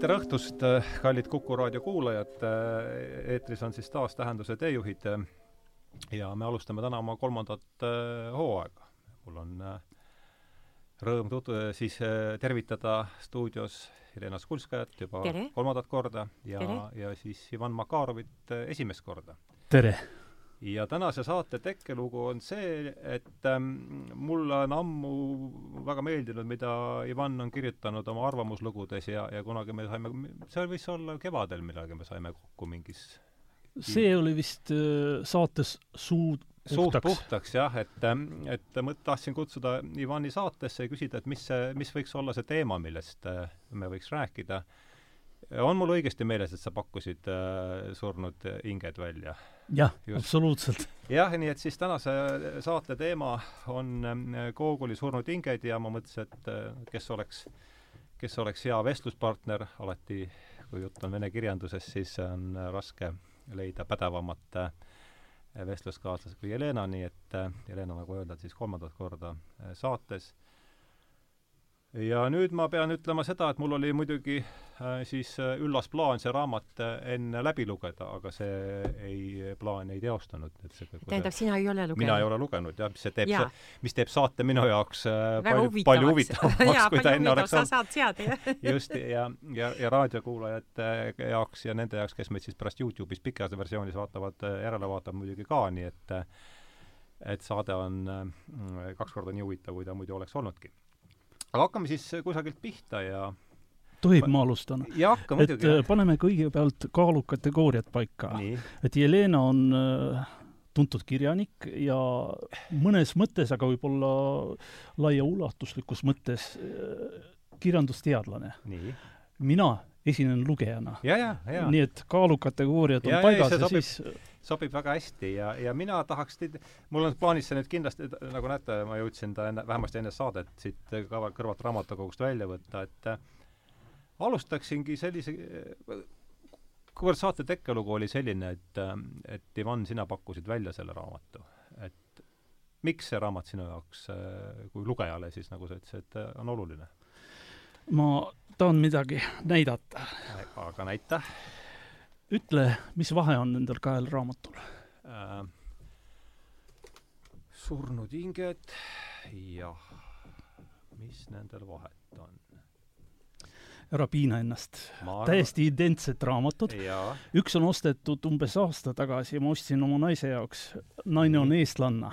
tere õhtust, kallid Kuku raadio kuulajad, eetris on siis taas Tähenduse teejuhid ja me alustame täna oma kolmandat äh, hooaega. mul on äh, rõõm tut-, siis äh, tervitada stuudios Helena Skulskajat juba tere. kolmandat korda ja, ja siis Ivan Makarovit esimest korda. tere! Ja tänase saate tekkelugu on see, et ähm, mulle on ammu väga meeldinud, mida Ivan on kirjutanud oma arvamuslugudes ja, ja kunagi me saime, see võis olla kevadel millalgi, me saime kokku mingis see oli vist äh, saates Suud suht puhtaks jah, et, ähm, et ma tahtsin kutsuda Ivani saatesse ja küsida, et mis see, mis võiks olla see teema, millest äh, me võiks rääkida. On mul õigesti meeles, et sa pakkusid äh, surnud hinged välja? jah, absoluutselt. jah, nii et siis tänase saate teema on Google'i ähm, surnud hinged ja ma mõtlesin, et äh, kes oleks, kes oleks hea vestluspartner, alati kui jutt on vene kirjandusest, siis on raske leida pädevamat äh, vestluskaaslased kui Jelena, nii et äh, Jelena, nagu öelda, siis kolmandat korda saates ja nüüd ma pean ütlema seda, et mul oli muidugi äh, siis äh, üllas plaan see raamat äh, enne läbi lugeda, aga see ei, plaan ei teostunud. tähendab, sina ei ole lugenud? mina ei ole lugenud jah, mis see teeb mis teeb saate minu jaoks äh, palju, palju huvitavamaks kui ta enne oleks olnud. sa saad seada, jah. just, ja, ja, ja raadiokuulajate jaoks ja nende jaoks, kes meid siis pärast Youtube'is pikas versioonis vaatavad, äh, järele vaatavad muidugi ka, nii et et saade on äh, kaks korda nii huvitav, kui ta muidu oleks olnudki aga hakkame siis kusagilt pihta ja tohib, ma alustan? et jah. paneme kõigepealt kaalukategooriad paika. et Jelena on äh, tuntud kirjanik ja mõnes mõttes, aga võib-olla laiaulatuslikus mõttes äh, kirjandusteadlane. mina esinen lugejana. nii et kaalukategooriad on ja, paigas ja, ja siis sobib väga hästi ja, ja mina tahaks teid, mul on plaanis see nüüd kindlasti, nagu näete, ma jõudsin ta enne, vähemasti enne saadet siit kõrva, kõrvalt raamatukogust välja võtta, et äh, alustaksingi sellise kuivõrd saate tekkelugu oli selline, et, äh, et Ivan, sina pakkusid välja selle raamatu, et miks see raamat sinu jaoks äh, kui lugejale siis, nagu sa ütlesid, on oluline? ma tahan midagi näidata. aga näita ütle, mis vahe on nendel kahel raamatul äh,? surnud hinged, jah. mis nendel vahet on? ära piina ennast. täiesti identsed raamatud. üks on ostetud umbes aasta tagasi, ma ostsin oma naise jaoks, naine on eestlanna.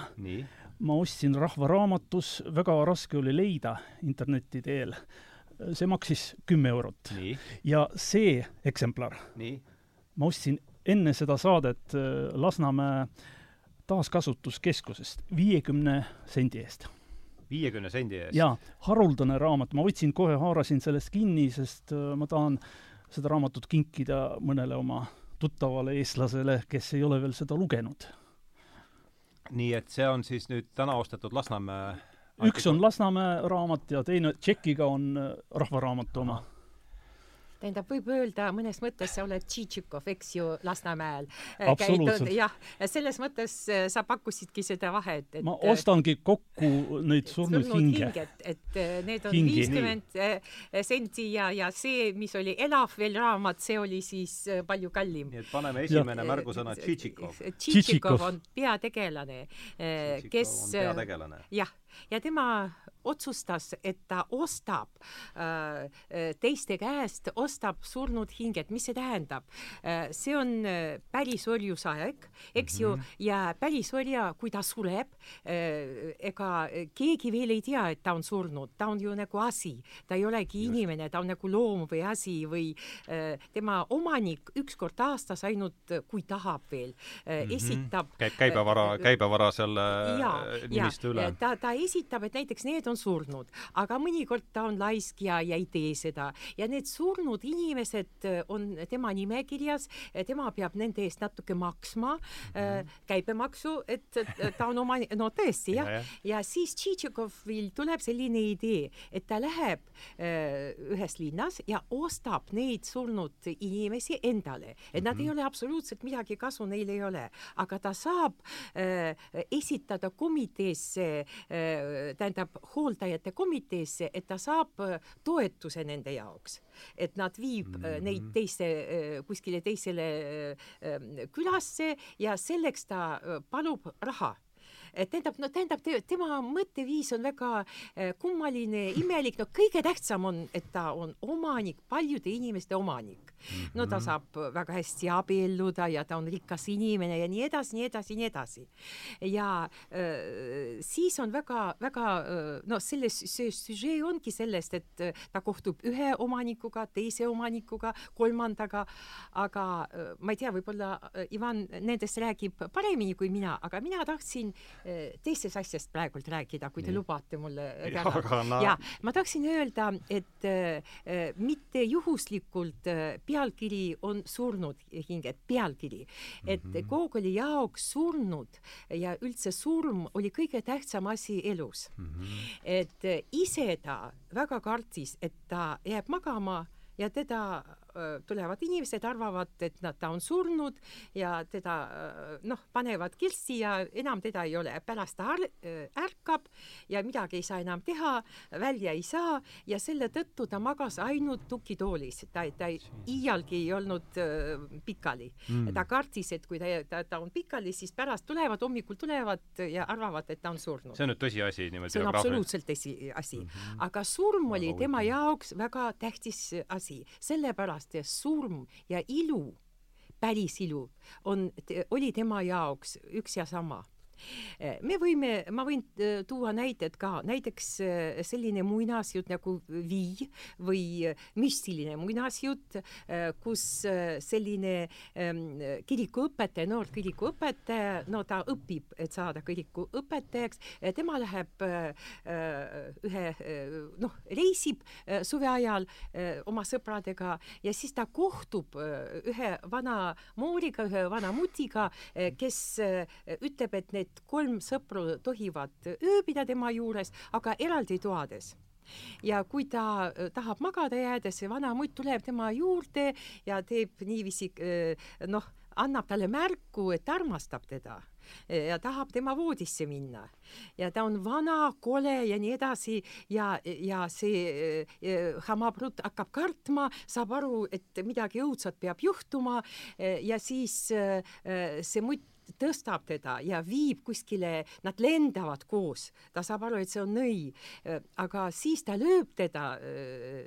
ma ostsin Rahva Raamatus, väga raske oli leida interneti teel. see maksis kümme eurot. ja see eksemplar Nii ma ostsin enne seda saadet äh, Lasnamäe taaskasutuskeskusest viiekümne sendi eest. viiekümne sendi eest? jaa, haruldane raamat, ma võtsin kohe, haarasin sellest kinni, sest äh, ma tahan seda raamatut kinkida mõnele oma tuttavale eestlasele, kes ei ole veel seda lugenud. nii et see on siis nüüd täna ostetud Lasnamäe üks on Lasnamäe raamat ja teine Tšekiga on äh, Rahva Raamatu oma tähendab, võib öelda mõnes mõttes sa oled Tšitšikov, eks ju, Lasnamäel äh, jah, selles mõttes äh, sa pakkusidki seda vahet, et ma ostangi kokku neid surnud, surnud hinge. hinged, et äh, need on viiskümmend senti ja, ja see, mis oli elav veel raamat, see oli siis palju kallim. nii et paneme esimene märgusõna Tšitšikov. Tšitšikov on peategelane, kes jah, ja tema otsustas, et ta ostab äh, teiste käest, ostab surnud hinged, mis see tähendab äh,? see on äh, pärisorjusaeg, eks mm -hmm. ju, mhm. ja pärisorja, kui ta sureb äh,, ega keegi veel ei tea, et ta on surnud, ta on ju nagu asi, ta ei olegi Just. inimene, ta on nagu loom või asi või äh, tema omanik ükskord aastas ainult, kui tahab veel äh, mm, -hmm. esitab käib käibevara, käibevara selle nimistu üle. ta, ta esitab, et näiteks need on surnud, aga mõnikord ta on laisk ja, ja ei tee seda ja need surnud inimesed äh, on tema nimekirjas, tema peab nende eest natuke maksma mm -hmm. käibemaksu, et ta on oma, no tõesti jah ja, ja. ja siis Tšitšikovil tuleb selline idee, et ta läheb äh, ühes linnas ja ostab neid surnud inimesi endale, et mm -hmm. nad ei mhm. ole absoluutselt midagi kasu neil ei ole, aga ta saab esitada komiteesse äh, tähendab hooldajate komiteesse, et ta saab toetuse nende jaoks, et nad viib mm -hmm. neid teise, kuskile teisele külasse ja selleks ta palub raha tähendab, no tähendab, tema mõtteviis on väga kummaline, imelik, no kõige tähtsam on, et ta on omanik, paljude inimeste omanik. No ta mhm. saab väga hästi abielluda ja ta on rikas inimene ja nii edasi, nii edasi, nii edasi. ja äh, siis on väga-väga äh, no selles, see süžee ongi sellest, et äh, ta kohtub ühe omanikuga, teise omanikuga, kolmandaga, aga ma ei tea, võib-olla Ivan nendest räägib paremini kui mina, aga mina tahtsin teisest asjast praegult rääkida, kui te Nii. lubate mulle. ja ma tahtsin öelda, et mitte juhuslikult pealkiri on surnud hinged, pealkiri, et mm -hmm. Gogoli jaoks surnud ja üldse surm oli kõige tähtsam asi elus mm. -hmm. et ise ta väga kartis, et ta jääb magama ja teda tulevad inimesed, arvavad, et nad, ta on surnud ja teda noh, panevad kilssi ja enam teda ei ole. pärast ta ärkab ja midagi ei saa enam teha, välja ei saa ja selle tõttu ta magas ainult tukitoolis, ta, ta ei, iialgi ei olnud äh, pikali mm.. ta kartis, et kui ta, ta, ta on pikali, siis pärast tulevad, hommikul tulevad ja arvavad, et ta on surnud. see on nüüd tõsiasi niimoodi? see on absoluutselt tõsiasi mm. -hmm. aga surm oli tema jaoks väga tähtis asi, sellepärast ja surm ja ilu, päris ilu on, oli tema jaoks üks ja sama me võime, ma võin eh, tuua näited ka, näiteks eh, selline muinasjutt nagu Vii või müstiline muinasjutt, kus selline ehm, kirikuõpetaja, noor kirikuõpetaja, no ta õpib, et saada kirikuõpetajaks, tema läheb ühe noh, reisib suve ajal oma sõpradega ja siis ta kohtub ühe vana mooriga, ühe vana mutiga, kes ütleb, et need et kolm sõpru tohivad ööbida tema juures, aga eraldi toades. Ja kui ta äh, tahab magada jääda, see vana mutt tuleb tema juurde ja teeb niiviisi äh, noh, annab talle märku, et armastab teda ja tahab tema voodisse minna. Ja ta on vana, kole ja nii edasi ja, ja see äh, Hamabrut hakkab kartma, saab aru, et midagi õudsat peab juhtuma ja siis see mutt tõstab teda ja viib kuskile, nad lendavad koos, ta saab aru, et see on nõi, aga siis ta lööb teda,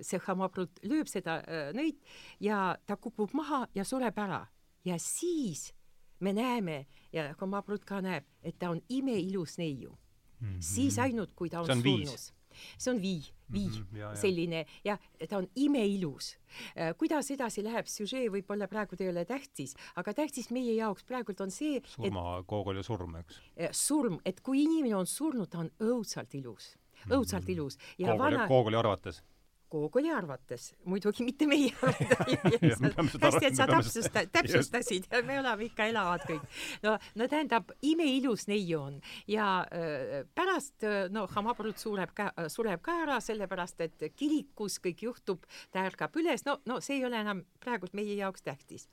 see Hamabrut lööb seda nõid ja ta kukub maha ja sureb ära. Ja siis me näeme ja Hamabrut ka näeb, et ta on imeilus neiu mm. -hmm. siis ainult, kui ta on, on surnud see on vii, vii mm, -hmm, ja, ja. selline ja ta on imeilus. Äh, kuidas edasi läheb, süžee võib-olla praegu ei ole tähtis, aga tähtis meie jaoks praegult on see, surmakoogol ja surm, eks? Äh, surm, et kui inimene on surnud, ta on õudselt ilus, õudselt mm -hmm. ilus. Koogoli vana..., Koogoli arvates Gogoli arvates, muidugi mitte meie hästi, et sa täpsusta, täpsustasid ja me oleme ikka elavad kõik. no, no tähendab, imeilus neiu on ja äh, pärast äh, no Hamabrut sureb ka, sureb ka ära, sellepärast et kirikus kõik juhtub, ta ärkab üles, no, no see ei ole enam praegult meie jaoks tähtis.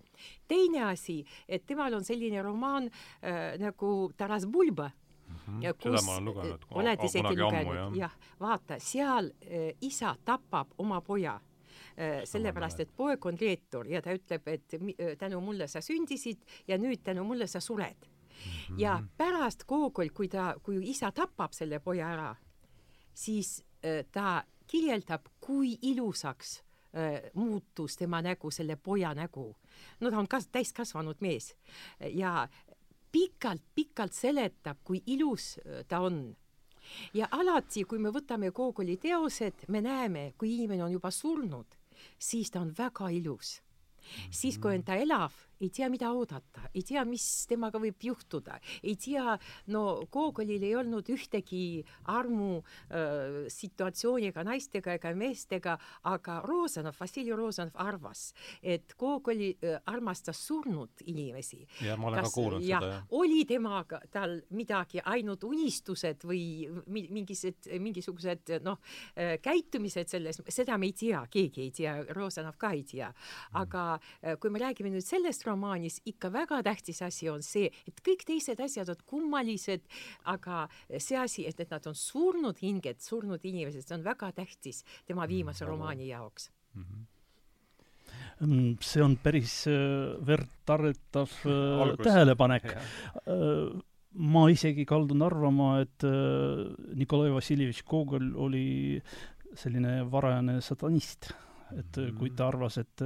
teine asi, et temal on selline romaan äh, nagu Taras Bulba. -hmm. olen lugenud. oled isegi lugenud, jah. vaata, seal äh, isa tapab oma poja äh, sellepärast, et poeg on reetur ja ta ütleb, et äh, tänu mulle sa sündisid ja nüüd tänu mulle sa sured mm. -hmm. ja pärast Gogol, kui ta, kui isa tapab selle poja ära, siis äh, ta kirjeldab, kui ilusaks muutus tema nägu, selle poja nägu. no ta on kas-, täiskasvanud mees ja pikalt-pikalt seletab, kui ilus äh, ta on. ja alati, kui me võtame Gogoli teosed, me näeme, kui inimene on juba surnud, siis ta on väga ilus. siis, kui on ta elav ei tea, mida oodata, ei tea, mis temaga võib juhtuda, ei tea, no Gogolil ei olnud ühtegi armu äh, situatsiooni ega naistega ega meestega, aga Rozanov, Vassili Rozanov arvas, et Gogoli äh, armastas surnud inimesi. jah, ma olen Kas, ka kuulnud ja, seda, jah. oli temaga tal midagi, ainult unistused või mingisugused, mingisugused noh käitumised selles, seda me ei tea, keegi ei tea, Rozanov ka ei tea. aga äh, kui me räägime nüüd sellest romaanis ikka väga tähtis asi on see, et kõik teised asjad on kummalised, aga see asi, et, et nad on surnud hinged, surnud inimesed, see on väga tähtis tema viimase mm, romaani jaoks. Mm. -hmm see on päris äh, verdaretav äh, tähelepanek. Äh, ma isegi kaldun arvama, et Nikolai Vassiljevitš Gogol oli selline varajane satanist. Et kui ta arvas, et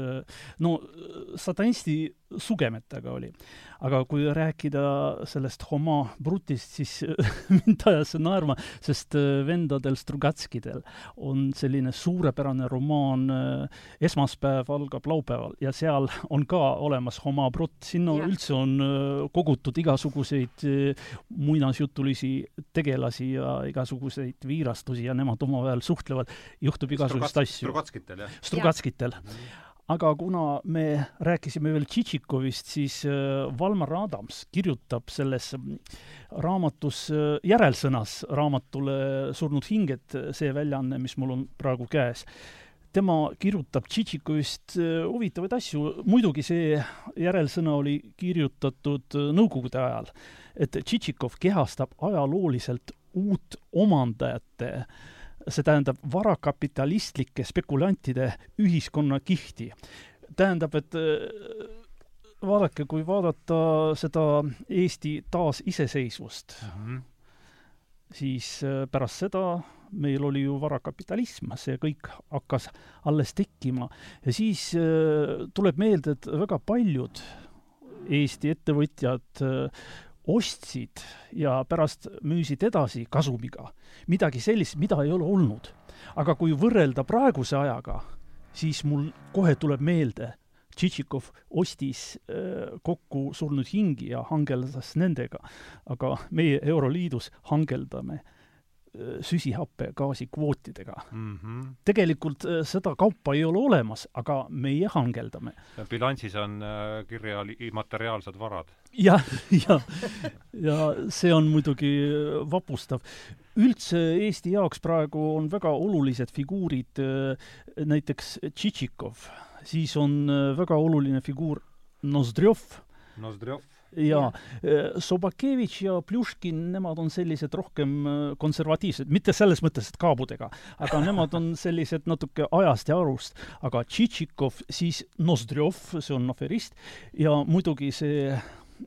no satanisti sugemetega oli. aga kui rääkida sellest Homo brutist, siis mind ajas see naerma, sest äh, vendadel Strugatskidel on selline suurepärane romaan äh, Esmaspäev algab laupäeval ja seal on ka olemas Homo brut, sinna ja. üldse on äh, kogutud igasuguseid muinasjutulisi tegelasi ja igasuguseid viirastusi ja nemad omavahel suhtlevad, juhtub igasuguseid asju. Strugatskitel, jah? Strugatskitel mm. Aga kuna me rääkisime veel Tšitšikovist, siis äh, Valmar Adams kirjutab selles mm, raamatus äh, järelsõnas raamatule Surnud hinged, see väljaanne, mis mul on praegu käes, tema kirjutab Tšitšikovist äh, huvitavaid asju, muidugi see järelsõna oli kirjutatud Nõukogude ajal, et Tšitšikov kehastab ajalooliselt uut omandajate äh, see tähendab varakapitalistlikke spekulantide ühiskonnakihti. tähendab, et äh, vaadake, kui vaadata seda Eesti taasiseseisvust mm, -hmm. siis äh, pärast seda meil oli ju varakapitalism, see kõik hakkas alles tekkima ja siis äh, tuleb meelde, et väga paljud Eesti ettevõtjad ostsid ja pärast müüsid edasi kasumiga midagi sellist, mida ei ole olnud. aga kui võrrelda praeguse ajaga, siis mul kohe tuleb meelde, Tšitšikov ostis äh, kokku surnud hingi ja hangeldas nendega, aga meie Euroliidus hangeldame süsihappegaasi mm. -hmm. tegelikult äh, seda kaupa ei ole olemas, aga meie hangeldame. bilansis on äh, kirja immateriaalsed varad. jah, ja, ja see on muidugi äh, vapustav. üldse Eesti jaoks praegu on väga olulised figuurid, näiteks Tšitšikov, siis on väga oluline figuur Nozdrjov. Nozdrjov jaa, äh, Sobakevitš ja Pljuškin, nemad on sellised rohkem äh, konservatiivsed, mitte selles mõttes, et kaabudega, aga nemad on sellised natuke ajast ja arust. aga Tšitšikov, siis Nozdrjov, see on aferist, ja muidugi see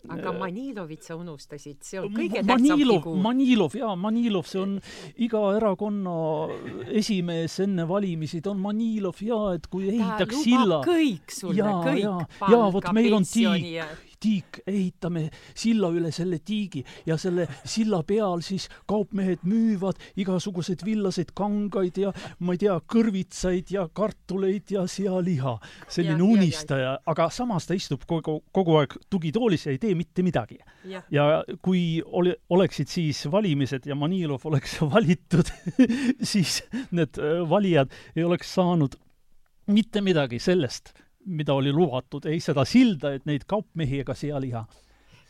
aga äh, Manilovit sa unustasid, see on kõige tähtsam figuur. Manilov, jaa, Manilov, see on iga erakonna esimees enne valimisi, ta on Manilov jaa, et kui ehitaks silla. kõik sulle, kõik. jaa, vot meil on tiik ja tiik, ehitame silla üle selle tiigi ja selle silla peal siis kaupmehed müüvad igasuguseid villaseid kangaid ja ma ei tea, kõrvitsaid ja kartuleid ja sealiha. selline ja, unistaja, aga samas ta istub kogu, kogu aeg tugitoolis ja ei tee mitte midagi. ja kui oli, oleksid siis valimised ja Manilov oleks valitud siis need äh, valijad ei oleks saanud mitte midagi sellest mida oli lubatud, ei seda silda, et neid kaupmehi ega sealiha.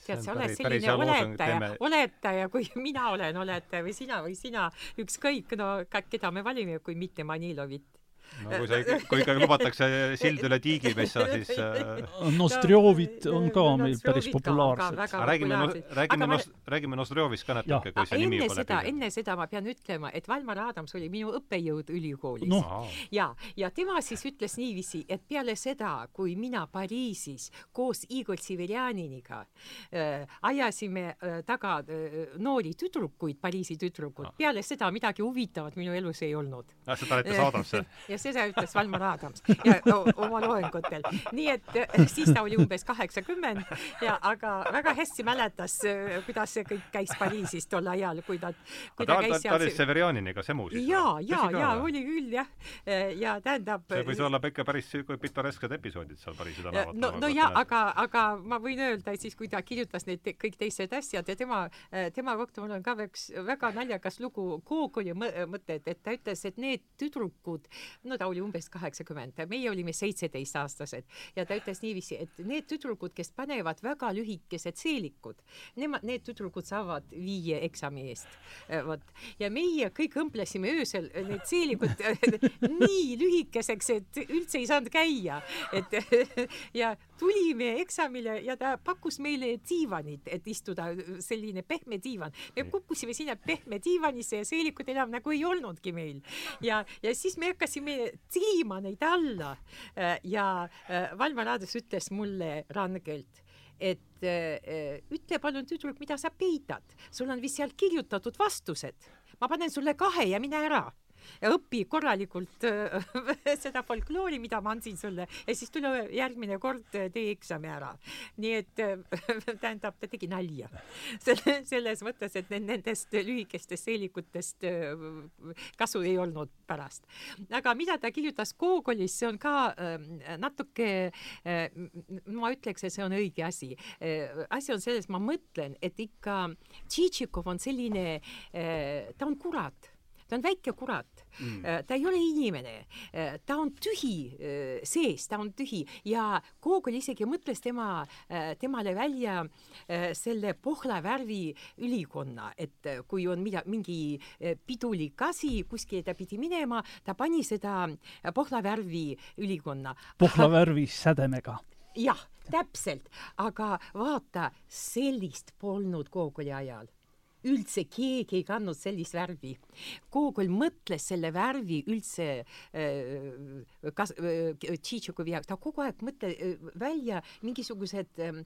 Tead, sa oled selline oletaja, oletaja, kui mina olen oletaja või sina või sina, ükskõik, no keda me valime, kui mitte Manilovit no kui sa, kui ikka lubatakse sild üle tiigimessa, siis äh... Nostrjovit on ka meil päris populaarsed. räägime, räägime, ma... räägime Nostrjovist ka natuke, kui see nimi juba läbi enne seda ma pean ütlema, et Valmar Adams oli minu õppejõud ülikoolis. No.. ja, ja tema siis ütles niiviisi, et peale seda, kui mina Pariisis koos Igor Siverjaniniga äh, ajasime äh, taga äh, noori tüdrukuid, Pariisi tüdrukuid, peale seda midagi huvitavat minu elus ei olnud. seda näitas Adamse ja seda ütles Valmar Adams ja oma loengutel. nii et äh, siis ta oli umbes kaheksakümmend ja aga väga hästi mäletas, äh, kuidas see kõik käis Pariisis tol ajal, kui ta, kui ta, ta käis seal. ta oli Severianiniga semu siis? ja, ja, ja oli küll jah. Äh, ja tähendab. see võis olla ikka päris pitoresked episoodid seal Pariisi tänaval. no, no ja, aga, aga ma võin öelda, et siis, kui ta kirjutas need te kõik teised asjad ja tema, tema kohta mul on ka üks väga naljakas lugu Gogoli mõte, et ta ütles, et need tüdrukud, no ta oli umbes kaheksakümmend, meie olime seitseteistaastased. Ja ta ütles niiviisi, et need tüdrukud, kes panevad väga lühikesed seelikud, nemad, need tüdrukud saavad viie eksami eest. Äh, vot, ja meie kõik õmblesime öösel need seelikud nii lühikeseks, et üldse ei saanud käia, et ja tulime eksamile ja ta pakkus meile diivanit, et istuda, selline pehme diivan. me kukkusime sinna pehme diivanisse ja seelikut enam nagu ei olnudki meil. ja, ja siis me hakkasime tilima neid alla. Ja Valmar Aades ütles mulle rangelt et äh, ütle palun, tüdruk, mida sa peidad, sul on vist seal kirjutatud vastused, ma panen sulle kahe ja mine ära ja õpi korralikult äh, seda folkloori, mida ma andsin sulle ja siis tule järgmine kord äh, tee eksami ära. nii et äh, tähendab, ta tegi nalja selle, selles mõttes, et nendest lühikestest seelikutest kasu ei olnud pärast. aga mida ta kirjutas Gogolis, see on ka natuke, ma ütleks, et see on õige asi. asi on selles, ma mõtlen, et ikka Tšitšikov on selline, ta on kurat ta on väike kurat. Mm., äh, ta ei ole inimene, äh, ta on tühi äh, sees, ta on tühi. Ja Gogol isegi mõtles tema, temale välja selle pohla värvi ülikonna, et kui on mida, mingi pidulik asi, kuskile ta pidi minema, ta pani seda pohla värvi ülikonna. pohla värvi sädemega. Jah, täpselt, aga vaata, sellist polnud Gogoli ajal üldse keegi ei kandnud sellist värvi. Gogol mõtles selle värvi üldse äh, kas- äh,, Tšitšikovi jaoks, ta kogu aeg mõtle- äh, välja mingisugused äh,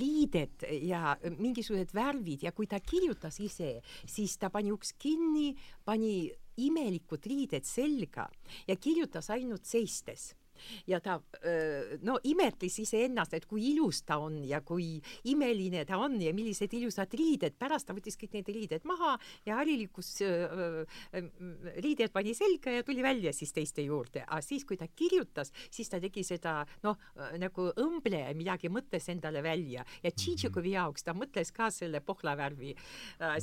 riided ja mingisugused värvid ja kui ta kirjutas ise, siis ta pani uks kinni, pani imelikud riided selga ja kirjutas ainult seistes ja ta no imetles iseennast, et kui ilus ta on ja kui imeline ta on ja millised ilusad riided. pärast ta võttis kõik need riided maha ja harilikus riided pani selga ja tuli välja siis teiste juurde, aga siis, kui ta kirjutas, siis ta tegi seda noh, nagu õmble midagi mõtles endale välja ja Tšitšikovi mhm. jaoks ta mõtles ka selle pohlavärvi äh,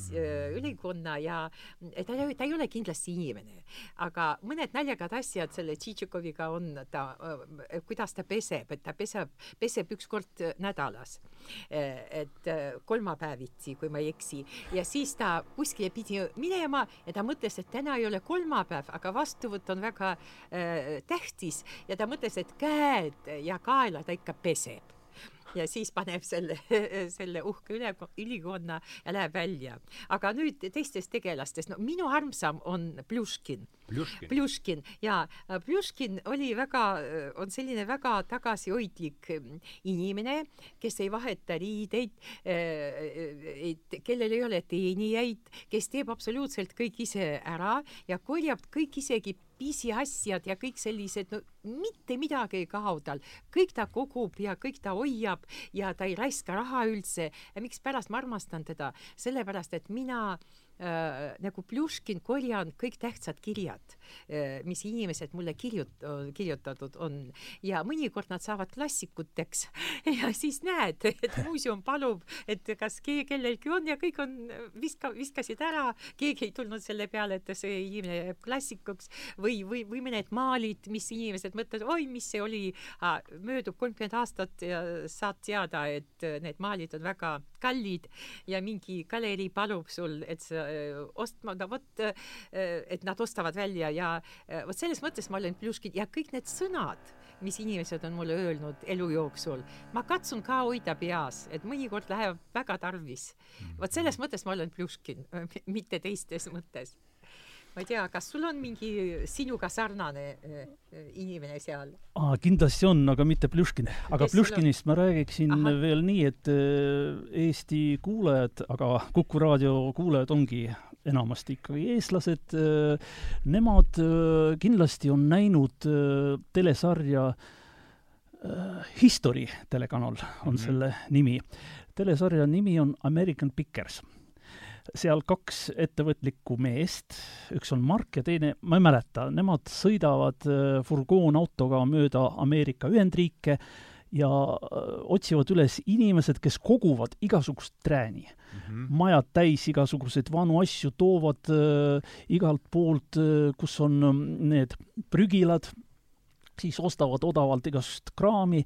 ülikonna ja ta, ta ei ole kindlasti inimene, aga mõned naljakad asjad selle Tšitšikoviga on, ta Äh, kuidas ta peseb, et ta peseb, peseb üks kord nädalas. Et kolmapäeviti, kui ma ei eksi, ja siis ta kuskile pidi minema ja ta mõtles, et täna ei ole kolmapäev, aga vastuvõtt on väga äh, tähtis. Ja ta mõtles, et käed ja kaela ta ikka peseb ja siis paneb selle, selle uhke üle, ülikonna ja läheb välja. aga nüüd teistest tegelastest, no minu armsam on Pljuškin. Pljuškin ja äh, Pljuškin oli väga, äh, on selline väga tagasihoidlik mm, inimene, kes ei vaheta riideid, äh, kellel ei ole teenijaid, kes teeb absoluutselt kõik ise ära ja korjab kõik isegi pisiasjad ja kõik sellised, no mitte midagi ei kao tal, kõik ta kogub ja kõik ta hoiab ja ta ei raiska raha üldse. mikspärast ma armastan teda, sellepärast et mina nagu Pljuškin korjan kõik tähtsad kirjad äh,, mis inimesed mulle kirjut-, kirjutatud on. Ja mõnikord nad saavad klassikuteks. Ja siis näed, et muuseum palub, et kas keegi, kellelgi on ja kõik on, viska, viskasid ära, keegi ei tulnud selle peale, et see inimene jääb klassikuks. Või, või, või mõned maalid, mis inimesed mõtlevad, oi, mis see oli, möödub kolmkümmend aastat ja saad teada, et need maalid on väga kallid ja mingi galerii palub sul, et sa ostma, no vot, et nad ostavad välja ja vot selles mõttes ma olen Pljuškin ja kõik need sõnad, mis inimesed on mulle öelnud elu jooksul, ma katsun ka hoida peas, et mõnikord läheb väga tarvis. vot selles mõttes ma olen Pljuškin, mitte teistes mõttes ma ei tea, kas sul on mingi sinuga sarnane äh, inimene seal? kindlasti on, aga mitte Pljuškin. aga Kes Pljuškinist ma räägiksin Aha. veel nii, et äh, Eesti kuulajad, aga Kuku raadio kuulajad ongi enamasti ikkagi eestlased nemad kindlasti on näinud telesarja History telekanal on mm -hmm. selle nimi. telesarja nimi on American Pickers seal kaks ettevõtlikku meest, üks on Mark ja teine, ma ei mäleta, nemad sõidavad äh, furgoonautoga mööda Ameerika Ühendriike ja äh, otsivad üles inimesed, kes koguvad igasugust trääni mm. -hmm. majad täis igasuguseid vanu asju, toovad äh, igalt poolt äh,, kus on äh, need prügilad, siis ostavad odavalt igasugust kraami,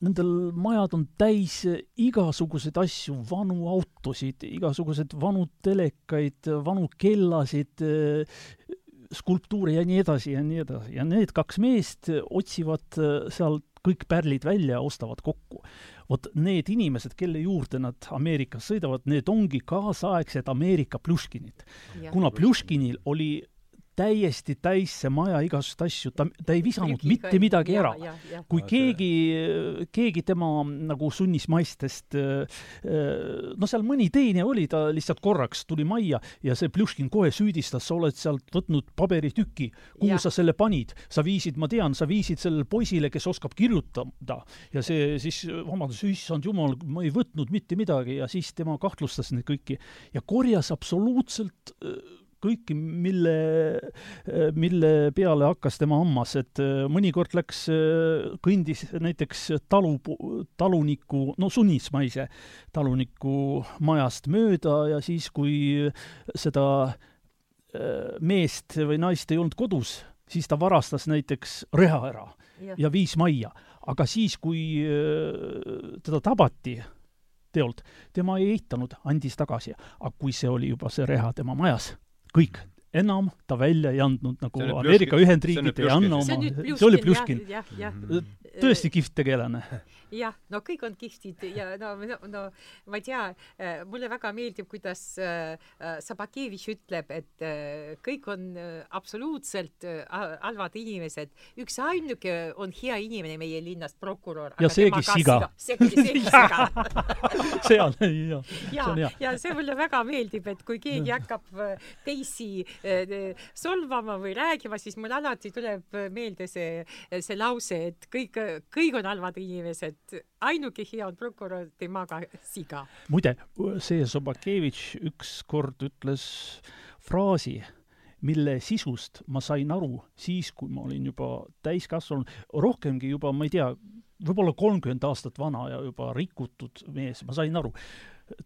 nendel majad on täis igasuguseid asju, vanu autosid, igasuguseid vanu telekaid, vanu kellasid, skulptuure ja nii edasi ja nii edasi. ja need kaks meest otsivad sealt kõik pärlid välja ja ostavad kokku. vot need inimesed, kelle juurde nad Ameerikas sõidavad, need ongi kaasaegsed Ameerika Pljuškinid. kuna Pljuškinil oli täiesti täis see maja igasuguseid asju, ta, ta ei visanud Prügiga, mitte midagi ära. kui keegi, keegi tema nagu sunnis maistest, no seal mõni teine oli, ta lihtsalt korraks tuli majja ja see Pljuškin kohe süüdistas, sa oled sealt võtnud paberitüki, kuhu ja. sa selle panid? sa viisid, ma tean, sa viisid sellele poisile, kes oskab kirjutada ja see siis vabandust, issand jumal, ma ei võtnud mitte midagi ja siis tema kahtlustas neid kõiki ja korjas absoluutselt kõiki, mille, mille peale hakkas tema hammas, et äh, mõnikord läks, äh, kõndis näiteks talu, taluniku, no sunnismaise taluniku majast mööda ja siis, kui seda äh, meest või naist ei olnud kodus, siis ta varastas näiteks reha ära ja, ja viis majja. aga siis, kui teda tabati teolt, tema ei eitanud, andis tagasi. aga kui see oli juba see reha tema majas, kõik, enam ta välja ei andnud, nagu Ameerika Ühendriigid ei anna oma, see oli Pljuškin. Tõesti kihvt tegelane jah, no kõik on kihvtid ja no, no, no ma ei tea, äh, mulle väga meeldib, kuidas äh, äh Sabakevitš ütleb, et äh, kõik on absoluutselt halvad inimesed. üksainuke on hea inimene meie linnas, prokurör. ja seegi siga. seegi, seegi siga seal, jah. ja, ja, ja see mulle väga meeldib, et kui keegi hakkab teisi solvama või rääkima, siis mul alati tuleb meelde see, see lause, et kõik, kõik on halvad inimesed, ainuke hea on prokurör, temaga siga. muide, see Sobakevitš ükskord ütles fraasi, mille sisust ma sain aru siis, kui ma olin juba täiskasvanud, rohkemgi juba, ma ei tea, võib-olla kolmkümmend aastat vana ja juba rikutud mees, ma sain aru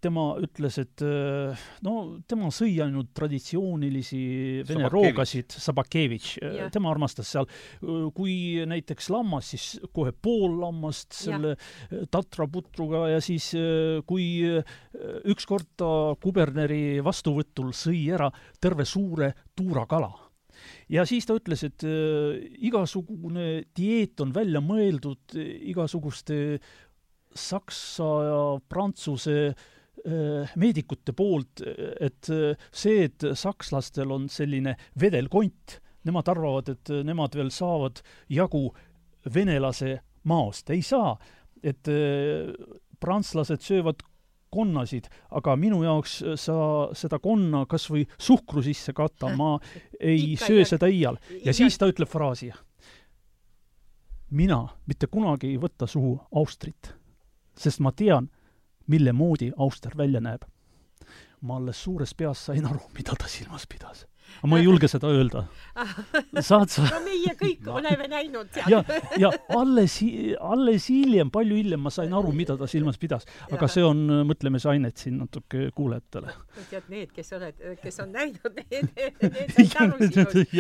tema ütles, et äh, no tema sõi ainult traditsioonilisi vene roogasid, Sabakevitš, äh, tema armastas seal, äh, kui näiteks lammas, siis kohe pool lammast selle ja. tatraputruga ja siis kui ükskord ta kuberneri vastuvõtul sõi ära terve suure tuurakala. Ja siis ta ütles, et äh, igasugune dieet on välja mõeldud igasuguste saksa ja prantsuse Äh, meedikute poolt, et äh, see, et sakslastel on selline vedelkont, nemad arvavad, et nemad veel saavad jagu venelase maost, ei saa. et äh, prantslased söövad konnasid, aga minu jaoks sa seda konna kas või suhkru sisse kata, ma ei Ikka, söö seda iial. ja siis ta ütleb fraasi. mina mitte kunagi ei võta suhu austrit, sest ma tean, mille moodi auster välja näeb. ma alles suures peas sain aru, mida ta silmas pidas aga ma ei julge seda öelda. saad sa? no meie kõik no. oleme näinud. ja, ja alles, alles hiljem, palju hiljem ma sain aru, mida ta silmas pidas. aga see on mõtlemisainet siin natuke kuulajatele. tead, need, kes oled, kes on näinud, need, need said aru sinust.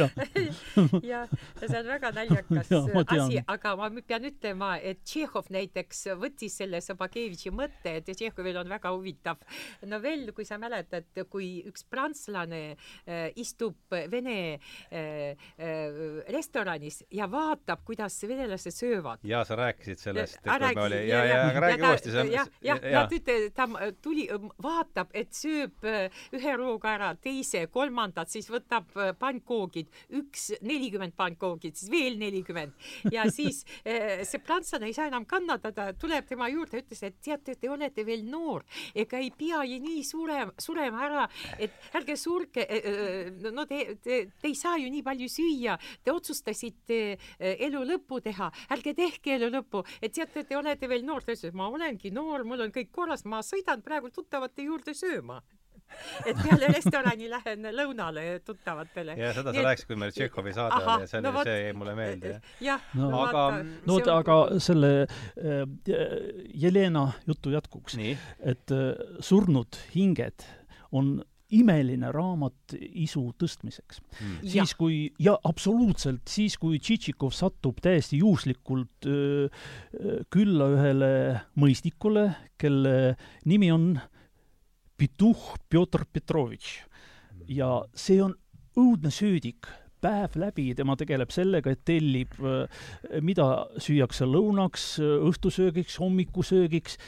ja see on väga naljakas asi, aga ma pean ütlema, et Tšehhov näiteks võttis selle Sobakevitši mõtte, et Tšehhovil on väga huvitav novell, kui sa mäletad, kui üks prantslane äh, istub istub Vene äh, äh, restoranis ja vaatab, kuidas venelased söövad. ja sa rääkisid sellest, ja, ja, ja räägi uuesti. jah, jah, nad ütlevad, ta tuli, vaatab, et sööb ühe rooga ära, teise, kolmandat, siis võtab pannkoogid, üks nelikümmend pannkoogid, siis veel nelikümmend ja siis see prantslane ei saa enam kannatada, tuleb tema juurde, ütles, et teate, te olete veel noor, ega ei pea ju nii surema, surema ära, et ärge surge no te, te, te ei saa ju nii palju süüa, te otsustasite eh, elu lõppu teha, ärge tehke elu lõppu, et teate, te olete veel noor, ta ütles, ma olengi noor, mul on kõik korras, ma sõidan praegu tuttavate juurde sööma. Et peale restorani lähen lõunale tuttavatele. ja seda sa Nii, rääkisid, kui meil Tšehhovi saade oli ja see oli no,, see jäi mulle meelde. jah, no, no aga, no on... aga selle äh, Jelena jutu jätkuks, et äh, surnud hinged on imeline raamat isu tõstmiseks. Mm.. siis, kui, ja absoluutselt, siis kui Tšitšikov satub täiesti juhuslikult öö, külla ühele mõisnikule, kelle nimi on Pituh Pjotor Petrovitš. ja see on õudne söödik päev läbi tema tegeleb sellega, et tellib, mida süüakse lõunaks, õhtusöögiks, hommikusöögiks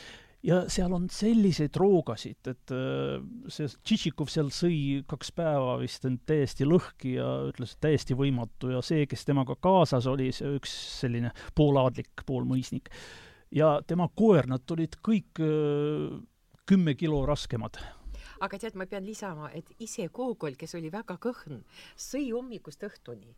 ja seal on selliseid roogasid, et äh, see Tšitšikov seal sõi kaks päeva vist end täiesti lõhki ja ütles, et täiesti võimatu ja see, kes temaga kaasas oli, see üks selline poolaadlik, poolmõisnik. ja tema koer, nad olid kõik äh, kümme kilo raskemad aga tead, ma pean lisama, et ise Gogol, kes oli väga kõhn, sõi hommikust õhtuni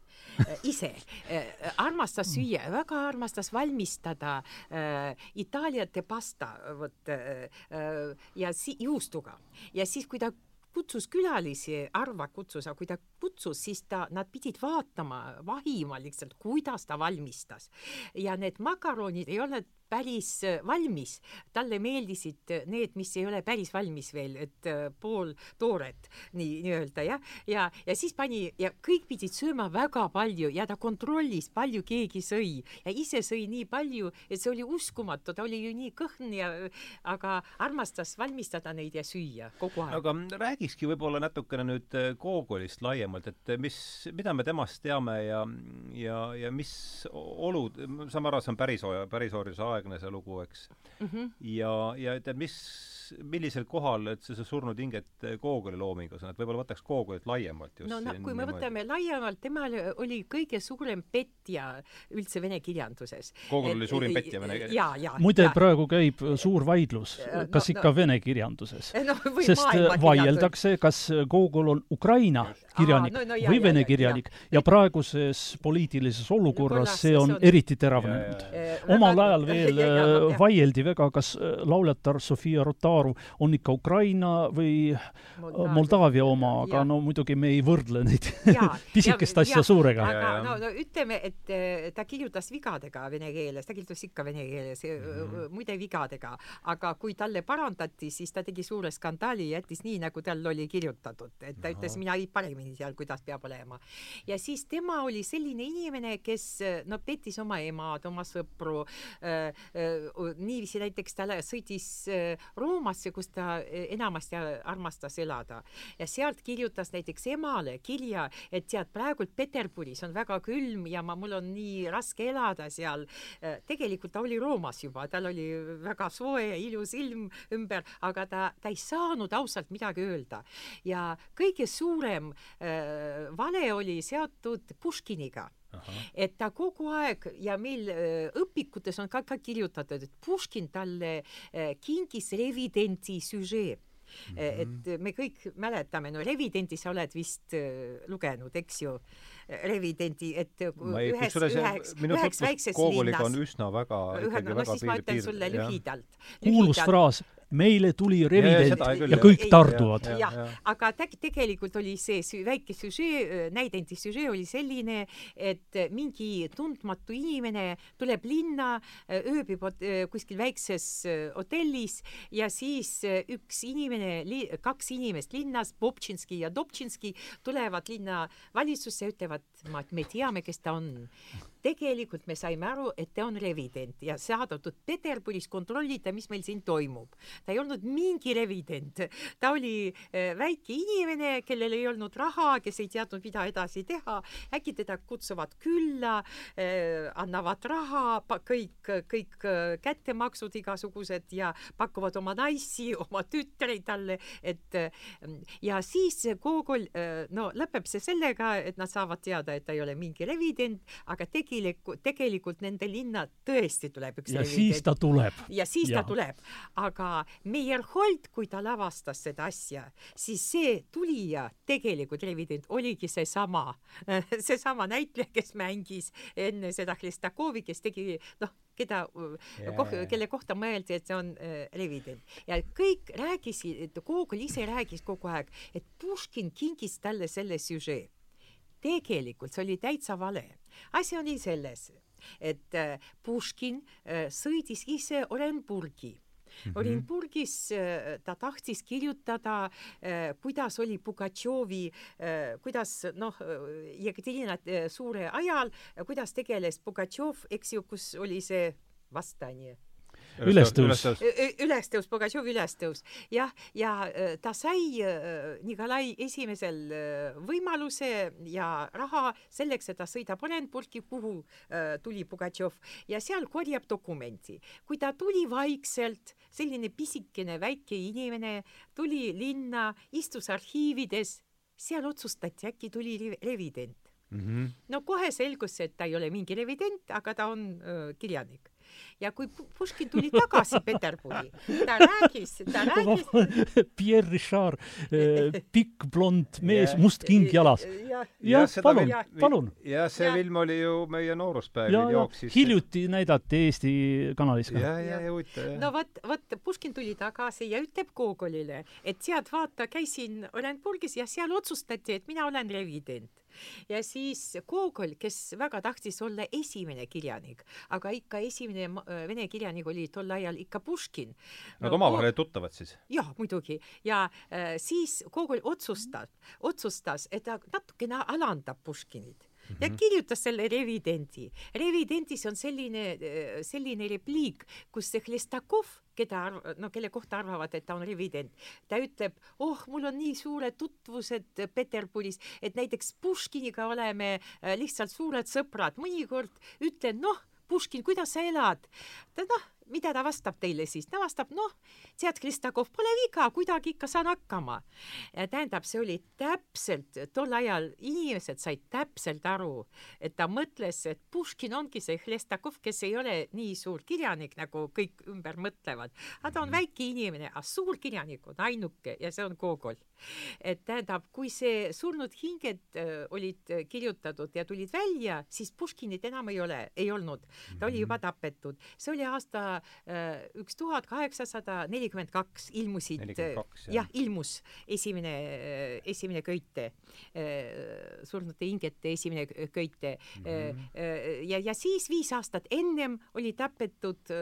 äh, ise äh,, armastas süüa, väga armastas valmistada äh, Itaaliate pasta, vot äh, äh, ja si-, juustuga. ja siis, kui ta kutsus külalisi, harva kutsus, aga kui ta kutsus, siis ta, nad pidid vaatama, vahima lihtsalt, kuidas ta valmistas. ja need makaronid ei olnud päris äh, valmis, talle meeldisid äh, need, mis ei ole päris valmis veel, et äh, pooltoored nii nii-öelda jah, ja, ja, ja siis pani ja kõik pidid sööma väga palju ja ta kontrollis, palju keegi sõi. Ja ise sõi nii palju, et see oli uskumatu, ta oli ju nii kõhn ja aga armastas valmistada neid ja süüa kogu aeg. aga räägikski võib-olla natukene nüüd Gogolist laiemalt, et mis, mida me temast teame ja, ja, ja mis olud, saame aru, see on päris, pärisorjuse aeg, aegne see lugu, eks mm. -hmm. ja, ja et mis, millisel kohal, et see, see surnud hinget Gogoli loomingus on, et võib-olla võtaks Gogolit laiemalt just no, no kui me niimoodi. võtame laiemalt, temal oli kõige suurem petja üldse vene kirjanduses. Gogol oli suurim petja vene kirjanduses? muide, praegu käib suur vaidlus, kas no, ikka no, vene kirjanduses no,. sest vaieldakse, kas Gogol on Ukraina kirjanik Aa, no, no, ja, või vene kirjanik ja, ja praeguses poliitilises olukorras no, see on, on eriti teravnenud. omal ajal veel ja. vaieldi väga, kas äh, lauljatar Sofia Rotaru on ikka Ukraina või Moldaavia, Moldaavia oma, aga ja. no muidugi me ei võrdle neid pisikest asja ja, suurega. aga no, no ütleme, et äh, ta kirjutas vigadega vene keeles, ta kirjutas ikka vene keeles mm, -hmm. muide vigadega, aga kui talle parandati, siis ta tegi suure skandaali ja jättis nii, nagu tal oli kirjutatud, et ta Aha. ütles, mina paremini paremini seal, kuidas peab olema. ja siis tema oli selline inimene, kes no pettis oma emad, oma sõpru äh,. Niiviisi näiteks ta sõitis Roomasse, kus ta enamasti armastas elada. Ja sealt kirjutas näiteks emale kirja, et tead, praegult Peterburis on väga külm ja ma, mul on nii raske elada seal. Tegelikult ta oli Roomas juba, tal oli väga soe ja ilus ilm ümber, aga ta, ta ei saanud ausalt midagi öelda. Ja kõige suurem vale oli seotud Puškiniga Aha. et ta kogu aeg ja meil äh, õpikutes on ka, ka kirjutatud, et Puškin talle äh, kinkis revidendi süžee Mm -hmm. et me kõik mäletame, no Revidendi sa oled vist lugenud, eks ju, Revidendi, et ei, ühes, üheks, üheks väikses linnas. on üsna väga, ikkagi no, väga no, siis piir, ma ütlen sulle lühidalt. kuulus fraas, meile tuli revident ja, ja, ja kõik tarduvad. jah, aga tegelikult oli see väike süžee, näidendi süžee oli selline, et mingi tundmatu inimene tuleb linna, ööbib kuskil väikses hotellis ja siis üks inimene, kaks inimest linnas, Bobtšinski ja Dobtšinski, tulevad linna valitsusse ja ütlevad, me teame, kes ta on tegelikult me saime aru, et ta on revident ja saadetud Peterburis kontrollida, mis meil siin toimub. ta ei olnud mingi revident, ta oli äh, väike inimene, kellel ei olnud raha, kes ei teadnud, mida edasi teha. äkki teda kutsuvad külla äh,, annavad raha, kõik, kõik äh, kättemaksud igasugused ja pakuvad oma naisi, oma tütreid talle, et ja siis Gogol, no lõpeb see sellega, et nad saavad teada, et ta ei ole mingi revident, aga tegelikult tegelikult, tegelikult nende linna tõesti tuleb üks ja revident. siis ta tuleb. ja siis ja. ta tuleb, aga Meyerhold, kui ta lavastas seda asja, siis see tulija tegelikult revident oligi seesama, seesama näitleja, kes mängis enne seda Hlestakovi, kes tegi noh, keda yeah., koh, kelle kohta mõeldi, et see on äh, revident ja kõik rääkisid, Gogol ise rääkis kogu aeg, et Puškin kingis talle selle süžee tegelikult see oli täitsa vale. asi oli selles, et äh, Puškin äh, sõitis ise Orenburgi Mm -hmm. Orenburgis äh, ta tahtis kirjutada, kuidas oli Pugatšovi, kuidas noh, Jekaterina suure ajal, kuidas tegeles Pugatšov, eks ju, kus oli see vastanje ülestõus. ülestõus, Pugatšov ülestõus. jah, ja ta sai Nikolai esimesel võimaluse ja raha selleks, et ta sõidab Orenburgi, kuhu tuli Pugatšov ja seal korjab dokumenti. kui ta tuli vaikselt, selline pisikene väike inimene, tuli linna, istus arhiivides, seal otsustati, äkki tuli revident mm. -hmm. no kohe selgus, et ta ei ole mingi revident, aga ta on öö, kirjanik ja kui Puškin tuli tagasi Peterburi, ta rääkis, ta rääkis Pierre Richard, eh, pikk blond mees, must king jalas. jah, palun, palun. jah, see film oli ju meie nooruspäevil jooksis. hiljuti näidati Eesti kanalis ka. ja, ja, ja huvitav, jah. no vot, vot Puškin tuli tagasi ja ütleb Gogolile, et sealt vaata, käisin Orenburgis ja seal otsustati, et mina olen revident ja siis Gogol, kes väga tahtis olla esimene kirjanik, aga ikka esimene vene kirjanik oli tol ajal ikka Puškin. Nad no, omavahel olid tuttavad siis? jah, muidugi. ja äh, siis Gogol otsustas, otsustas, et ta natukene alandab Puškinit ja mhm. kirjutas selle revidendi. revidendis on selline, selline repliik, kus see Hlestakov, keda arv-, no kelle kohta arvavad, et ta on revident, ta ütleb, oh, mul on nii suured tutvused Peterburis, et näiteks Puškiniga oleme äh, lihtsalt suured sõbrad, mõnikord ütlen, noh, Puškin, kuidas sa elad? ta noh mida ta vastab teile siis? ta vastab, noh, tead, Kristakov, pole viga, kuidagi ikka saan hakkama. tähendab, see oli täpselt, tol ajal inimesed said täpselt aru, et ta mõtles, et Puškin ongi see Hrestakov, kes ei ole nii suur kirjanik, nagu kõik ümber mõtlevad, aga ta on mhm. väike inimene, aga suur kirjanik on ainuke ja see on Gogol. et tähendab, kui see surnud hinged äh, olid kirjutatud ja tulid välja, siis Puškinit enam ei ole, ei olnud, ta oli juba mhm. tapetud, see oli aasta Äh, üks tuhat kaheksasada nelikümmend kaks ilmusid, jah, ilmus esimene, äh, esimene köite, äh, surnute hingete esimene köite mm. -hmm. ja, ja siis viis aastat ennem oli tapetud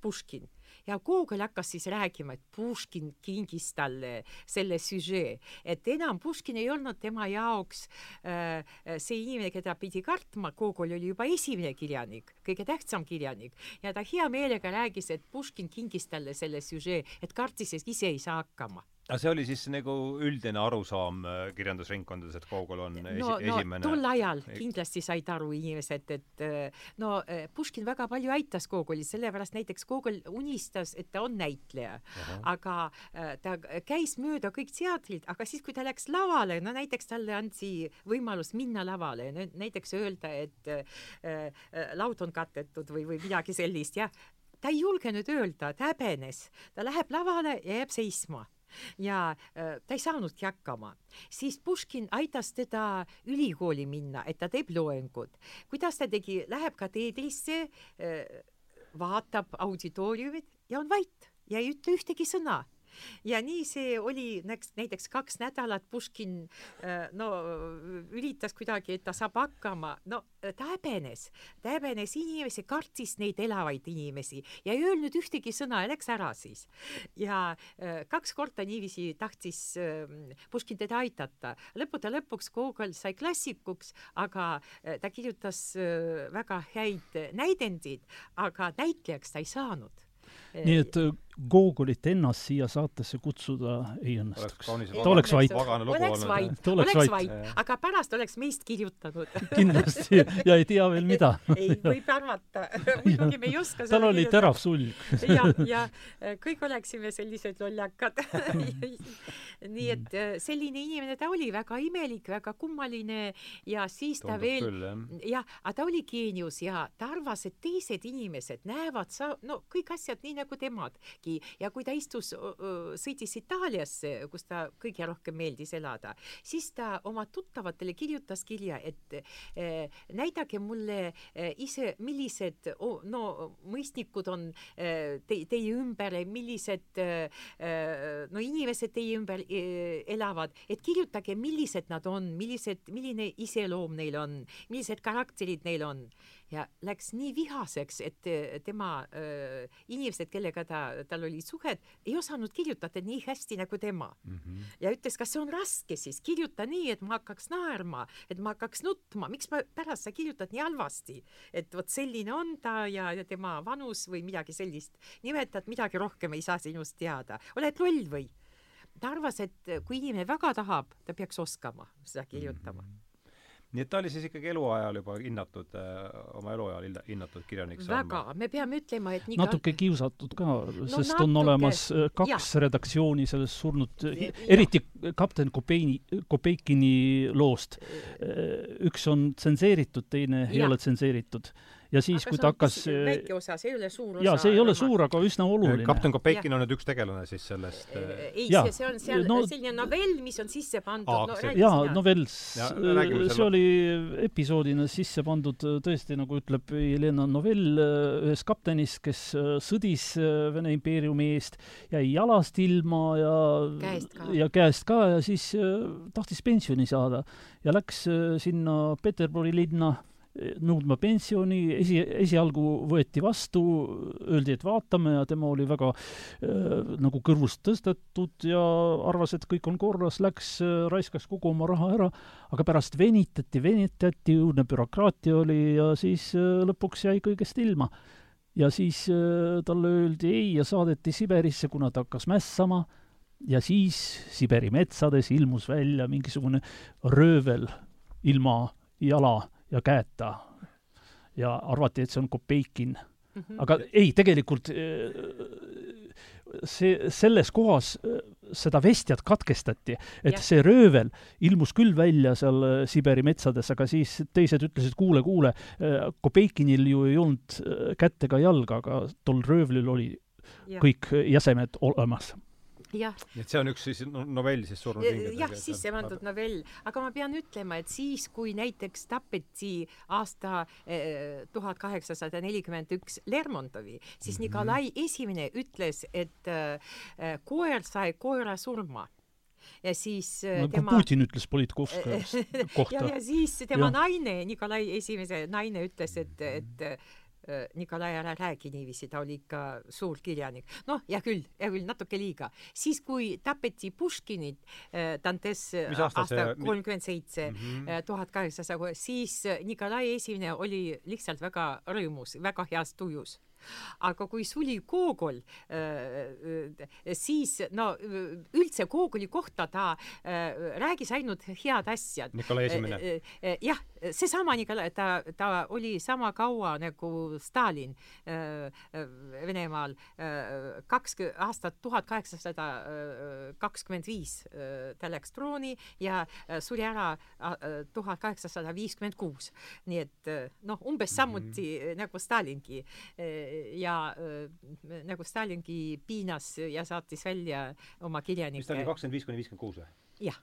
Puškin ja Gogol hakkas siis rääkima, et Puškin kingis talle selle süžee, et enam Puškin ei olnud tema jaoks äh, see inimene, keda pidi kartma, Gogol oli juba esimene kirjanik, kõige tähtsam kirjanik. Ja ta hea meelega rääkis, et Puškin kingis talle selle süžee, et kartis, et ise ei saa hakkama aga see oli siis nagu üldine arusaam äh, kirjandusringkondades, et Gogol on esi, no, no, esimene tol ajal kindlasti said aru inimesed, et äh, no äh, Puškin väga palju aitas Gogolit, sellepärast näiteks Gogol unistas, et ta on näitleja, aga ta käis mööda kõik teatrid, aga siis, kui ta läks lavale, no näiteks talle anti võimalus minna lavale, näiteks öelda, et äh, laud on katetud või, või midagi sellist, jah, ta ei julgenud öelda, ta häbenes, ta läheb lavale ja jääb seisma ja äh, ta ei saanudki hakkama. siis Puškin aitas teda ülikooli minna, et ta teeb loengud. kuidas ta tegi, läheb kateedrisse, äh, vaatab auditooriumit ja on vait ja ei ütle ühtegi sõna ja nii see oli näiteks kaks nädalat Puškin äh, no üritas kuidagi, et ta saab hakkama, no ta häbenes, ta häbenes inimesi, kartis neid elavaid inimesi ja ei öelnud ühtegi sõna ja läks ära siis. ja äh, kaks korda niiviisi tahtis ähm, Puškin teda aidata, lõppude lõpuks Gogol sai klassikuks, aga äh, ta kirjutas väga häid näidendid, aga näitlejaks ta ei saanud. Nii et äh, Gogolit ennast siia saatesse kutsuda ei õnnestuks. ta oleks vait. oleks vait, oleks vait, aga pärast oleks meist kirjutanud kindlasti. Ja ei tea veel mida. Ei, võib arvata. Muidugi me ei oska tal oli terav sulg. Ja, ja äh, kõik oleksime sellised lollakad. Nii et äh, selline inimene ta oli, väga imelik, väga kummaline ja siis ta Tundub veel, jah, aga ta oli geenius ja ta arvas, et teised inimesed näevad sa-, no kõik asjad nii, nagu temadki ja kui ta istus, sõitis Itaaliasse, kus ta kõige rohkem meeldis elada, siis ta oma tuttavatele kirjutas kirja, et eh, näidake mulle eh, ise, millised oh, no mõistnikud on eh, te, teie ümber, millised eh, no inimesed teie ümber eh, elavad, et kirjutage, millised nad on, millised, milline iseloom neil on, millised karakterid neil on ja läks nii vihaseks, et äh, tema äh, inimesed, kellega ta, tal olid suhed, ei osanud kirjutada nii hästi nagu tema mm. -hmm. ja ütles, kas see on raske siis, kirjuta nii, et ma hakkaks naerma, et ma hakkaks nutma, miks ma pärast sa kirjutad nii halvasti, et vot selline on ta ja, ja tema vanus või midagi sellist. nimetad, midagi rohkem ei saa sinust teada, oled loll või? ta arvas, et kui inimene väga tahab, ta peaks oskama seda kirjutama mm. -hmm nii et ta oli siis ikkagi eluajal juba hinnatud äh,, oma eluajal hinnatud kirjanik väga, me peame ütlema, et nii natuke kiusatud ka no,, sest natuke, on olemas äh, kaks ja. redaktsiooni sellest surnud, eriti kapten Kopeini, Kopeikini loost. Äh, üks on tsenseeritud, teine ja. ei ole tsenseeritud ja siis, kui ta hakkas väike osa, see ei ole suur osa. jaa, see ei ole suur, aga üsna oluline. kapten Kopeikin on nüüd üks tegelane siis sellest ei, see, see on seal no, selline novell, mis on sisse pandud no, jaa, novell, see oli episoodina sisse pandud tõesti, nagu ütleb Jelena novell ühest kaptenist, kes sõdis Vene impeeriumi eest, jäi jalast ilma ja käest ka. ja käest ka ja siis tahtis pensioni saada ja läks sinna Peterburi linna nõudma pensioni, esi, esialgu võeti vastu, öeldi, et vaatame ja tema oli väga äh, nagu kõrvust tõstetud ja arvas, et kõik on korras, läks äh,, raiskas kogu oma raha ära, aga pärast venitati, venitati, õudne bürokraatia oli ja siis äh, lõpuks jäi kõigest ilma. ja siis äh, talle öeldi ei ja saadeti Siberisse, kuna ta hakkas mässama. Ja siis Siberi metsades ilmus välja mingisugune röövel ilma jala ja käeta. ja arvati, et see on Kopeikin mm. -hmm. aga ei, tegelikult äh, see, selles kohas äh, seda vestjat katkestati, et ja. see röövel ilmus küll välja seal äh, Siberi metsades, aga siis teised ütlesid, kuule, kuule, Kopeikinil ju ei olnud kätt ega jalga, aga tol röövlil oli ja. kõik jäsemed olemas nii et see on üks siis novell siis surnud hingedega? jah, sisse pandud novell, aga ma pean ütlema, et siis, kui näiteks tapeti aasta eh, tuhat kaheksasada nelikümmend üks Lermontovi, siis -hmm. Nikolai Esimene ütles, et äh, koer sai koera surma ja siis no, tema Putin ütles Politkovskaja kohta. ja, ja siis tema ja. naine, Nikolai Esimese naine ütles, et, et Äh, Nikolai, ära räägi niiviisi, ta oli ikka suur kirjanik. noh, hea küll, hea küll, natuke liiga. siis, kui tapeti Puškinit, äh, Dantes aasta kolmkümmend seitse, mhm. äh, tuhat kaheksasada, siis Nikolai Esimene oli lihtsalt väga rõõmus, väga heas tujus aga kui suli Gogol, siis no üldse Gogoli kohta ta räägis ainult head asjad. Nikolai Esimene. jah, seesama Nikolai, ta, ta oli sama kaua nagu Stalin Venemaal, kaks aastat tuhat kaheksasada kakskümmend viis ta läks trooni ja suri ära tuhat kaheksasada viiskümmend kuus. nii et noh, umbes samuti mm -hmm. nagu Stalingi ja äh, nagu Stalingi piinas ja saatis välja oma kirjanikke. mis ta oli, kakskümmend viis kuni viiskümmend kuus või? jah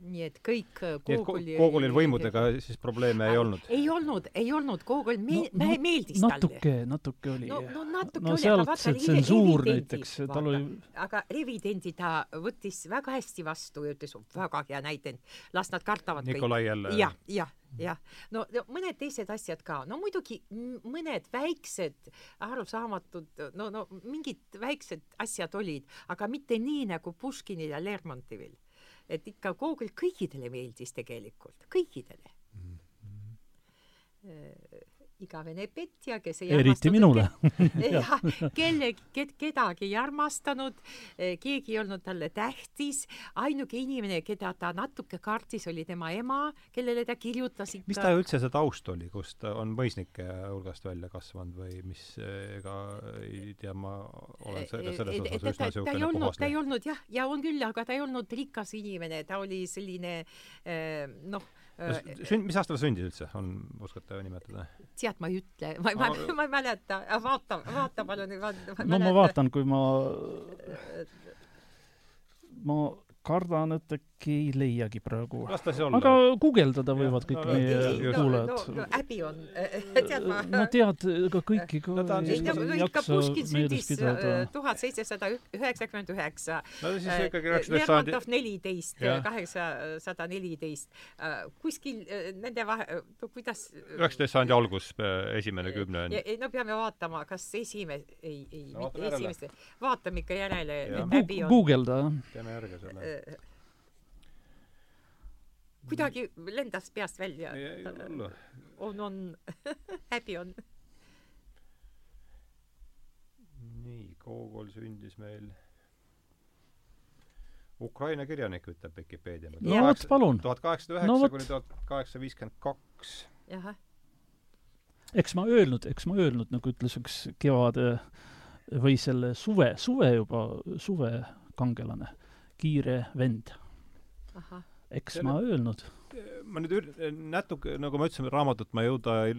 nii et kõik Gogoli Gogolil võimudega siis probleeme ei olnud? ei olnud, ei olnud, Gogol me- no,, no, meeldis natuke, talle. natuke oli. no, no natuke no, oli, aga vaata, tsensuur näiteks, tal oli aga revidendi ta võttis väga hästi vastu ja ütles, väga hea näidend, las nad kartavad Nikolai jälle? jah, jah jah, no, no mõned teised asjad ka, no muidugi mõned väiksed arusaamatud, no, no mingid väiksed asjad olid, aga mitte nii nagu Puškinil ja Lermontovil. et ikka Gogol kõikidele meeldis tegelikult, kõikidele. Mm. -hmm igavene petja, kes ei eriti minule. jah, kelle, kedagi ei armastanud, eh, keegi ei olnud talle tähtis, ainuke inimene, keda ta natuke kartis, oli tema ema, kellele ta kirjutas ikka. Mis ta üldse see taust oli, kust ta on mõisnike hulgast välja kasvanud või mis, ega ei tea, ma olen selle, selles osas üsna niisugune puhas ta ei olnud jah, ja on küll, aga ta ei olnud rikas inimene, ta oli selline eh, noh, sünd, mis aastal ta sündis üldse, on, oskate nimetada? tead, ma ei ütle, ma mäleta, ma ei mäleta, vaata, vaata palun. no ma vaatan, kui ma, ma kardan, et äkki ei leiagi praegu. aga guugeldada võivad kõik no, meie no, kuulajad. no, no häbi on, tead ma. no tead, ega kõiki ka no, ei no, ikka Puškin sündis tuhat seitsesada üheksakümmend üheksa. no siis ikkagi üheksateist sajandi. Lermontov neliteist, kaheksasada neliteist. kuskil nende vahe, no kuidas. üheksateist sajandi algus, esimene kümne on. no peame vaatama, kas esimene, ei, ei, mitte esimest, vaatame ikka järele, guugelda, teeme järge selle kuidagi lendas peast välja. on, on häbi on. nii, Gogol sündis meil Ukraina kirjanik, ütleb Vikipeedia. no vot, palun. tuhat kaheksasada üheksa kuni tuhat kaheksasada viiskümmend kaks. eks ma öelnud, eks ma öelnud, nagu ütles üks kevade või selle suve, suve juba, suve kangelane, kiire vend. ahah eks ma öelnud. ma nüüd ür-, natuke, nagu ma ütlesin, raamatut ma jõuda ei,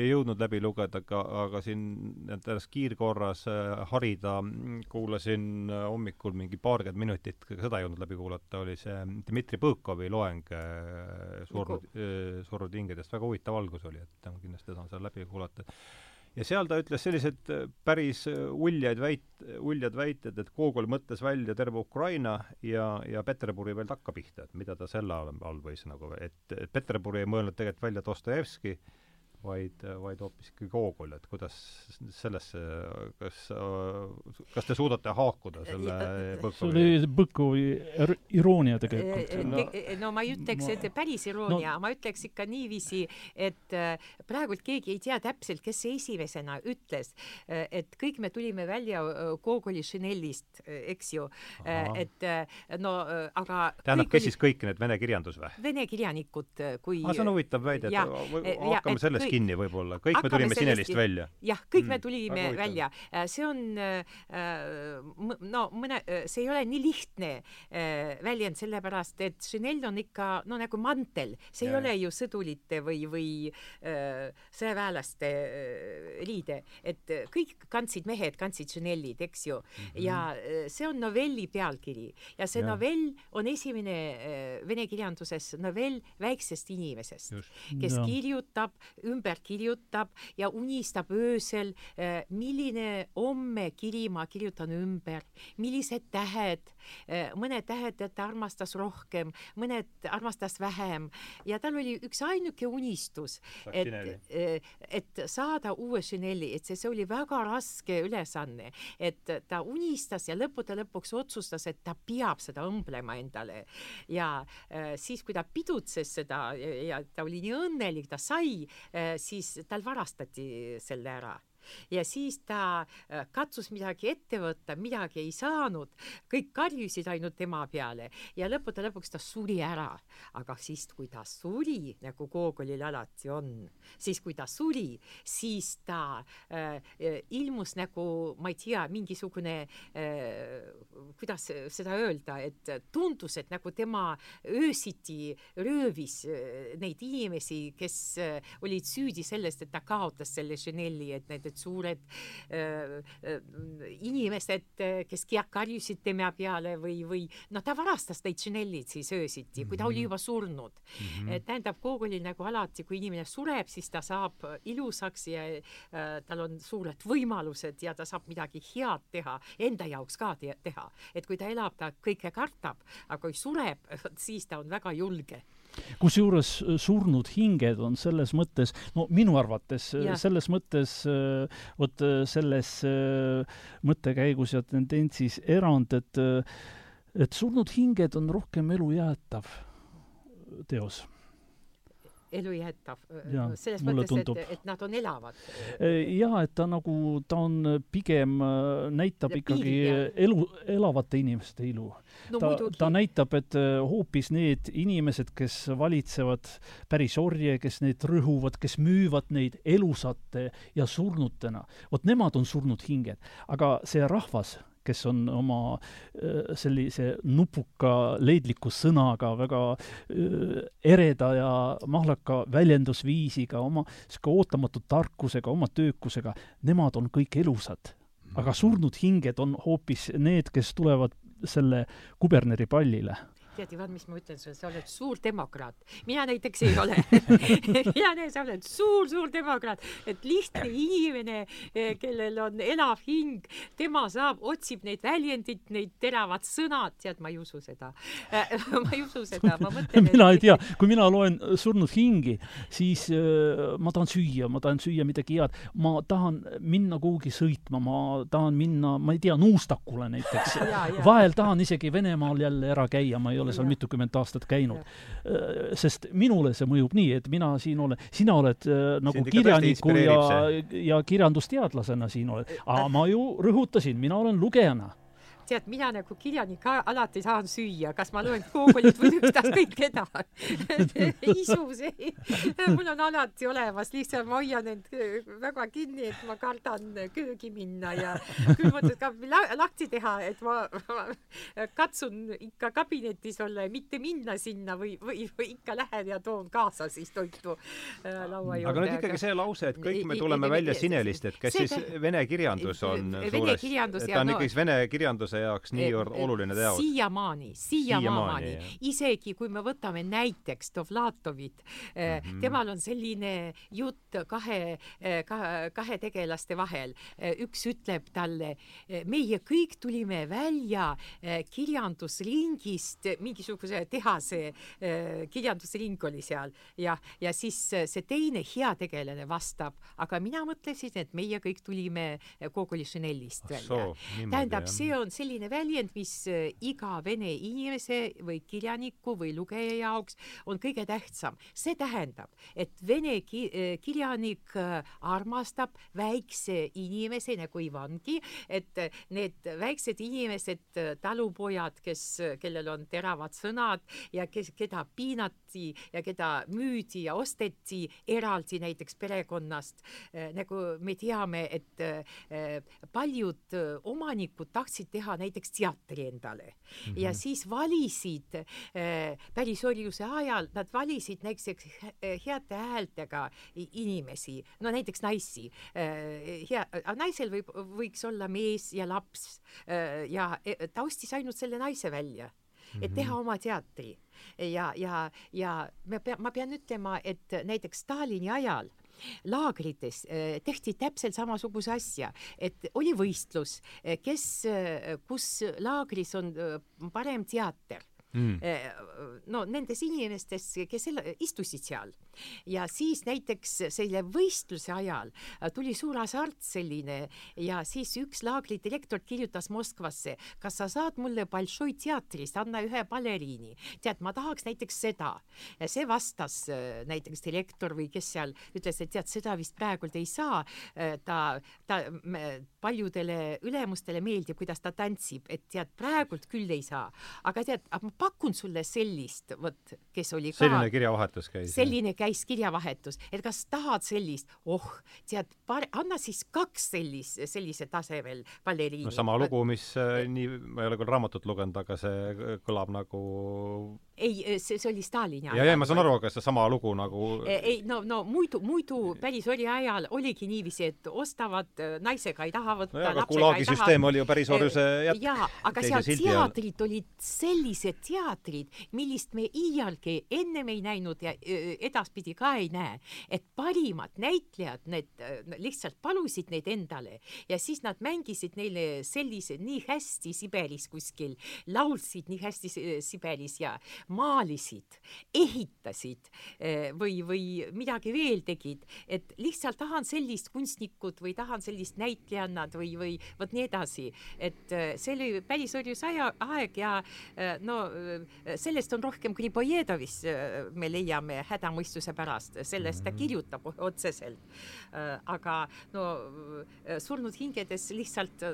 ei jõudnud läbi lugeda, aga, aga siin ennast kiirkorras äh, harida kuulasin äh, hommikul mingi paarkümmend minutit, seda ei jõudnud läbi kuulata, oli see Dmitri Põõkovi loeng äh, surnud, surnud hingedest, väga huvitav algus oli, et kindlasti tahan selle läbi kuulata ja seal ta ütles sellised äh, päris äh, uljaid väit-, uljad väited, et Gogol mõtles välja terve Ukraina ja, ja Peterburi veel takkapihta, et mida ta selle all, all võis nagu, et, et Peterburi ei mõelnud tegelikult välja Dostojevski, vaid, vaid hoopiski Gogol, et kuidas sellesse, kas, kas te suudate haakuda selle see oli Põkovi iroonia tegelikult no,. no ma ei ütleks, et päris iroonia no,, ma ütleks ikka niiviisi, et äh, praegult keegi ei tea täpselt, kes see esimesena ütles, äh, et kõik me tulime välja Gogoli Chanelist, eks ju, et no aga tähendab, kes siis kõik need vene kirjandus või? vene kirjanikud, kui aa, see on huvitav väide, et hakkame sellest kinni võib-olla, kõik me tulime Sinelist välja. jah, kõik me mm, tulime mm, välja. Äh, see on äh, no mõne, äh, see ei ole nii lihtne väljend, sellepärast et Chanel on ikka no nagu mantel, see ja. ei ole ju sõdurite või, või sõjaväelaste riide, et kõik kandsid, mehed kandsid Chanelid, eks ju mm. -hmm. ja see on novelli pealkiri ja see ja. novell on esimene vene kirjanduses novell väiksest inimesest, kes ja. kirjutab ümber kirjutab ja unistab öösel, eh, milline homme kiri ma kirjutan ümber, millised tähed, eh, mõned tähed ta armastas rohkem, mõned armastas vähem. Ja tal oli üks ainuke unistus, et, eh, et saada uue Chanel'i, et see, see oli väga raske ülesanne, et ta unistas ja lõppude lõpuks otsustas, et ta peab seda õmblema endale. Ja siis, kui ta pidutses seda ja, ja ta oli nii õnnelik, ta sai, siis tal varastati selle ära ja siis ta äh, katsus midagi ette võtta, midagi ei saanud, kõik karjusid ainult tema peale ja lõppude lõpuks ta suri ära. aga siis, kui ta suri, nagu Gogolil alati on, siis kui ta suri, siis ta äh, äh ilmus nagu, ma ei tea, mingisugune äh,, kuidas seda öelda, et tundus, et nagu tema öösiti röövis äh, neid inimesi, kes äh, olid süüdi sellest, et ta kaotas selle Chanel'i, et need sellised suured äh, äh, inimesed, kes karjusid tema peale või, või noh, ta varastas neid Chanel'id siis öösiti, kui ta oli mhm. juba surnud mm. -hmm. tähendab, Gogolil nagu alati, kui inimene sureb, siis ta saab ilusaks ja äh, tal on suured võimalused ja ta saab midagi head teha, enda jaoks ka te teha. et kui ta elab, ta kõike kartab, aga kui sureb, siis ta on väga julge kusjuures äh, surnud hinged on selles mõttes, no minu arvates äh, selles mõttes äh, vot selles mõttekäigus ja tendentsis erand, et et surnud hinged on rohkem elujäetav teos elujäetav selles mõttes, et, et nad on elavad. jaa, et ta nagu, ta on pigem, näitab ja ikkagi elu, elavate inimeste ilu no,. ta, ta näitab, et hoopis need inimesed, kes valitsevad päris orje, kes neid rõhuvad, kes müüvad neid elusate ja surnutena, vot nemad on surnud hinged. aga see rahvas, kes on oma äh, sellise nupuka leidliku sõnaga, väga äh, ereda ja mahlaka väljendusviisiga, oma sihuke ootamatu tarkusega, oma töökusega, nemad on kõik elusad. Aga surnud hinged on hoopis need, kes tulevad selle kuberneri pallile tead, Ivan, mis ma ütlen sulle, sa oled suur demokraat. mina näiteks ei ole. Mina näen, sa oled suur-suur demokraat, et lihtne inimene, eh, kellel on elav hing, tema saab, otsib neid väljendit, neid teravad sõnad, tead, ma ei usu seda. Eh, ma ei usu seda, ma mõtlen mina ei tea, kui mina loen surnud hingi, siis äh, ma tahan süüa, ma tahan süüa midagi head, ma tahan minna kuhugi sõitma, ma tahan minna, ma ei tea, Nuustakule näiteks. Vahel tahan isegi Venemaal jälle ära käia, ma ei ole seal mitukümmend aastat käinud. Äh, sest minule see mõjub nii, et mina siin olen, sina oled äh, nagu kirjaniku ja, ja kirjandusteadlasena siin oled, aga ma ju rõhutasin, mina olen lugejana tead, mina nagu kirjanik alati tahan süüa, kas ma loen Google'it või ükstaskõik keda isus ei, mul on alati olemas, lihtsalt ma hoian end väga kinni, et ma kardan köögi minna ja külmutatud ka lahti teha, et ma, ma katsun ikka kabinetis olla ja mitte minna sinna või, või, või ikka lähen ja toon kaasa siis toitu äh, laua juurde. aga nüüd ikkagi see lause, et kõik me tuleme välja Sinelist, et kas siis vene kirjandus on vene kirjandus ja ta on ikkagi vene kirjandus inimese jaoks niivõrd oluline teos. siiamaani, siiamaani, isegi kui me võtame näiteks Dovlatovit mm, -hmm. temal on selline jutt kahe, eh, kahe, kahe tegelaste vahel. Eh, üks ütleb talle, meie kõik tulime välja kirjandusringist, mingisuguse tehase kirjandusring oli seal ja, ja siis see teine heategelane vastab, aga mina mõtlesin, et meie kõik tulime Gogoli Chanelist välja. tähendab, see on selline selline väljend, mis äh, iga vene inimese või kirjaniku või lugeja jaoks on kõige tähtsam. see tähendab, et vene ki äh, kirjanik äh, armastab väikse inimese nagu Ivangi, et need väiksed inimesed, talupojad, kes, kellel on teravad sõnad ja kes, keda piinati ja keda müüdi ja osteti eraldi näiteks perekonnast, nagu me teame, et paljud omanikud tahtsid teha näiteks teatri endale mm. -hmm. ja siis valisid äh, päris orjuse ajal, nad valisid näiteks heade häältega inimesi, no näiteks naisi äh,. hea, naisel võib, võiks olla mees ja laps ja ta ostis ainult selle naise välja et teha mhm. oma teatri ja, ja, ja me pea, ma pean ütlema, et näiteks Stalini ajal laagrites eh, tehti täpselt samasuguse asja, et oli võistlus, eh, kes, eh, kus laagris on parem teater mm. no nendes inimestes, kes istusid seal ja siis näiteks selle võistluse ajal tuli suur hasart selline ja siis üks laagri direktor kirjutas Moskvasse, kas sa saad mulle Bolšoi teatrist anda ühe baleriini, tead, ma tahaks näiteks seda. see vastas äh, näiteks direktor või kes seal ütles, et tead, seda vist praegult ei saa. Äh, ta, ta paljudele ülemustele meeldib, kuidas ta tantsib, et tead, praegult küll ei saa, aga tead, ma pakun sulle sellist, vot, kes oli ka selline kirjavahetus käis. selline käis kirjavahetus, et kas tahad sellist, oh, tead, anna siis kaks sellist, sellise tasemel baleriini. no sama lugu, mis äh, nii, ma ei ole küll raamatut lugenud, aga see kõlab nagu ei, see, see oli Stalini ajal. ja, ja ma saan aru, aga seesama lugu nagu ei, no, no muidu, muidu päris orja ajal oligi niiviisi, et ostavad äh, naisega ei taha võtta no, aga Gulagi süsteem oli ju päris orjuse jätk. jaa, aga seal teatrid olid sellised teatrid, millist me iialgi ennem ei näinud ja edaspidi ka ei näe, et parimad näitlejad, need lihtsalt palusid neid endale ja siis nad mängisid neile sellise nii hästi Siberis kuskil, laulsid nii hästi Siberis ja maalisid, ehitasid eh, või, või midagi veel tegid, et lihtsalt tahan sellist kunstnikut või tahan sellist näitlejannat või, või vot nii edasi, et eh, see oli päris orjus aja, aeg ja eh, no sellest on rohkem Gribojedovis me leiame hädamõistuse pärast, sellest ta mhm. kirjutab otseselt. aga no surnud hingedes lihtsalt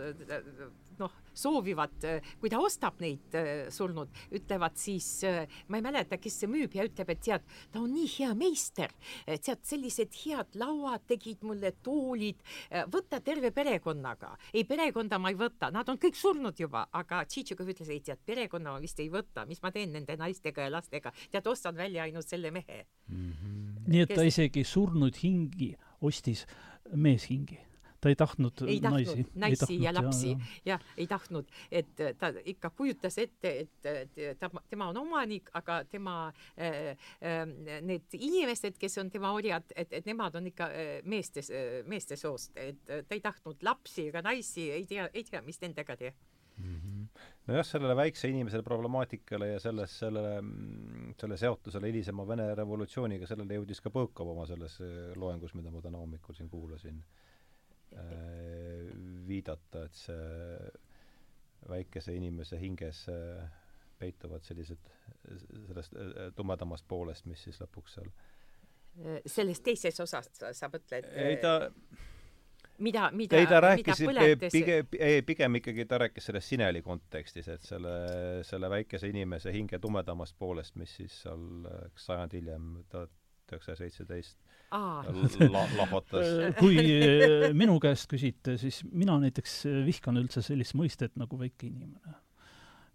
noh, soovivad, kui ta ostab neid äh, surnud, ütlevad siis, äh, ma ei mäleta, kes see müüb ja ütleb, et tead, ta on nii hea meister, tead, sellised head lauad tegid mulle, toolid, äh, võta terve perekonnaga. ei, perekonda ma ei võta, nad on kõik surnud juba, aga Tšitšikov ütles, ei tead, perekonna ma vist ei võta, mis ma teen nende naistega ja lastega, tead, ostan välja ainult selle mehe mm. -hmm. nii et kes... ta isegi surnud hingi ostis meeshingi ta ei tahtnud ei tahtnud naisi, naisi ei tahtnud, ja lapsi, jah, ei tahtnud, et ta ikka kujutas ette, et ta, tema on omanik, aga tema äh, äh, need inimesed, kes on tema orjad, et, et nemad on ikka äh, meeste, meeste soost, et ta ei tahtnud lapsi ega naisi, ei tea, ei tea, mis nendega teha. Mm. -hmm. nojah, sellele väikse inimese problemaatikale ja selles, sellele, selle seotusele hilisema Vene revolutsiooniga, sellele jõudis ka Põõkov oma selles loengus, mida ma täna hommikul siin kuulasin. Äh, viidata, et see väikese inimese hinges äh, peituvad sellised, sellest äh, tumedamast poolest, mis siis lõpuks seal selles teises osas sa, mõtled? ei ta mida, mida, ei ta rääkis pigem, ei pigem ikkagi ta rääkis sellest Sineli kontekstis, et selle, selle väikese inimese hinge tumedamast poolest, mis siis seal sajand hiljem, tuhat üheksasada seitseteist lahvatas. kui eh, minu käest küsite, siis mina näiteks vihkan üldse sellist mõistet nagu väike inimene.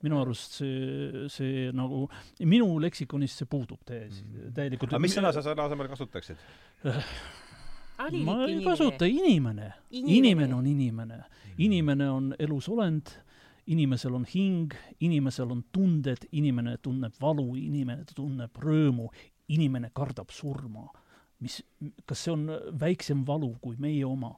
minu arust see, see nagu, minu leksikonis see puudub täiesti, mm. täielikult. aga mis sõna sa selle asemel kasutaksid? ma ei kasuta inimene, inimene., inimene on inimene, mm. inimene on elus olend, inimesel on hing, inimesel on tunded, inimene tunneb valu, inimene tunneb rõõmu, inimene kardab surma mis, kas see on väiksem valu kui meie oma?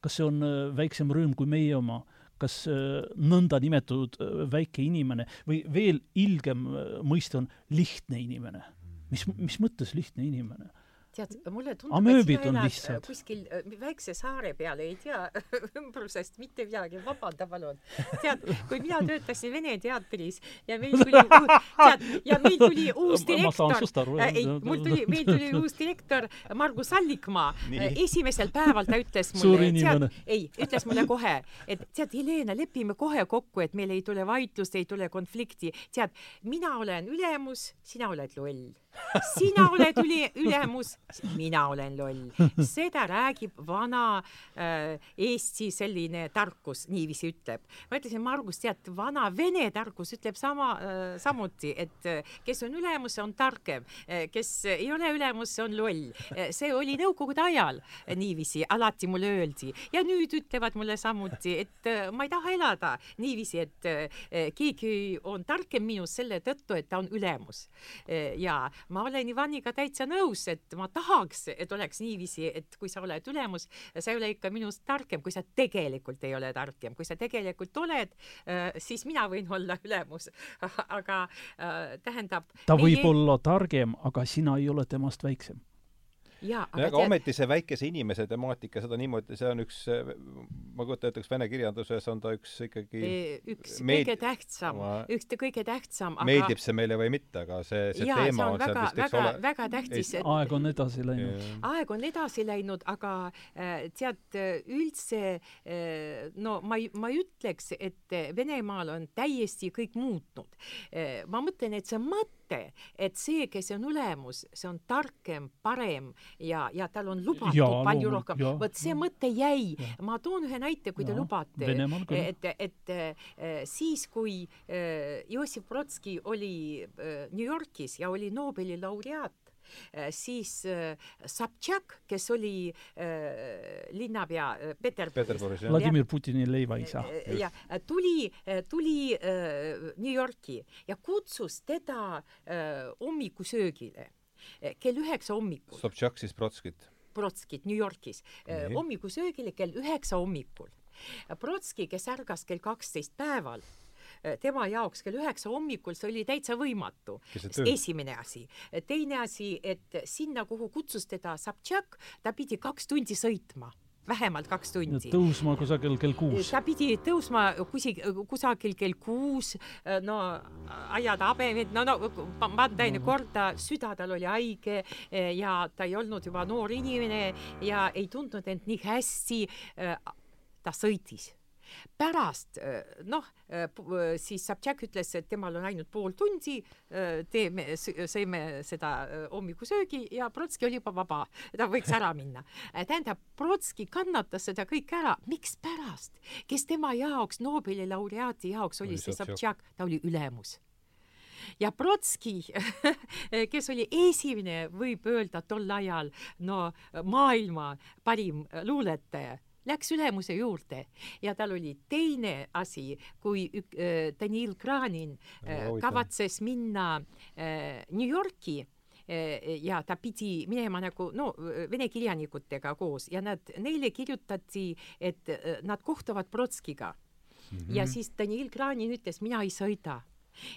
kas see on äh, väiksem rõõm kui meie oma? kas äh, nõnda nimetatud äh, väike inimene või veel ilgem mõiste on lihtne inimene? mis, mis mõttes lihtne inimene? Tead, mulle tundub, amööbid on lihtsad. kuskil äh, väikse saare peal, ei tea ümbrusest mitte midagi, vabanda palun. tead, kui mina töötasin Vene teatris ja meil tuli, tead, ja meil tuli uus direktor, äh, ei, mul tuli, meil tuli uus direktor Margus Allikmaa. Äh, esimesel päeval ta ütles mulle, tead, ei, ütles mulle kohe, et tead, Helena, lepime kohe kokku, et meil ei tule vaidlust, ei tule konflikti. tead, mina olen ülemus, sina oled loll sina oled üli, ülemus, mina olen loll. seda räägib vana äh, Eesti selline tarkus, niiviisi ütleb. ma ütlesin, Margus, tead, vana vene tarkus ütleb sama äh,, samuti, et äh, kes on ülemus, on targem äh,, kes ei ole ülemus, on loll äh,. see oli nõukogude ajal niiviisi, alati mulle öeldi ja nüüd ütlevad mulle samuti, et äh, ma ei taha elada niiviisi, et äh, keegi on targem minust selle tõttu, et ta on ülemus äh, ja ma olen Ivaniga täitsa nõus, et ma tahaks, et oleks niiviisi, et kui sa oled ülemus, sa ei ole ikka minust targem, kui sa tegelikult ei ole targem, kui sa tegelikult oled, äh, siis mina võin olla ülemus. aga äh, tähendab. ta võib olla targem, aga sina ei ole temast väiksem aga, aga tead... ometi see väikese inimese temaatika, seda niimoodi, see on üks, ma kujutan ette, kas vene kirjanduses on ta üks ikkagi üks meed... kõige tähtsam, üks kõige tähtsam, aga meeldib see meile või mitte, aga see, see jaa, teema see on, on väga, väga, ole... väga tähtis et.... aeg on edasi läinud. aeg on edasi läinud, aga äh, tead, üldse äh, no ma ei, ma ei ütleks, et Venemaal on täiesti kõik muutnud. Äh, ma mõtlen, et see mõte mõte, et see, kes on ülemus, see on targem, parem ja, ja tal on lubatud ja, palju rohkem. vot see mõte jäi. ma toon ühe näite, kui ja, te lubate. et, et, äh, siis, kui äh, Jossif Brodski oli äh, New Yorgis ja oli Nobeli laureaat, siis äh, Sobtšak, kes oli äh, linnapea Peterburis, Vladimir Putini leivaisa. ja tuli, tuli New Yorki ja kutsus teda hommikusöögile kell üheksa hommikul. Sobtšak siis Brodskit? Brodskit New Yorgis hommikusöögile kell üheksa hommikul. Brodski, kes ärgas kell kaksteist päeval Äh, tema jaoks kell üheksa hommikul see oli täitsa võimatu. esimene asi. teine asi, et sinna, kuhu kutsus teda Sobtšak, ta pidi kaks tundi sõitma vähemalt kaks tundi. tõusma kusagil kell kuus. ta pidi tõusma kusi-, kusagil kell kuus, no ajada habemed, no, no panna enne korda, süda tal oli haige ja ta ei olnud juba noor inimene ja ei tundnud end nii hästi. ta sõitis pärast noh, siis Sobtšak ütles, et temal on ainult pool tundi, teeme, sõime seda hommikusöögi ja Brodski oli juba vaba, ta võiks ära minna. tähendab, Brodski kannatas seda kõike ära, mikspärast, kes tema jaoks, Nobeli laureaadi jaoks oli see Sobtšak, ta oli ülemus. Ja Brodski, kes oli esimene, võib öelda tol ajal, no maailma parim luuletaja läks ülemuse juurde ja tal oli teine asi, kui ük, äh, Danil Kranin äh, kavatses minna äh, New Yorki äh, ja ta pidi minema nagu no vene kirjanikutega koos ja nad, neile kirjutati, et äh, nad kohtuvad Brodskiga mm. -hmm. ja siis Danil Kranin ütles, mina ei sõida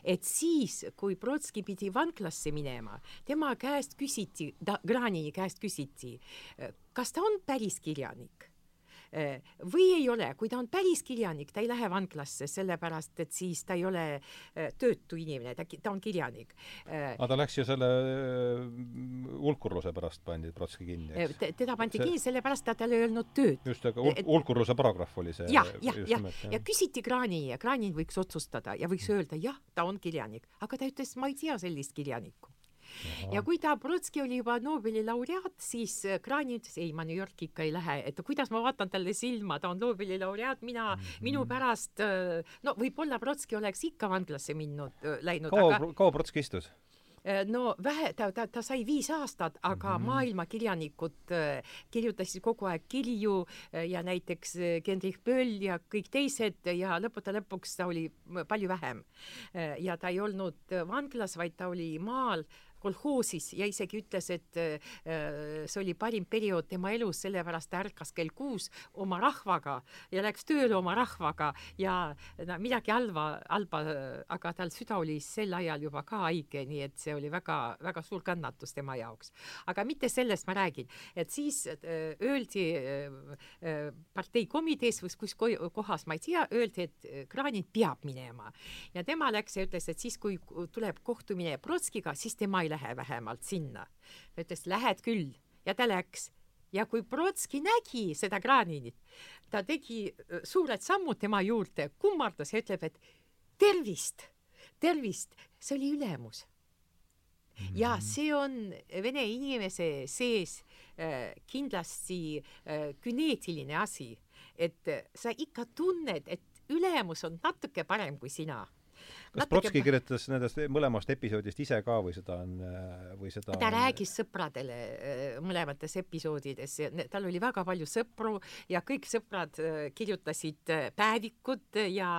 et siis, kui Brodski pidi vanglasse minema, tema käest küsiti, Granini käest küsiti, kas ta on päris kirjanik Äh, või ei ole, kui ta on päris kirjanik, ta ei lähe vanglasse, sellepärast et siis ta ei ole äh, töötu inimene, ta, ta on kirjanik. Äh, aga ta läks ju selle hulkurluse pärast pandi Trotski kinni, eks? teda pandi see... kinni sellepärast, et tal ei olnud tööd. just, aga hulkurluse paragrahv oli see. jah, jah, jah, ja küsiti Kraani ja Kraanin võiks otsustada ja võiks öelda jah, ta on kirjanik, aga ta ütles, ma ei tea sellist kirjanikku ja kui ta, Brodski oli juba Nobeli laureaat, siis äh, Krani ütles, ei, ma New Yorki ikka ei lähe, et kuidas ma vaatan talle silma, ta on Nobeli laureaat, mina mm, -hmm. minu pärast, äh, no võib-olla Brodski oleks ikka vanglasse minnud, äh, läinud. kaua aga..., kaua Brodski istus? no vähe, ta, ta, ta sai viis aastat, aga mm -hmm. maailmakirjanikud kirjutasid kogu aeg kirju ja näiteks Gendrich Böll ja kõik teised ja lõppude lõpuks ta oli palju vähem äh,. ja ta ei olnud vanglas, vaid ta oli maal kolhoosis ja isegi ütles, et äh, see oli parim periood tema elus, sellepärast ta ärkas kell kuus oma rahvaga ja läks tööle oma rahvaga ja no midagi halba, halba, aga tal süda oli sel ajal juba ka haige, nii et see oli väga-väga suur kannatus tema jaoks. aga mitte sellest ma räägin, et siis äh, öeldi äh, partei komitees või kus kohas, ma ei tea, öeldi, et Granit peab minema ja tema läks ja ütles, et siis, kui tuleb kohtumine Brodskiga, siis tema ei lähe vähemalt sinna. ta ütles, lähed küll ja ta läks ja kui Brodski nägi seda Graninit, ta tegi suured sammud tema juurde, kummardas ja ütleb, et tervist, tervist, see oli ülemus. ja mhm. see on vene inimese sees äh, kindlasti äh, güneetiline asi, et sa ikka tunned, et ülemus on natuke parem kui sina kas Brotski kirjutas nendest mõlemast episoodist ise ka või seda on, või seda ta rääkis sõpradele äh, mõlemates episoodides, tal oli väga palju sõpru ja kõik sõbrad äh, kirjutasid äh, päevikut ja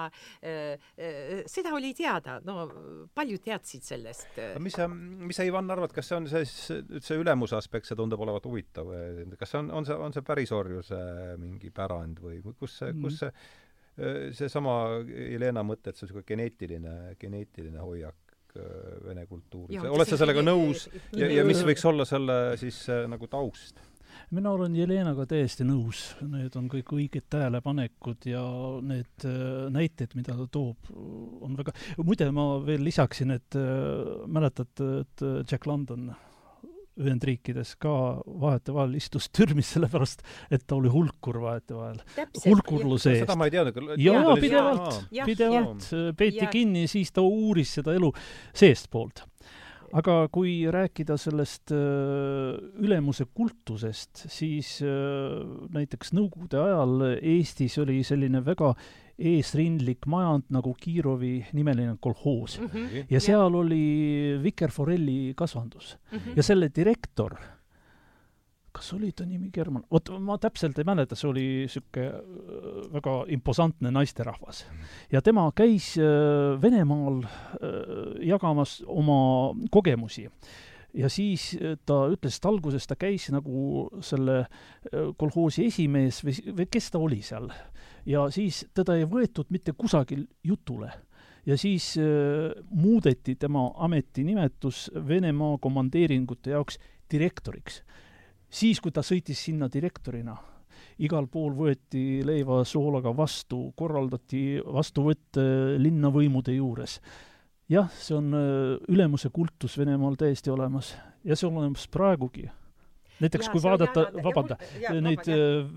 seda oli teada, no paljud teadsid sellest. mis sa, mis sa, Ivan, arvad, kas see on see, see ülemuse aspekt, see tundub olevat huvitav, kas see on, on see, on see pärisorjuse mingi pärand või kus see, kus see mm Äh, seesama Jelena mõte, et see on niisugune geneetiline, geneetiline hoiak äh, vene kultuuris. oled sa sellega nõus ja, ja mis võiks olla selle siis äh, nagu taust? mina olen Jelenaga täiesti nõus, need on kõik õiged tähelepanekud ja need näited, mida ta toob, on väga, muide ma veel lisaksin, et mäletate, et Jack London Ühendriikides ka vahetevahel istus türmis sellepärast, et ta oli hulkur vahetevahel. hulkurluse eest. seda ma ei teadnud küll. jaa, pidevalt, pidevalt peeti kinni, siis ta uuris seda elu seestpoolt aga kui rääkida sellest äh, ülemuse kultusest, siis äh, näiteks Nõukogude ajal Eestis oli selline väga eesrindlik majand nagu Kirovi nimeline kolhoos mm. -hmm. ja seal ja. oli Vikerforelli kasvandus mm. -hmm. ja selle direktor, kas oli ta nimi German, vot ma täpselt ei mäleta, see oli niisugune äh, väga imposantne naisterahvas. ja tema käis äh, Venemaal äh, jagamas oma kogemusi ja siis ta ütles, et alguses ta käis nagu selle kolhoosi esimees või, või kes ta oli seal ja siis teda ei võetud mitte kusagil jutule. ja siis äh, muudeti tema ametinimetus Venemaa komandeeringute jaoks direktoriks. siis, kui ta sõitis sinna direktorina, igal pool võeti leiva soolaga vastu, korraldati vastuvõtt äh, linnavõimude juures. jah, see on äh, ülemuse kultus Venemaal täiesti olemas ja see on olemas praegugi näiteks ja, kui vaadata, vabanda, neid äh,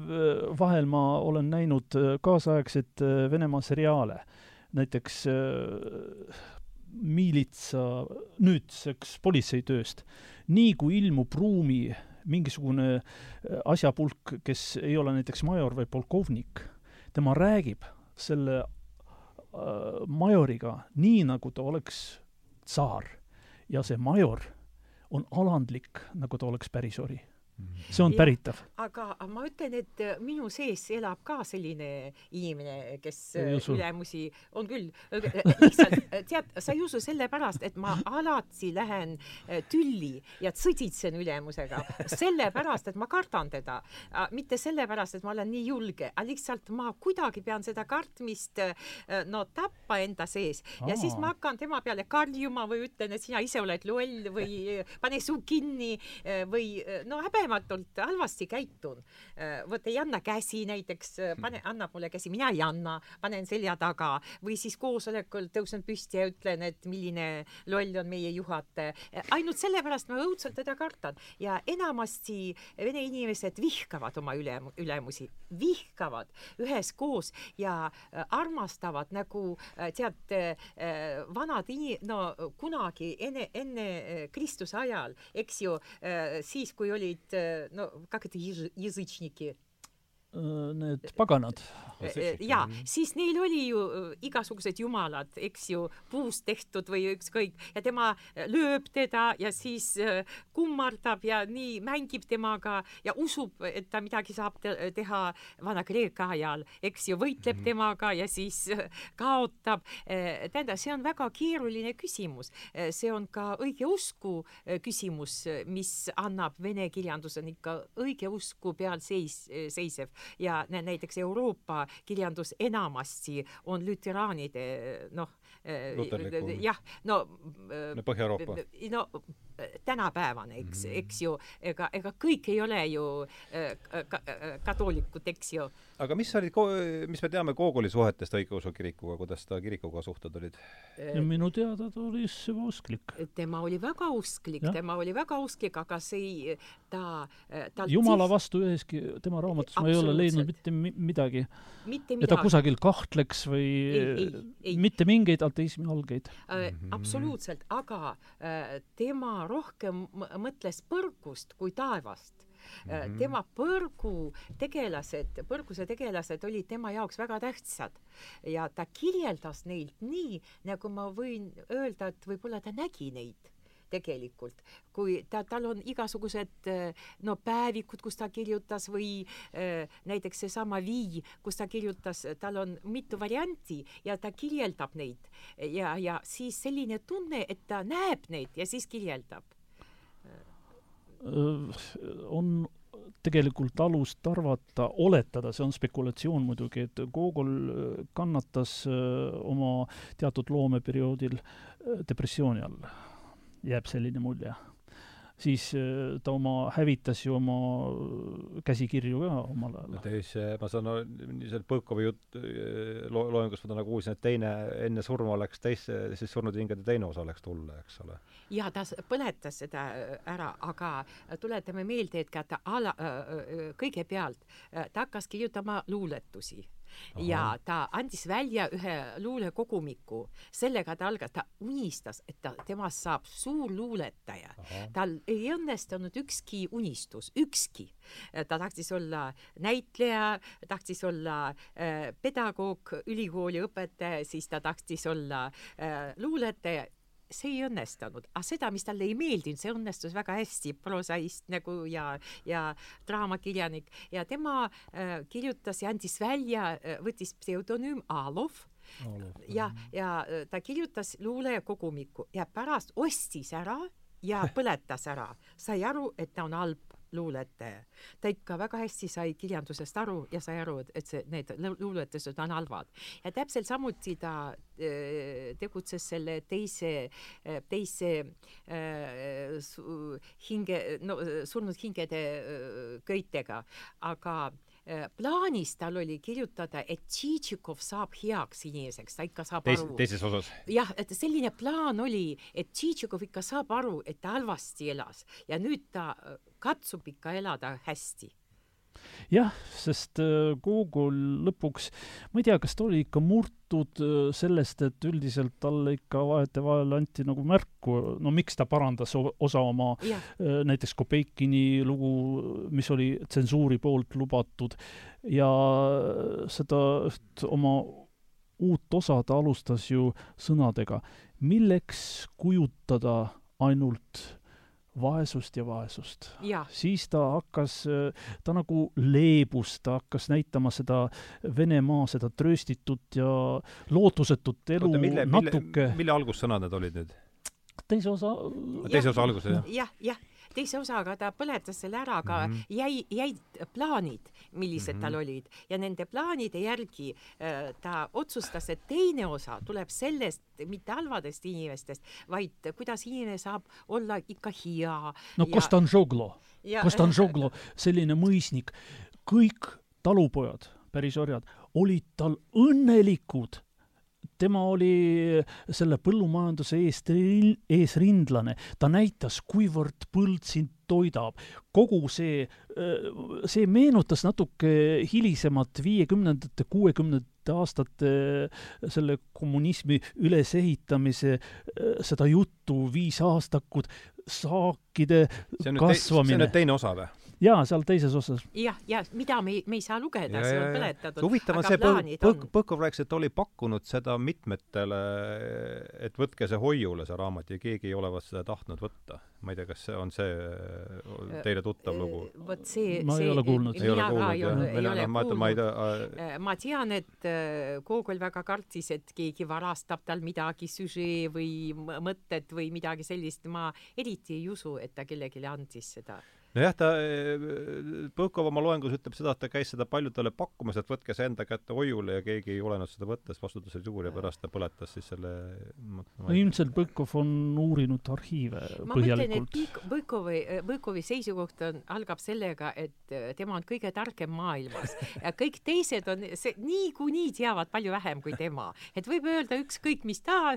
vahel ma olen näinud äh, kaasaegseid äh, Venemaa seriaale, näiteks miilitsa nüüdseks politseitööst. nii kui ilmub ruumi mingisugune asjapulk, kes ei ole näiteks major või polkovnik, tema räägib selle äh, majoriga nii, nagu ta oleks tsaar. ja see major on alandlik, nagu ta oleks pärisori see on päritav. aga ma ütlen, et äh, minu sees elab ka selline inimene, kes äh, ülemusi on küll, lihtsalt tead, sa ei usu sellepärast, et ma alati lähen tülli ja sõditsen ülemusega, sellepärast, et ma kardan teda. mitte sellepärast, et ma olen nii julge, aga lihtsalt ma kuidagi pean seda kartmist no tappa enda sees ja Aa. siis ma hakkan tema peale karjuma või ütlen, et sina ise oled loll või pane suu kinni või no häbematult halvasti käitun. vot ei anna käsi näiteks, pane, annab mulle käsi, mina ei anna, panen selja taga või siis koosolekul tõusen püsti ja ütlen, et milline loll on meie juhataja. ainult sellepärast ma õudselt teda kardan ja enamasti vene inimesed vihkavad oma ülem-, ülemusi, vihkavad üheskoos ja armastavad nagu tead, vanad ini-, no kunagi enne, enne Kristuse ajal, eks ju, siis kui olid no как это язычники need paganad. ja siis neil oli ju äh, igasugused jumalad, eks ju, puust tehtud või ükskõik ja tema äh, lööb teda ja siis kummardab ja nii mängib temaga ja usub, et ta midagi saab te teha Vana-Kreeka ajal, eks ju, võitleb mm -hmm. temaga ja siis kaotab. tähendab, see on väga keeruline küsimus. see on ka õigeusku küsimus, mis annab vene kirjandus on ikka õigeusku peal seis, seisev ja näiteks Euroopa kirjandus enamasti on lüteraanide noh, jah, no, no Põhja-Euroopa. no tänapäevane, eks mm, -hmm. eks ju, ega, ega kõik ei ole ju äh, ka, äh, katolikud, eks ju. aga mis olid, mis me teame Gogoli suhetest õigeusu kirikuga, kuidas ta kirikuga suhted olid? minu teada ta oli süvausklik. tema oli väga usklik, tema oli väga usklik, aga see ei, ta, ta jumala tis... vastu üheski tema raamatus ma ei ole leidnud mitte midagi. et ta kusagil kahtleks või ei, ei, ei. mitte mingeid ateismi algeid äh,. absoluutselt, aga äh, tema rohkem mõtles põrgust kui taevast Mm -hmm. tema põrgu tegelased, põrguse tegelased olid tema jaoks väga tähtsad ja ta kirjeldas neid nii, nagu ma võin öelda, et võib-olla ta nägi neid tegelikult, kui ta, tal on igasugused no päevikud, kus ta kirjutas või äh, näiteks seesama Vii, kus ta kirjutas, tal on mitu varianti ja ta kirjeldab neid. Ja, ja siis selline tunne, et ta näeb neid ja siis kirjeldab. on tegelikult alust arvata, oletada, see on spekulatsioon muidugi, et Gogol kannatas oma teatud loomeperioodil depressiooni all jääb selline mulje. siis äh, ta oma, hävitas ju oma äh, käsikirju ka omal ajal. siis ma saan aru, see Põlkovi jutt lo-, loengust ma nagu kuulsin, et teine, enne surma oleks teise, siis surnud hingede teine osa läks tulle, eks ole. jaa, ta põletas seda äh, ära, aga tuletame meelde, et ka ta ala, kõigepealt ta hakkas kirjutama luuletusi ja ta andis välja ühe luulekogumiku, sellega ta algas, ta unistas, et ta, temast saab suur luuletaja. tal ei õnnestunud ükski unistus, ükski. ta tahtis olla näitleja, tahtis olla äh, pedagoog, ülikooli õpetaja, siis ta tahtis olla äh, luuletaja see ei õnnestunud, aga seda, mis talle ei meeldinud, see õnnestus väga hästi, prosaist nagu ja, ja draamakirjanik. Ja tema äh, kirjutas ja andis välja äh,, võttis pseudonüüm Alov ja, ja äh, ta kirjutas luulekogumiku ja pärast ostis ära ja põletas ära, sai aru, et ta on halb luuletaja. ta ikka väga hästi sai kirjandusest aru ja sai aru, et, see, need luuletused on halvad. ja täpselt samuti ta äh, tegutses selle teise äh,, teise äh, hinge, no surnud hingede köitega, aga plaanis tal oli kirjutada, et Tšitšikov saab heaks inimeseks, ta ikka saab Teis, aru. teises osas? jah, et selline plaan oli, et Tšitšikov ikka saab aru, et ta halvasti elas ja nüüd ta äh, katsub ikka elada hästi jah, sest Google lõpuks, ma ei tea, kas ta oli ikka murtud sellest, et üldiselt talle ikka vahetevahel anti nagu märku, no miks ta parandas osa oma ja. näiteks Kopeikini lugu, mis oli tsensuuri poolt lubatud, ja seda oma uut osa ta alustas ju sõnadega, milleks kujutada ainult vaesust ja vaesust. siis ta hakkas, ta nagu leebus, ta hakkas näitama seda Venemaa, seda trööstitut ja lootusetut elu Oota, mille, natuke mille, mille algussõnad need olid nüüd? teise osa teise osa alguses, jah? jah, jah teise osaga ta põletas selle ära, aga mm -hmm. jäi, jäid plaanid, millised mm -hmm. tal olid ja nende plaanide järgi äh, ta otsustas, et teine osa tuleb sellest, mitte halvadest inimestest, vaid kuidas inimene saab olla ikka hea. no ja... Kostanžoglo, Kostanžoglo, selline mõisnik, kõik talupojad, päris orjad, olid tal õnnelikud tema oli selle põllumajanduse eest, eesrindlane, ta näitas, kuivõrd põld sind toidab. kogu see, see meenutas natuke hilisemat viiekümnendate, kuuekümnendate aastate selle kommunismi ülesehitamise, seda juttu, viis aastakut, saakide kasvamine. see on nüüd teine osa või? Jaa, seal teises osas. jah, ja mida me, me ei saa lugeda, see on põletatud. huvitav on see, Põk-, Põkov rääkis, et oli pakkunud seda mitmetele, et võtke see hoiule, see raamat, ja keegi ei olevat seda tahtnud võtta. ma ei tea, kas see on see teile tuttav lugu? vot see, ma see ei ole kuulnud. ei ole kuulnud, jah? ei ole kuulnud. ma tean, et Gogol väga kartis, et keegi varastab tal midagi, süžee või mõtted või midagi sellist, ma eriti ei usu, et ta kellelegi andis seda nojah, ta, Põlkov oma loengus ütleb seda, et ta käis seda paljudele pakkumas, et võtke see enda kätte hoiule ja keegi ei julenud seda võtta, sest vastutus oli suur ja pärast ta põletas siis selle no ilmselt Põlkov on uurinud arhiive ma põhjalikult. Põlkovi, Põlkovi seisukoht on, algab sellega, et äh, tema on kõige targem maailmas ja kõik teised on see niikuinii teavad palju vähem kui tema, et võib öelda ükskõik mis ta,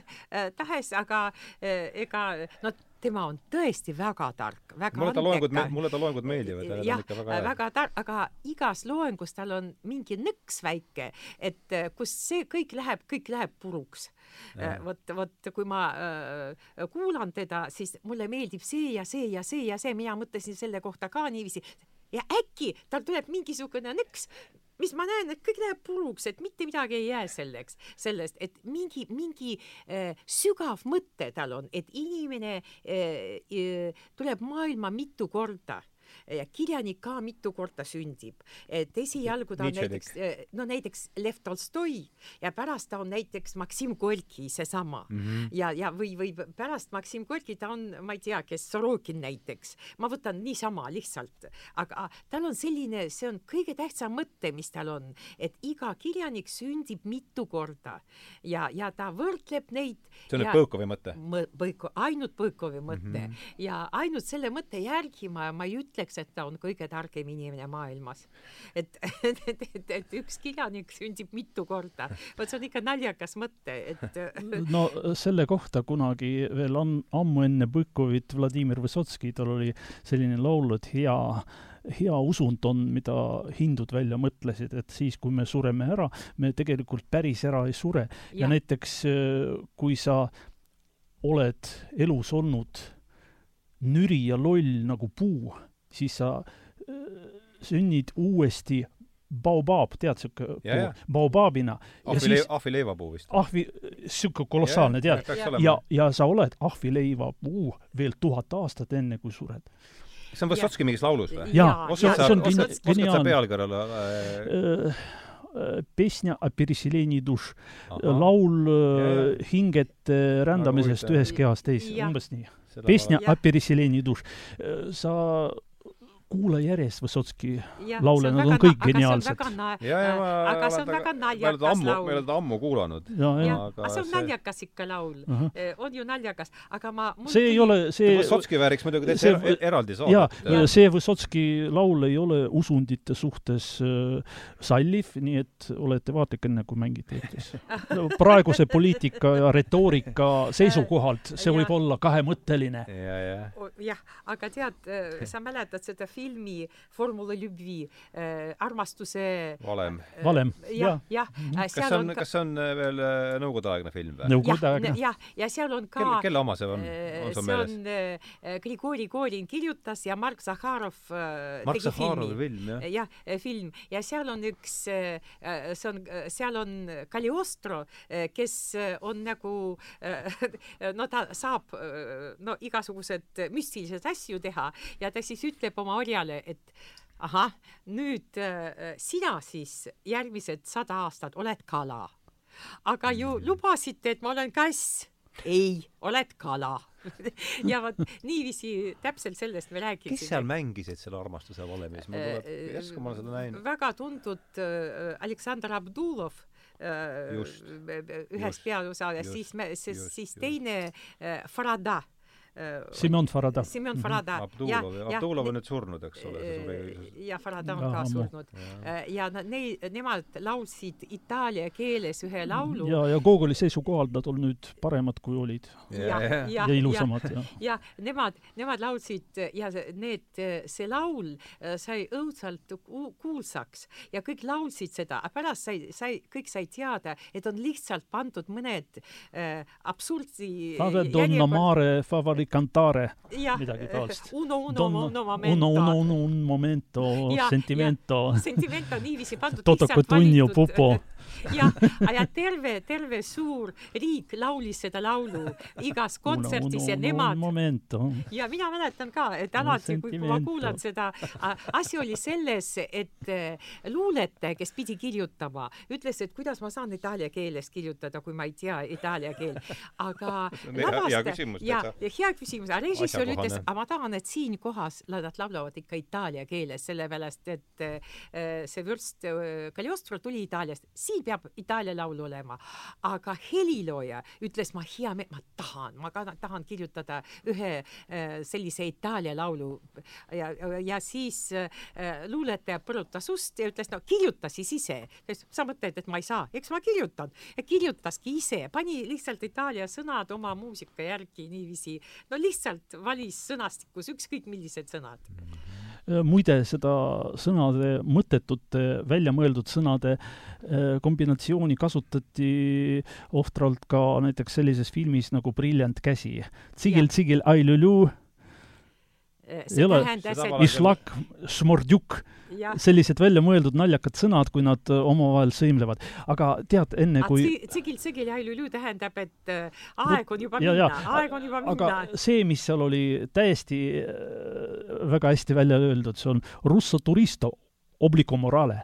tahes, aga ega no tema on tõesti väga tark, väga mulle ta loengud, mulle ta loengud meeldivad ja jah, väga, väga tark, aga igas loengus tal on mingi nõks väike, et äh, kus see kõik läheb, kõik läheb puruks. Äh, vot, vot kui ma äh, kuulan teda, siis mulle meeldib see ja see ja see ja see, mina mõtlesin selle kohta ka niiviisi. Ja äkki tal tuleb mingisugune nõks, mis ma näen, et kõik läheb puruks, et mitte midagi ei jää selleks, sellest, et mingi, mingi äh, sügav mõte tal on, et inimene äh, äh, tuleb maailma mitu korda kirjanik ka mitu korda sündib, et esialgu ta on näiteks, eh, no näiteks Lev Tolstoi ja pärast ta on näiteks Maksim Gorki, seesama mm. -hmm. ja, ja või, või pärast Maksim Gorki ta on, ma ei tea, kes Sorokin näiteks, ma võtan niisama lihtsalt, aga tal on selline, see on kõige tähtsam mõte, mis tal on, et iga kirjanik sündib mitu korda ja, ja ta võrdleb neid. see on nüüd Põõkovi mõte? Põõko, ainult Põõkovi mõte mm -hmm. ja ainult selle mõtte järgi ma, ma ei ütleks, et ta on kõige targem inimene maailmas. et, et, et, et, et üks kirjanik sündib mitu korda. vot see on ikka naljakas mõte, et no selle kohta kunagi veel on ammu enne Põkovit Vladimir Vysotski, tal oli selline laul, et hea hea usund on, mida hindud välja mõtlesid, et siis, kui me sureme ära, me tegelikult päris ära ei sure. ja näiteks kui sa oled elus olnud nüri ja loll nagu puu, siis sa äh, sünnid uuesti baobaab, tead siuke puu, baobaabina. ahvi, ahvileivapuu vist. ahvi, siuke kolossaalne, tead. ja, ja sa oled ahvileivapuu veel tuhat aastat enne, kui sured. see on Võssotski mingis laulus või? jaa, see on geniaalne. oskad sa pealkirjale äh...? Pesня о переселении душ. laul ja, hingete rändamisest ühest kehast teise, umbes nii. Pesня о переселении душ. sa kuula järjest Vysotski laule, nad on kõik geniaalsed. aga see on väga naljakas laul. me oleme teda ammu kuulanud. aga see on naljakas ikka laul uh. -huh. on ju naljakas, aga ma see ei ole, see Vysotski vääriks muidugi täitsa er-, eraldi saadet. jaa, see Vysotski laul ei ole usundite suhtes äh, salliv, nii et olete vaadake enne, kui mängite Eestis. praeguse poliitika ja retoorika seisukohalt see võib olla kahemõtteline. jah, aga tead, sa mäletad seda filmi filmi Formula любви äh,, armastuse valem äh,. valem, jah, jah ja. ja.. kas see on, kas see on veel nõukogudeaegne film või? nõukogudeaegne. jah, ja seal on ka kelle, kelle oma see on, on sul meeles? see on Grigori Korin kirjutas ja Mark Zahharov Mark Zahharovi film, jah? jah, film ja seal on üks, see on, seal on Cagliostro, kes on nagu no ta saab no igasugused müstilised asju teha ja ta siis ütleb oma orjale, et ahah, nüüd äh, sina siis järgmised sada aastat oled kala. aga ju mm. lubasite, et ma olen kass. ei, oled kala ja vot niiviisi täpselt sellest me rääkisime. kes seal mängisid selle armastuse valemis? mul tuleb äh, järsku ma olen seda näinud. väga tuntud äh, Aleksandr Abdulov äh, just, ühes peaosas ja siis me, siis, siis teine äh, Farada Äh, Simeon Farada. Simeon mhm. Farada mm. -hmm. Abdulov, Abdulov on nüüd surnud, eks ole, see suri. ja Farada on ka surnud. ja nad, neid, nemad laulsid itaalia keeles ühe laulu. ja, ja Gogoli seisukohalt nad on nüüd paremad, kui olid. ja, ja, ja, ja ilusamad. ja, ja nemad, nemad laulsid ja need, see laul äh, sai õudselt kuulsaks ja kõik laulsid seda, pärast sai, sai, kõik sai teada, et on lihtsalt pandud mõned äh, absurdi. Fave donna mare favori di cantare ja, midagi taolist. Uno, uno, uno momento. Uno, uno, uno, un momento, ja, sentimento. sentimento niiviisi pandud. Toto Cotugno pupo jah, ja terve, terve suur riik laulis seda laulu igas kontserdis ja nemad. ja mina mäletan ka, et alati, kui ma kuulan seda, asi oli selles, et eh, luuletaja, kes pidi kirjutama, ütles, et kuidas ma saan itaalia keeles kirjutada, kui ma ei tea itaalia keelt. aga lavastaja, ja, ja hea küsimus, aga režissöör ütles, aga ma tahan, et siin kohas nad laulavad ikka itaalia keeles, sellepärast et äh, see vürst äh, Cagliostro tuli Itaaliast, siin peab Itaalia laul olema. aga helilooja ütles, ma hea me-, ma tahan, ma ka tahan kirjutada ühe äh, sellise Itaalia laulu ja, ja siis äh, luuletaja põrutas ust ja ütles, no kirjuta siis ise. sa mõtled, et ma ei saa, eks ma kirjutan. kirjutaski ise, pani lihtsalt Itaalia sõnad oma muusika järgi niiviisi, no lihtsalt valis sõnastikus ükskõik millised sõnad mm. -hmm muide, seda sõnade, mõttetute, väljamõeldud sõnade äh, kombinatsiooni kasutati ohtralt ka näiteks sellises filmis nagu Brilliant käsi. tsigil, tsigil, ai lulu ei ole, Išlak, Šmordjuk, sellised väljamõeldud naljakad sõnad, kui nad äh, omavahel sõimlevad. aga tead, enne kui tsigil, tsigil ja ilülü tähendab, et äh, aeg on juba ja, minna, aeg on juba minna. aga see, mis seal oli täiesti äh, väga hästi välja öeldud, see on russo turisto obligo morale.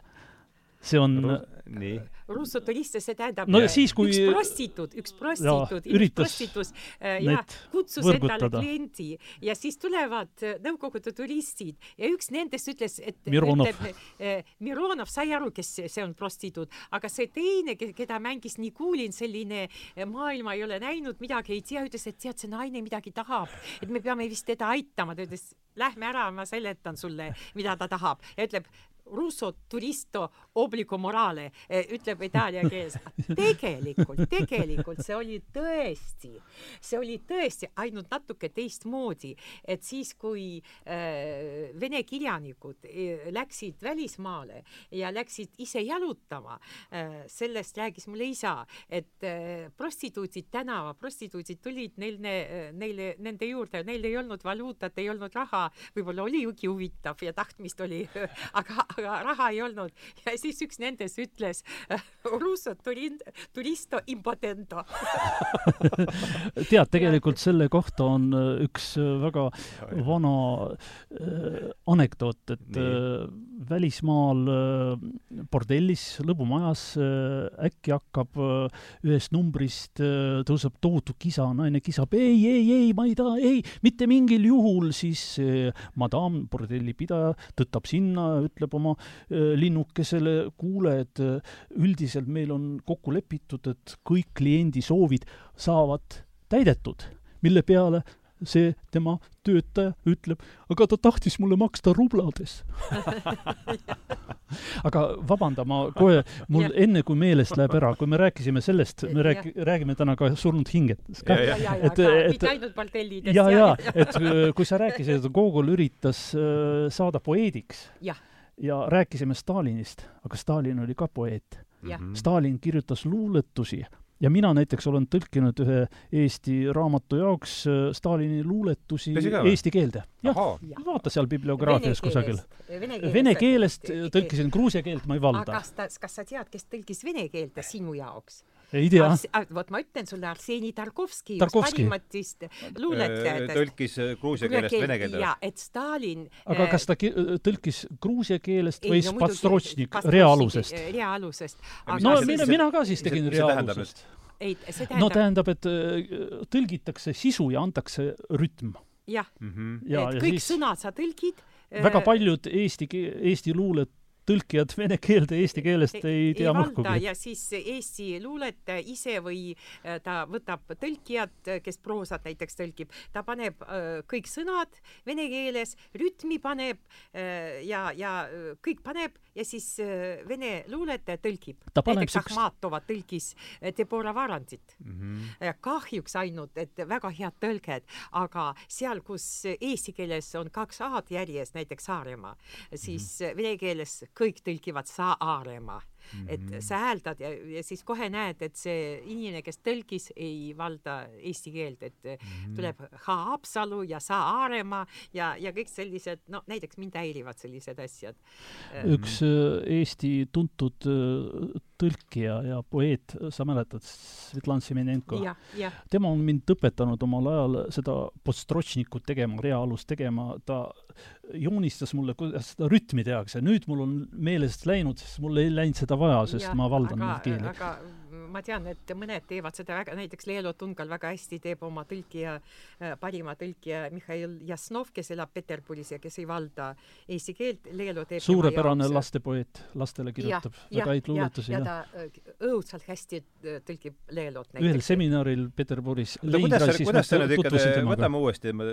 see on nii russoturiste, see tähendab no, siis, kui... üks prostituut, üks prostituut, üks prostituut äh, ja kutsus endale kliendi. Ja siis tulevad äh, Nõukogude turistid ja üks nendest ütles, et Mironov, ütleb, äh, Mironov sai aru, kes see on prostituut, aga see teine, keda mängis Nikulin, selline äh, maailma ei ole näinud, midagi ei tea, ütles, et tead, see naine midagi tahab, et me peame vist teda aitama, ta ütles, lähme ära, ma seletan sulle, mida ta tahab. Ja ütleb, russo turisto obligo morale, eh, ütleb itaalia keeles. tegelikult, tegelikult see oli tõesti, see oli tõesti ainult natuke teistmoodi, et siis, kui äh, vene kirjanikud äh, läksid välismaale ja läksid ise jalutama äh,, sellest rääkis mulle isa, et äh, prostituudid tänava, prostituudid tulid neil, neile, nende juurde, neil ei olnud valuutat, ei olnud raha, võib-olla oligi huvitav ja tahtmist oli aga, aga raha ei olnud. Ja siis üks nendest ütles russo turisto impotento. Tead, tegelikult selle kohta on äh, üks äh, väga vana äh, anekdoot, et äh, välismaal äh, bordellis, lõbumajas äh, äkki hakkab äh, ühest numbrist äh,, tõuseb tohutu kisa, naine kisab ei, ei, ei, ma ei taha, ei, mitte mingil juhul, siis äh, madam, bordelli pidaja, tõttab sinna, ütleb oma Äh, linnukesele, kuule, et üldiselt meil on kokku lepitud, et kõik kliendi soovid saavad täidetud, mille peale see tema töötaja ütleb, aga ta tahtis mulle maksta rublades. Aga vabanda, ma kohe, mul enne, kui meelest läheb ära, kui me rääkisime sellest, me räägi-, räägime täna ka surnud hingetest ka. et, et ainult Bartellidest. ja, ja, et kui sa rääkisid, et Gogol üritas äh, saada poeediks ja rääkisime Stalinist, aga Stalin oli ka poeet. Stalin kirjutas luuletusi ja mina näiteks olen tõlkinud ühe Eesti raamatu jaoks äh, Stalini luuletusi eesti keelde. jah, vaata seal bibliograafias kusagil. Vene keelest tõlkisin, gruusia keelt ma ei valda. aga kas ta, kas sa tead, kes tõlkis vene keelde sinu jaoks? Ei tea. vot ma ütlen sulle, Arseni Tarkovski, üks parimatist luuletajatest. tõlkis äh, gruusia keelest vene keelde? jaa, et Stalin aga äh, kas ta tõlkis gruusia keelest või no, Pastrotšnik reaalusest? reaalusest. no mina, mina ka siis tegin reaalusest. ei, see tähendab no tähendab, et äh, tõlgitakse sisu ja antakse rütm. jah mm, -hmm. ja, et kõik siis... sõnad sa tõlgid väga paljud eesti, eesti luuled tõlkijad vene keelde eesti keelest ei, tea mahkugi. ja siis Eesti luuletaja ise või äh, ta võtab tõlkijad, kes proosat näiteks tõlgib, ta paneb äh, kõik sõnad vene keeles, rütmi paneb äh, ja, ja äh, kõik paneb ja siis äh, vene luuletaja tõlgib. näiteks. Ahmatova tõlkis äh, Deborah Varandit mm. -hmm. kahjuks ainult, et väga head tõlged, aga seal, kus eesti keeles on kaks A-d järjest, näiteks Saaremaa, siis mm -hmm. vene keeles kõik tõlgivad Saaremaa mm. -hmm. et mhm. sa hääldad ja, ja siis kohe näed, et see inimene, kes tõlgis, ei valda eesti keelt, et mm -hmm. tuleb Haapsalu ja Saaremaa ja, ja kõik sellised, no näiteks mind häirivad sellised asjad. üks äh, Eesti tuntud äh, tõlkija ja poeet, sa mäletad, Svetlana Semenenko? tema on mind õpetanud omal ajal seda postročnikut tegema, reaalust tegema, ta joonistas mulle, kuidas seda rütmi tehakse. nüüd mul on meelest läinud, sest mul ei läinud seda vaja, sest ja, ma valdan neid keeli. aga ma tean, et mõned teevad seda väga, näiteks Leelo Tungal väga hästi teeb oma tõlkija, äh, parima tõlkija Mihhail Jasnov, kes elab Peterburis ja kes ei valda eesti keelt, Leelo teeb suurepärane lastepoeet, lastele kirjutab ja, väga häid luuletusi. ja ta äh, õudselt hästi äh, tõlgib Leelot näiteks. ühel seminaril Peterburis võtame uuesti, ma,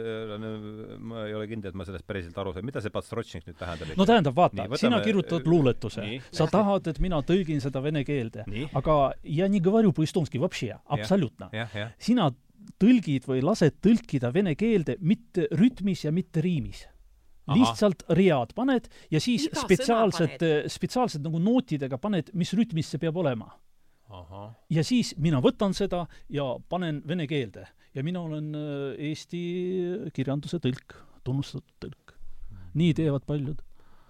ma ei ole kindel, et ma sellest päriselt aru sain, mida see pastrotšnik nüüd tähendab? no tähendab, vaata, sina kirjutad luuletuse, sa tahad, et mina tõlgin seda vene keelde, aga ja не говорю по-эстонски вообще, абсолютно. sina tõlgid või lased tõlkida vene keelde mitte rütmis ja mitte riimis. lihtsalt read paned ja siis Iga spetsiaalsed, spetsiaalsed nagu nootidega paned, mis rütmis see peab olema. ja siis mina võtan seda ja panen vene keelde ja mina olen äh, Eesti kirjanduse tõlk, tunnustatud tõlk. nii teevad paljud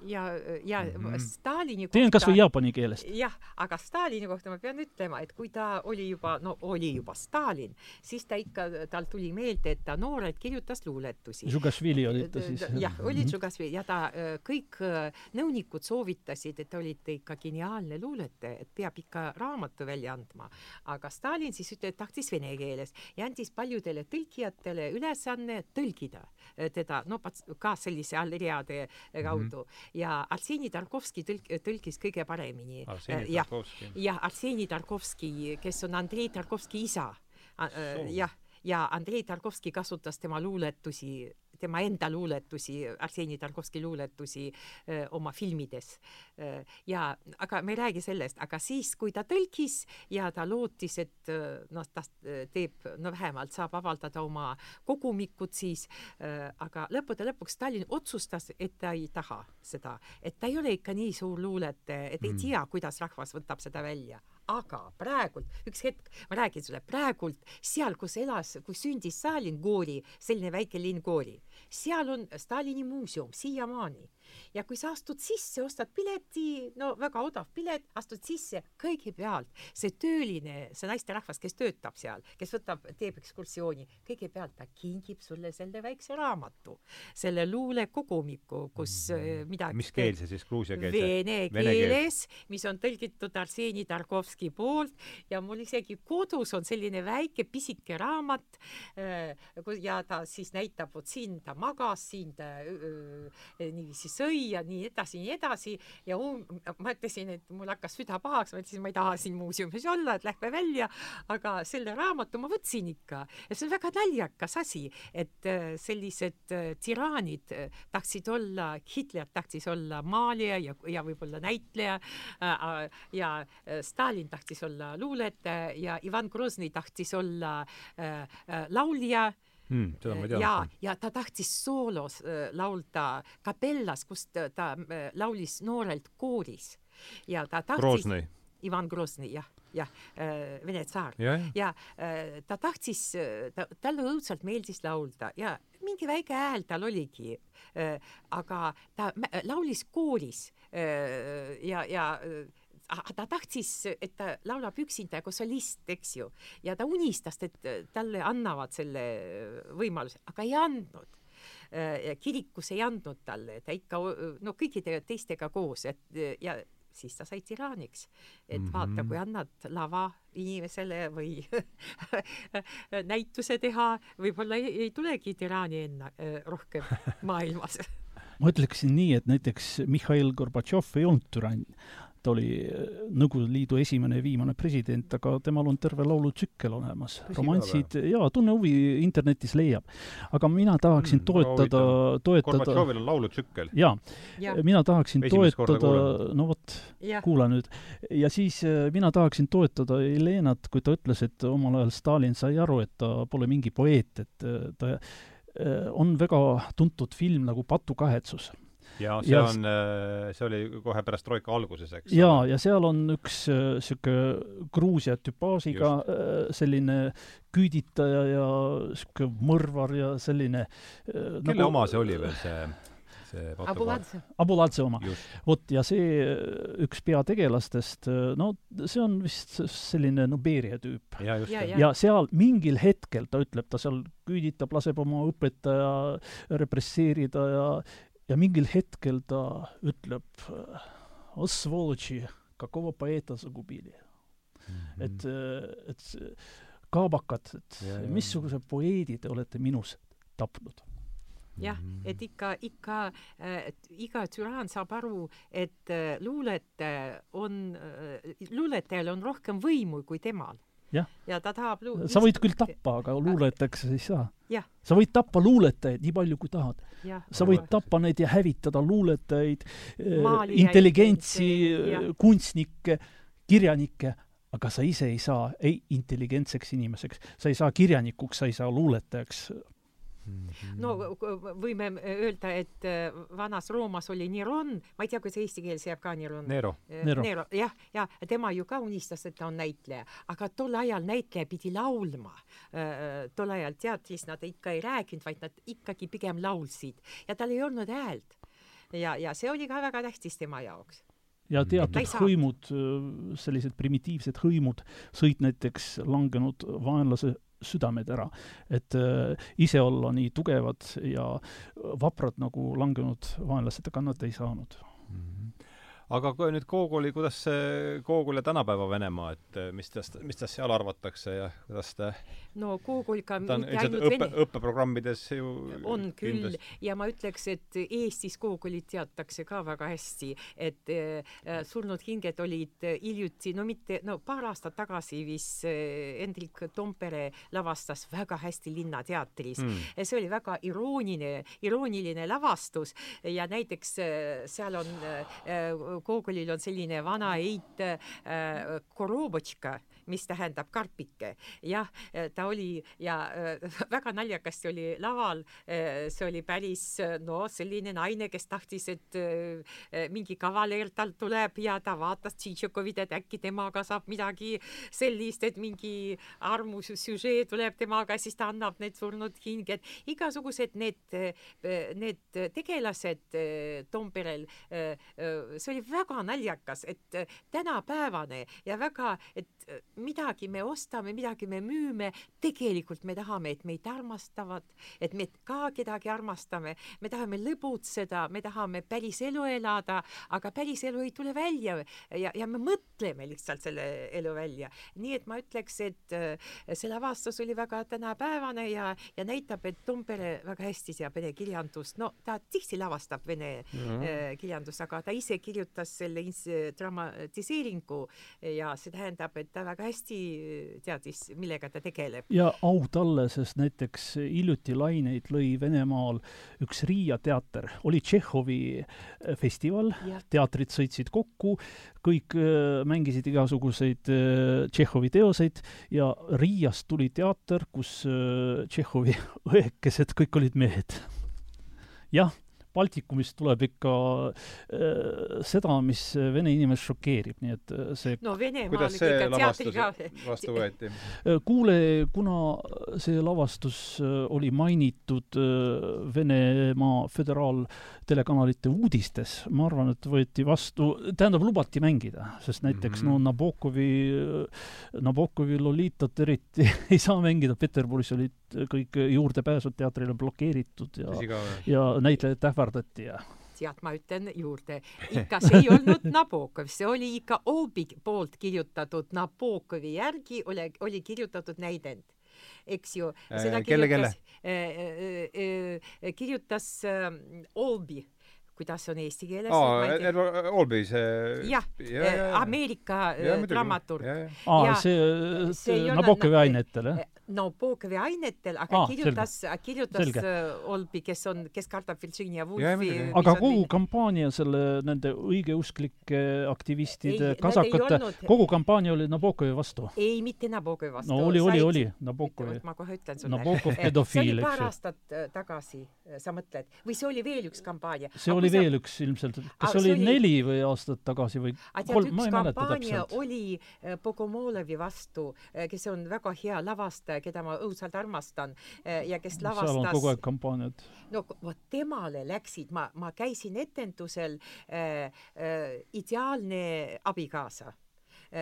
ja, ja mm -hmm. Stalini kohta teen kas või jaapani keelest. jah, aga Stalini kohta ma pean ütlema, et kui ta oli juba, no oli juba Stalin, siis ta ikka, tal tuli meelde, et ta noorelt kirjutas luuletusi. Žugašvili oli ta siis. jah, oli mhm. Žugašvili ja ta, kõik nõunikud soovitasid, et olite ikka geniaalne luuletaja, et peab ikka raamatu välja andma. aga Stalin siis ütles, et tahtis vene keeles ja andis paljudele tõlkijatele ülesanne tõlgida teda, no ka sellise allreade kaudu mm. -hmm ja Arseni Tarkovski tõlk-, tõlkis kõige paremini. jah, jah, Arseni Tarkovski, kes on Andrei Tarkovski isa. jah, ja Andrei Tarkovski kasutas tema luuletusi tema enda luuletusi, Arseni Tarkovski luuletusi öö, oma filmides. ja aga me ei räägi sellest, aga siis, kui ta tõlkis ja ta lootis, et noh, ta teeb, no vähemalt saab avaldada oma kogumikut siis, aga lõppude lõpuks Stalin otsustas, et ta ei taha seda, et ta ei ole ikka nii suur luuletaja, et ei mm. tea, kuidas rahvas võtab seda välja aga praegult, üks hetk, ma räägin sulle, praegult seal, kus elas, kus sündis Stalin, Gori, selline väike linn Gori, seal on Stalini muuseum siiamaani ja kui sa astud sisse, ostad pileti, no väga odav pilet, astud sisse, kõigepealt see tööline, see naisterahvas, kes töötab seal, kes võtab, teeb ekskursiooni, kõigepealt ta kingib sulle selle väikse raamatu, selle luulekogumiku, kus mm -hmm. midagi mis keel see siis, gruusia keel? Vene keeles, mis on tõlgitud Arseni Tarkovski poolt ja mul isegi kodus on selline väike pisike raamat ja ta siis näitab, vot siin ta magas, siin ta niiviisi sõi ja nii edasi, nii edasi. Ja um, ma ütlesin, et mul hakkas süda pahaks, ma ütlesin, ma ei taha siin muuseumis olla, et lähme välja, aga selle raamatu ma võtsin ikka. Ja see on väga naljakas asi, et sellised tiraanid tahtsid olla, Hitler tahtis olla maalija ja, ja võib-olla näitleja ja Stalin tahtis olla luuletaja ja Ivan Groznõi tahtis olla laulja mm,. seda ma ei teadnud. ja, ja ta tahtis soolos äh, laulda kapellas, kus ta, ta äh, laulis noorelt kooris ja ta tahtis Groznõi. Ivan Groznõi, jah, jah äh,, Vene tsaar. ja, ja ta tahtis ta, talle õudselt meeldis laulda ja mingi väike hääl tal oligi aga ta laulis kooris ja, ja ta tahtis, et ta laulab üksinda kui solist, eks ju, ja ta unistas, et talle annavad selle võimaluse, aga ei andnud. kirikus ei andnud talle, ta ikka no kõikide teistega koos, et ja siis ta sai tiraaniks. et mm -hmm. vaata, kui annad lava inimesele või näituse teha, võib-olla ei, ei tulegi tiraani enne rohkem maailmas ma ütleksin nii, et näiteks Mihhail Gorbatšov ei olnud türann, ta oli äh, Nõukogude Liidu esimene ja viimane president, aga temal on terve laulutsükkel olemas. romansid, jaa, tunne huvi, internetis leiab. aga mina tahaksin mm, toetada, toetada Gorbatšovil on laulutsükkel? jaa ja., mina tahaksin Esimest toetada, no vot, kuula nüüd. ja siis äh, mina tahaksin toetada Helenat, kui ta ütles, et omal ajal Stalin sai aru, et ta pole mingi poeet, et äh, ta on väga tuntud film nagu Patukahetsus ja see ja, on, äh, see oli kohe pärast troika alguses, eks? jaa, ja seal on üks niisugune äh, Gruusia tüpaažiga Just. Äh, selline küüditaja ja niisugune mõrvar ja selline kelle nagu, oma see oli veel, see see Abuladze. Abuladze oma. vot, ja see üks peategelastest, no see on vist selline no Beria tüüp. ja, ja, ja seal mingil hetkel ta ütleb, ta seal küüditab, laseb oma õpetaja represseerida ja ja mingil hetkel ta ütleb, äh, oh svoloči, kakova poeta zagubili mm. -hmm. et, äh, et äh, kaabakad, et ja, ja. missuguse poeedi te olete minus tapnud jah, mm-hmm. et ikka, ikka äh, iga türaan saab aru, et äh, luulet on äh,, luuletajal on rohkem võimu kui temal ja ta tahab lu-. sa võid küll tappa, aga luuletajaks ei saa. sa võid tappa luuletajaid nii palju, kui tahad. sa võid tappa neid ja hävitada luuletajaid, äh, intelligentsi, äh, kunstnikke, kirjanikke, aga sa ise ei saa ei intelligentseks inimeseks, sa ei saa kirjanikuks, sa ei saa luuletajaks Mhm. no võime öelda, et äh, vanas Roomas oli Neron, ma ei tea, kuidas eesti keeles jääb ka Neron. Nero. Äh, Nero, Nero, jah, ja tema ju ka unistas, et ta on näitleja, aga tol ajal näitleja pidi laulma. Äh, tol ajal teatris nad ikka ei rääkinud, vaid nad ikkagi pigem laulsid ja tal ei olnud häält. ja, ja see oli ka väga tähtis tema jaoks ja teatud hõimud, sellised primitiivsed hõimud sõid näiteks langenud vaenlase südamed ära. et äh, ise olla nii tugevad ja vaprad nagu langenud vaenlased, nad ei saanud mm. -hmm aga kui nüüd Gogoli, kuidas see Gogol ja tänapäeva Venemaa, et eh, mis tast, mis tast seal arvatakse ja kuidas ta no Gogol ka ta on ilmselt õppe, õppeprogrammides ju on küll. Kindlasti. ja ma ütleks, et Eestis Gogolit teatakse ka väga hästi, et äh, Surnud hinged olid hiljuti, no mitte, no paar aastat tagasi vist äh, Hendrik Tompere lavastas väga hästi Linnateatris. Mm.. see oli väga irooniline, irooniline lavastus. Ja näiteks äh, seal on äh, Gogolil on selline vana eit äh, korobotška, mis tähendab karpike. jah, ta oli ja äh, väga naljakasti oli laval äh,, see oli päris no selline naine, kes tahtis, et äh, mingi kavaleer talt tuleb ja ta vaatas Tšitšokovit, et äkki temaga saab midagi sellist, et mingi armusüžee tuleb temaga, siis ta annab need surnud hinged, igasugused need, need tegelased äh, Tomperel äh,, äh see oli väga naljakas, et äh, tänapäevane ja väga, et äh, midagi me ostame, midagi me müüme, tegelikult me tahame, et meid armastavad, et me ka kedagi armastame, me tahame lõbutseda, me tahame päris elu elada, aga päris elu ei tule välja ja, ja me mõtleme lihtsalt selle elu välja. nii et ma ütleks, et äh, see lavastus oli väga tänapäevane ja, ja näitab, et Tompere väga hästi teab vene kirjandust. no ta tihti lavastab vene mm -hmm. kirjandust, aga ta ise kirjutas selle dramatiseeringu ja see tähendab, et ta väga hästi teadis, millega ta tegeleb. ja au talle, sest näiteks hiljuti laineid lõi Venemaal üks Riia teater, oli Tšehhovi äh, festival, teatrid sõitsid kokku, kõik äh, mängisid igasuguseid äh, Tšehhovi teoseid ja Riiast tuli teater, kus Tšehhovi õekesed kõik olid mehed. jah Baltikumist tuleb ikka äh, seda, mis vene inimest šokeerib, nii et äh, see no Venemaal ikka teatri ka vastu võeti? Äh, kuule, kuna see lavastus äh, oli mainitud Venemaa föderaaltelekanalite uudistes, ma arvan, et võeti vastu, tähendab, lubati mängida, sest näiteks mm -hmm. no Nabokovi, Nabokovi Lolitat eriti ei saa mängida, Peterburis olid kõik juurdepääsud teatrile blokeeritud ja, ja näitlejad ähvardati ja tead, ma ütlen juurde, ikka see ei olnud Nabokov, see oli ikka Obi poolt kirjutatud, Nabokovi järgi oli, oli kirjutatud näidend eks ju. Äh, kelle, kelle? Äh, äh, kirjutas Olbi kuidas on eesti keeles? Edward Albee, see jah ja, ja, Ameerika dramaturg. aa, see, see Nabokovi ainetel, jah? Nabokovi ainetel, aga ah, kirjutas, kirjutas äh, Olbi, kes on, kes kardab Virginia Woolfi. aga kogu kampaania selle, nende õigeusklike aktivistide, kasakate, kogu kampaania oli Nabokovi vastu? ei, mitte Nabokovi vastu. no oli, oli, oli, Nabokovi. ma kohe ütlen sulle. Nabokov pedofiil, eks ju. see oli paar aastat äh, tagasi, äh, sa mõtled, või see oli veel üks kampaania? see oli veel sa... üks ilmselt, kas see oli, oli neli või aastat tagasi või kolm, ma ei mäleta täpselt. oli Bogomolovi vastu, kes on väga hea lavastaja, keda ma õudselt armastan eh, ja kes lavastas seal on kogu aeg kampaaniad. no vot temale läksid, ma, ma käisin etendusel äh, äh, Ideaalne abikaasa Eh,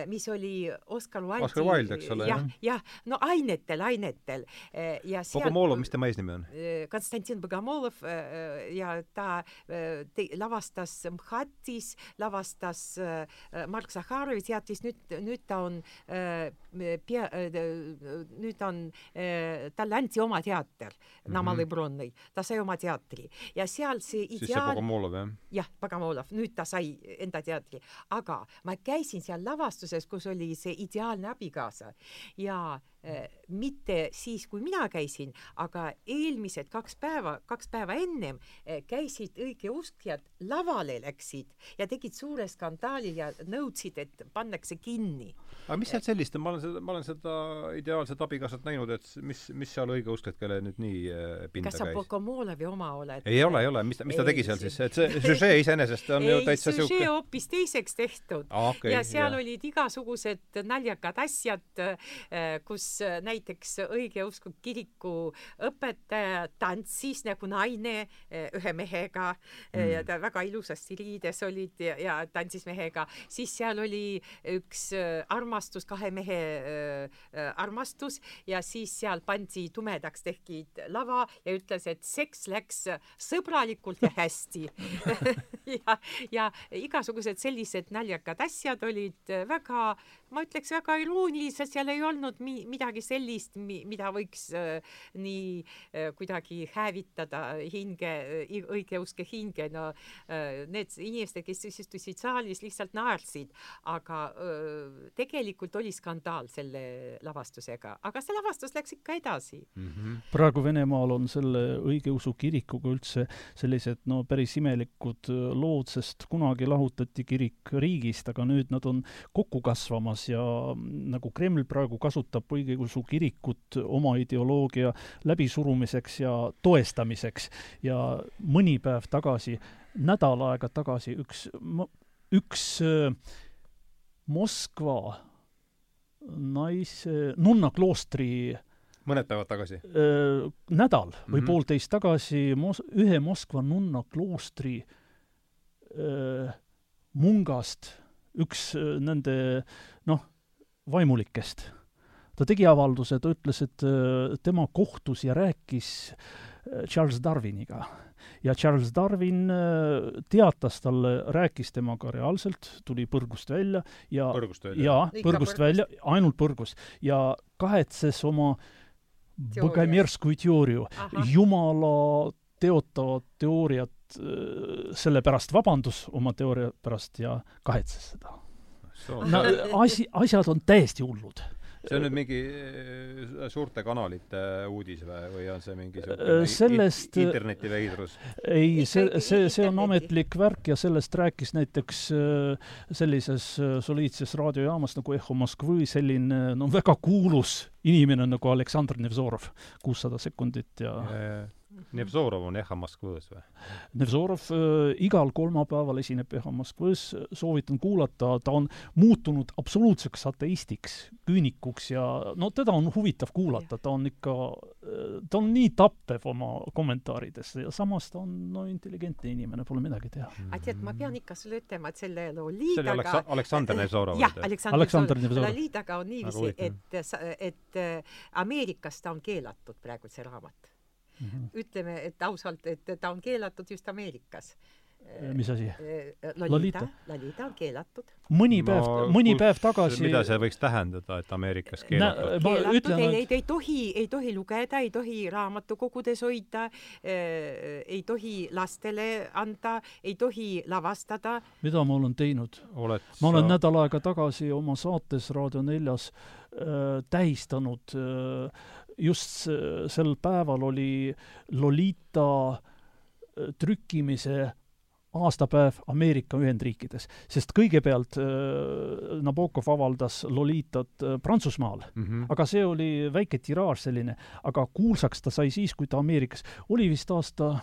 mis oli Oscar Wilde'i Oscar Wilde, eks ole, jah? jah, no ainetel, ainetel. Eh, ja seal Bogomolov, mis tema eesnimi on? Eh, Konstantin Bogomolov ja ta te, lavastas Mhatis, lavastas Mark Zahharovi teatris, nüüd, nüüd ta on pea, nüüd on, talle anti oma teater mm -hmm. Namalõi Bronnõi, ta sai oma teatri ja seal see ideaal... siis see Bogomolov, jah? jah, Bogomolov, nüüd ta sai enda teatri, aga ma käisin seal lavastusel salvestuses, kus oli see ideaalne abikaasa. Ja mitte siis, kui mina käisin, aga eelmised kaks päeva, kaks päeva ennem äh, käisid õigeuskjad lavale läksid ja tegid suure skandaali ja nõudsid, et pannakse kinni. aga mis seal sellist on, ma olen seda, ma olen seda ideaalset abikaasat näinud, et mis, mis seal õigeuskjad, kelle nüüd nii äh, pinda kas sa Pokomolevi oma oled? ei ole, ei ole, mis ta, mis ta tegi seal siis, et see süžee iseenesest on ei, ju täitsa siuke süžee hoopis teiseks tehtud ah, okay, ja seal ja. olid igasugused naljakad asjad, äh, kus äh, näiteks õigeusku kiriku õpetaja tantsis nagu naine äh, ühe mehega mm. ja ta väga ilusasti riides olid ja, ja tantsis mehega, siis seal oli üks armastus, kahe mehe armastus ja siis seal pandi tumedaks, tehti lava ja ütles, et seks läks sõbralikult ja hästi ja, ja igasugused sellised naljakad asjad olid väga ma ütleks väga irooniliselt, seal ei olnud mi-, midagi sellist, mi-, mida võiks äh, nii äh, kuidagi hävitada hinge äh,, õigeuske hinge, no äh, need inimesed, kes istusid saalis, lihtsalt naersid, aga äh, tegelikult oli skandaal selle lavastusega, aga see lavastus läks ikka edasi mm. -hmm. praegu Venemaal on selle õigeusu kirikuga üldse sellised no päris imelikud äh, lood, sest kunagi lahutati kirik riigist, aga nüüd nad on kokku kasvamas olemas ja nagu Kreml praegu kasutab õigeusu kirikut oma ideoloogia läbisurumiseks ja toestamiseks ja mõni päev tagasi, nädal aega tagasi üks, üks äh, Moskva naise, nunna kloostri mõned päevad tagasi? Äh, nädal või mm -hmm. poolteist tagasi mos-, ühe Moskva nunna kloostri öö, äh, mungast üks nende noh, vaimulikest. ta tegi avalduse, ta ütles, et tema kohtus ja rääkis Charles Darwiniga ja Charles Darwin teatas talle, rääkis temaga reaalselt, tuli põrgust välja ja põrgust välja? jaa, põrgust välja, ainult põrgust. ja kahetses oma Bogomjerskui teooria, jumala teotavat teooriat, sellepärast vabandus oma teooria pärast ja kahetses seda. no asi, asjad on täiesti hullud see on nüüd mingi suurte kanalite uudis või, või on see mingisugune sellest internetiveidrus? ei, see, see, see on ametlik värk ja sellest rääkis näiteks sellises soliidses raadiojaamas nagu Eho Moskvõi selline no väga kuulus inimene nagu Aleksandr Nevzorov, kuussada sekundit ja, ja Nevzorov on Eha Moskvõs või? Nevzorov äh, igal kolmapäeval esineb Eha Moskvõs, soovitan kuulata, ta on muutunud absoluutseks ateistiks, küünikuks ja no teda on huvitav kuulata, ta on ikka, äh, ta on nii tappev oma kommentaarides ja samas ta on no intelligentne inimene, pole midagi teha. aga tead, ma pean ikka sulle ütlema, et selle Loliidaga see oli Aleksa-, Aleksandr Nevzorov. jah, Aleksandr Nevzorov. Loliidaga on niiviisi, et, et äh, Ameerikas ta on keelatud praegu see raamat mm. -hmm. ütleme, et ausalt, et ta on keelatud just Ameerikas mis asi? Lolita, Lolita on keelatud. mõni päev no,, mõni päev tagasi mida see võiks tähendada, et Ameerikas keelatud? keelatud, ütlen, ei, ei, ei tohi, ei tohi lugeda, ei tohi raamatukogudes hoida äh,, ei tohi lastele anda, ei tohi lavastada. mida ma olen teinud? ma sa... olen nädal aega tagasi oma saates Raadio neljas äh, tähistanud äh, just sel päeval oli Lolita äh, trükkimise aastapäev Ameerika Ühendriikides, sest kõigepealt äh, Nabokov avaldas Lolitat äh, Prantsusmaal mm, -hmm. aga see oli väike tiraaž selline, aga kuulsaks ta sai siis, kui ta Ameerikas, oli vist aasta,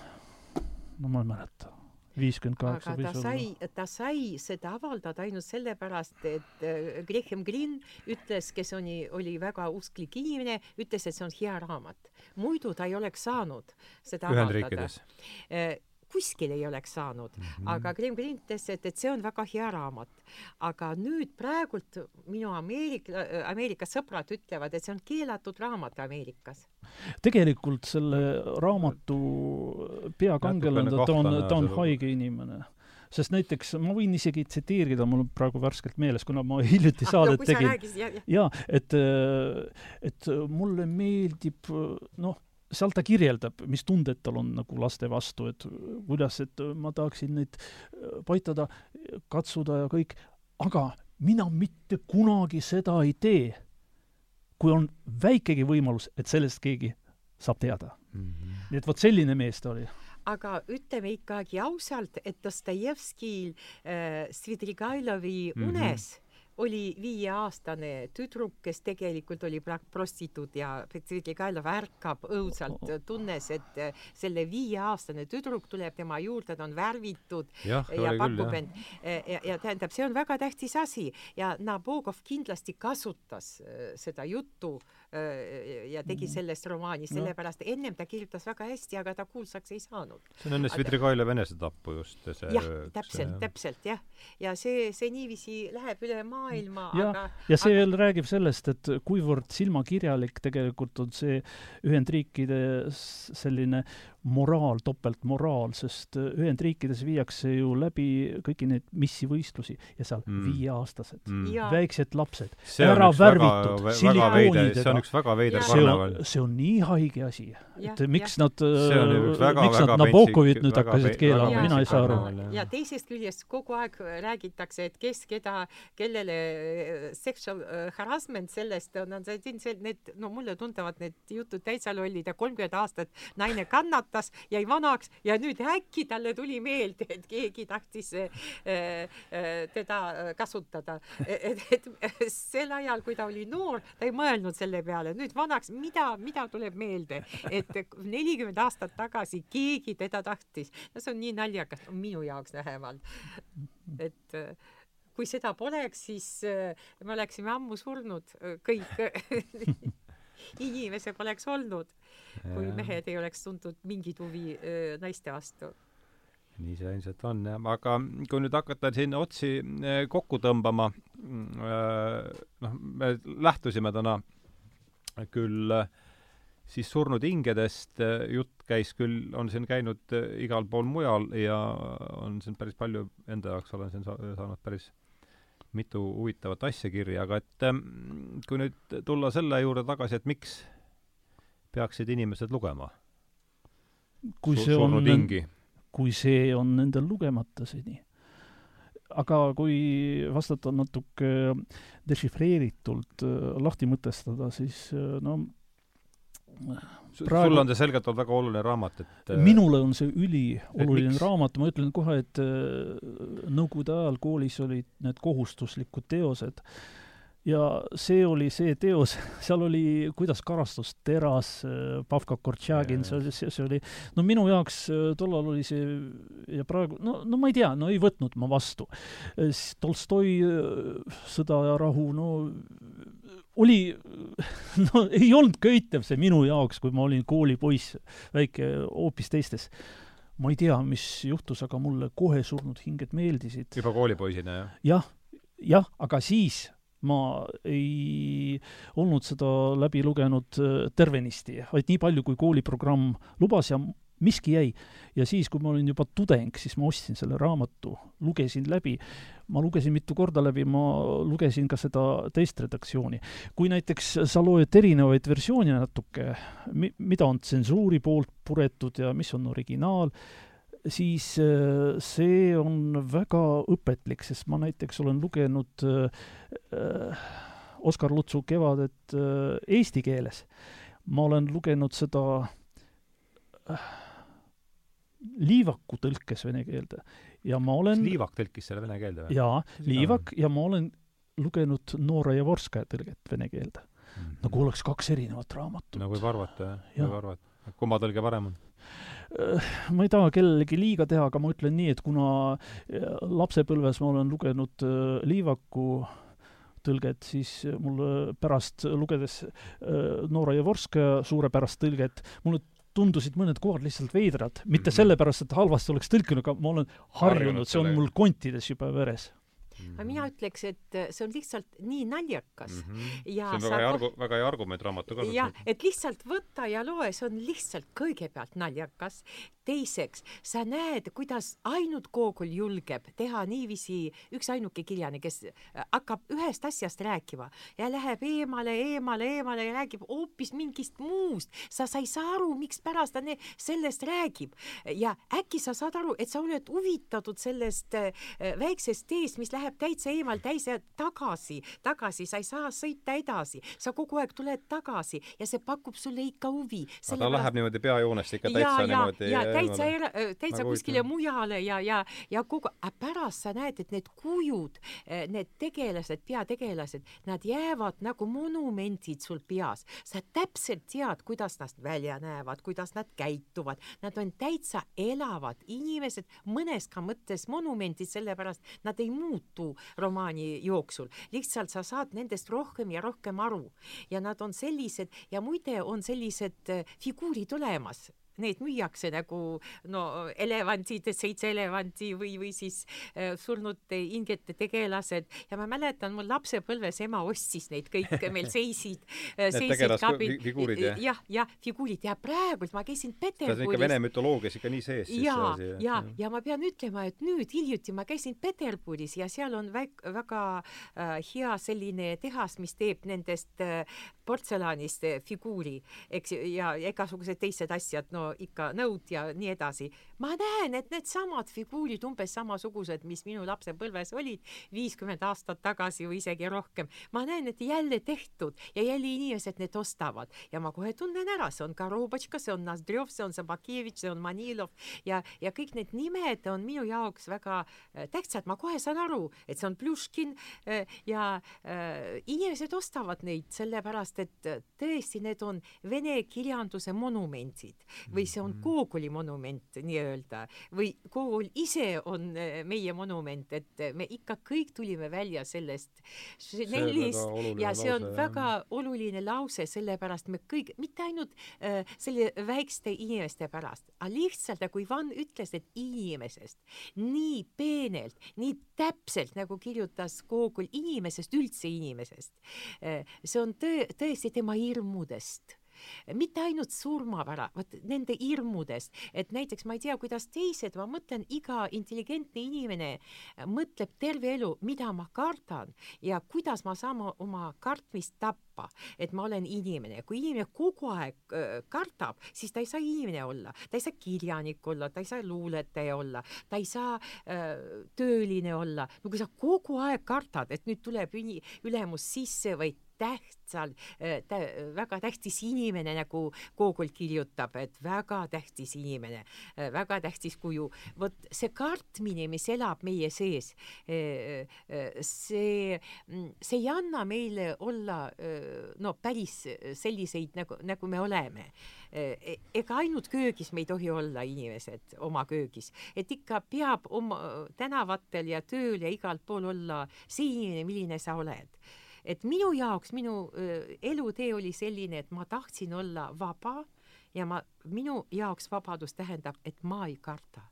no ma ei mäleta viiskümmend kaheksa aga ta sai, ta sai seda avaldada ainult sellepärast, et äh, Graham Greene ütles, kes oli, oli väga usklik inimene, ütles, et see on hea raamat. muidu ta ei oleks saanud seda avaldada. Äh, kuskil ei oleks saanud mm, -hmm. aga Graham Greene ütles, et, et see on väga hea raamat. aga nüüd praegult minu Ameerika, Ameerika sõbrad ütlevad, et see on keelatud raamat Ameerikas. tegelikult selle raamatu peakangelane, ta on, ta on haige inimene sest näiteks ma võin isegi tsiteerida, mul on praegu värskelt meeles, kuna ma hiljuti ah, saadet no, tegin. jaa, et, et mulle meeldib noh, seal ta kirjeldab, mis tunded tal on nagu laste vastu, et kuidas, et ma tahaksin neid äh, paitada, katsuda ja kõik, aga mina mitte kunagi seda ei tee, kui on väikegi võimalus, et sellest keegi saab teada mm. -hmm. nii et vot selline mees ta oli aga ütleme ikkagi ausalt, et Dostojevskil äh, Svidrigailovi mm -hmm. Oli viieaastane tüdruk, kes tegelikult oli prostituut ja Svidrigailov ärkab õudselt, tunnes, et eh, selle viieaastane tüdruk tuleb tema juurde, ta on värvitud ja, ja pakub end eh, ja, ja tähendab, see on väga tähtis asi ja Nabokov kindlasti kasutas eh, seda juttu ja tegi mm. sellest romaani, sellepärast ennem ta kirjutas väga hästi, aga ta kuulsaks ei saanud. see on enne Svidrigailov enesetappu just see jah, täpselt, täpselt jah. ja see, see niiviisi läheb üle maa maailma, aga ja see aga... veel räägib sellest, et kuivõrd silmakirjalik tegelikult on see Ühendriikide selline moraal, topeltmoraal, sest Ühendriikides viiakse ju läbi kõiki neid missivõistlusi ja seal mm. viieaastased mm., väiksed lapsed, ära värvitud, silikoonidega. see on üks väga veider karneval. see on nii haige asi, et miks ja. nad, miks nad Nabokovit nüüd hakkasid keelama, mina ei saa aru. ja teisest küljest kogu aeg räägitakse, et kes keda, kellele sexual harassment sellest on, on see, need, no mulle tunduvad need jutud täitsa lollid ja kolmkümmend aastat naine kannatab, kannatas, jäi vanaks ja nüüd äkki talle tuli meelde, et keegi tahtis äh, äh, teda äh, kasutada. et, et sel ajal, kui ta oli noor, ta ei mõelnud selle peale, nüüd vanaks, mida, mida tuleb meelde, et nelikümmend aastat tagasi keegi teda tahtis. no see on nii naljakas, minu jaoks vähemalt. et kui seda poleks, siis me oleksime ammu surnud kõik inimese poleks olnud, kui mehed ei oleks tundnud mingit huvi öö, naiste vastu. nii see ilmselt on jah, aga kui nüüd hakata siin otsi kokku tõmbama, mm, noh, me lähtusime täna küll siis surnud hingedest, jutt käis küll, on siin käinud igal pool mujal ja on siin päris palju, enda jaoks olen siin saanud päris mitu huvitavat asja kirja, aga et kui nüüd tulla selle juurde tagasi, et miks peaksid inimesed lugema kui see on, kui see on nendel lugemata seni. aga kui vastata natuke dešifreeritult, lahti mõtestada, siis no praegu... sul on see selgelt olnud väga oluline raamat, et äh, minule on see ülioluline raamat, ma ütlen kohe, et äh, Nõukogude ajal koolis olid need kohustuslikud teosed ja see oli see teos, seal oli, kuidas karastus teras, äh, Pavka Kortšagin, see oli, see oli, no minu jaoks tollal oli see ja praegu, no, no ma ei tea, no ei võtnud ma vastu. Tolstoi Sõda ja rahu, no oli, no ei olnud köitev see minu jaoks, kui ma olin koolipoiss, väike hoopis teistes. ma ei tea, mis juhtus, aga mulle kohe surnud hinged meeldisid. juba koolipoisina, jah? jah, jah, aga siis ma ei olnud seda läbi lugenud äh, tervenisti, vaid nii palju, kui kooliprogramm lubas ja miski jäi. ja siis, kui ma olin juba tudeng, siis ma ostsin selle raamatu, lugesin läbi. ma lugesin mitu korda läbi, ma lugesin ka seda teist redaktsiooni. kui näiteks sa loed erinevaid versioone natuke, mi-, mida on tsensuuri poolt puretud ja mis on originaal, siis äh, see on väga õpetlik, sest ma näiteks olen lugenud äh, Oskar Lutsu Kevadet äh, eesti keeles. ma olen lugenud seda äh, Liivaku tõlkes vene keelde ja ma olen Liivak tõlkis selle vene keelde või? jaa, Liivak ja ma olen lugenud Noora Javorskaja tõlget vene keelde mm. -hmm. nagu oleks kaks erinevat raamatut. no võib arvata, jah, võib arvata. kumma tõlge parem on? Äh, ma ei taha kellelegi liiga teha, aga ma ütlen nii, et kuna äh, lapsepõlves ma olen lugenud äh, Liivaku tõlget, siis mulle pärast lugedes Noora Javorskaja suurepärast tõlget, mulle tundusid mõned kohad lihtsalt veidrad, mitte mm -hmm. sellepärast, et halvasti oleks tõlkinud, aga ma olen harjunud, see on mul kontides juba veres aga mina ütleks, et äh, see on lihtsalt nii naljakas mm. -hmm. ja see on väga hea argu-, väga hea argument raamatu kasutusel. jah, et lihtsalt võta ja loe, see on lihtsalt kõigepealt naljakas. Teiseks, sa näed, kuidas ainult Gogol julgeb teha niiviisi, üksainuke kirjane, kes äh, hakkab ühest asjast rääkima ja läheb eemale, eemale, eemale ja räägib hoopis mingist muust. sa, sa ei saa aru, mikspärast ta sellest räägib ja äkki sa saad aru, et sa oled huvitatud sellest äh, väiksest teest, mis läheb täitsa eemal, täitsa tagasi, tagasi, sa ei saa sõita edasi, sa kogu aeg tuled tagasi ja see pakub sulle ikka huvi. aga ta läheb niimoodi peajoonest ikka täitsa ja, niimoodi ja täitsa, täitsa nagu kuskile mujale ja, ja, ja kogu, pärast sa näed, et need kujud, need tegelased, peategelased, nad jäävad nagu monumendid sul peas. sa täpselt tead, kuidas nad välja näevad, kuidas nad käituvad, nad on täitsa elavad inimesed, mõnes ka mõttes monumendid, sellepärast nad ei muutu romaani jooksul. lihtsalt sa saad nendest rohkem ja rohkem aru. Ja nad on sellised ja muide on sellised äh, figuurid olemas need müüakse nagu no elevantid, seitse elevanti või, või siis äh, surnud hingete tegelased ja ma mäletan, mul lapsepõlves ema ostis neid kõike, meil seisid äh,, seisid kabil. figuurid jah? jah, jah, figuurid ja praegult ma käisin Peterburis. ikka Vene mütoloogias ikka nii sees. ja, ja, ja, ja ma pean ütlema, et nüüd hiljuti ma käisin Peterburis ja seal on väik, väga äh, hea selline tehas, mis teeb nendest äh, portselanist äh, figuuri, eks ja igasugused teised asjad, no ikka nõud ja nii edasi. Ma näen, et needsamad figuurid umbes samasugused, mis minu lapsepõlves olid viiskümmend aastat tagasi või isegi rohkem, ma näen, et jälle tehtud ja jälle inimesed need ostavad ja ma kohe tunnen ära, see on Korobotška, see on Nozdrjov, see on Zabakevitš, see on Manilov ja, ja kõik need nimed on minu jaoks väga äh, tähtsad, ma kohe saan aru, et see on Pljuškin äh, ja äh, inimesed ostavad neid sellepärast, et äh, tõesti, need on vene kirjanduse monumendid või see on Gogoli mm. monument nii-öelda öelda, või kool ise on meie monument, et me ikka kõik tulime välja sellest Chanelist ja see on lause, väga jah. oluline lause, sellepärast me kõik, mitte ainult äh, selle väikeste inimeste pärast, aga lihtsalt nagu Ivan ütles, et inimesest nii peenelt, nii täpselt nagu kirjutas Gogol inimesest, üldse inimesest. See on tõe, tõesti tema hirmudest mitte ainult surma pära-, vot nende hirmudest, et näiteks ma ei tea, kuidas teised, ma mõtlen, iga intelligentne inimene mõtleb terve elu, mida ma kardan ja kuidas ma saan oma kartmist tappa, et ma olen inimene. kui inimene kogu aeg äh, kardab, siis ta ei saa inimene olla, ta ei saa kirjanik olla, ta ei saa luuletaja olla, ta ei saa äh, tööline olla. no kui sa kogu aeg kardad, et nüüd tuleb ülemus sisse või tähtsal tä,, väga tähtis inimene, nagu Gogol kirjutab, et väga tähtis inimene, väga tähtis kuju. vot see kartmine, mis elab meie sees, see, see ei anna meile olla no päris selliseid, nagu, nagu me oleme. E, ega ainult köögis me ei tohi olla inimesed oma köögis, et ikka peab oma tänavatel ja tööl ja igal pool olla see inimene, milline sa oled et minu jaoks minu äh, elutee oli selline, et ma tahtsin olla vaba ja ma, minu jaoks vabadus tähendab, et ma ei karda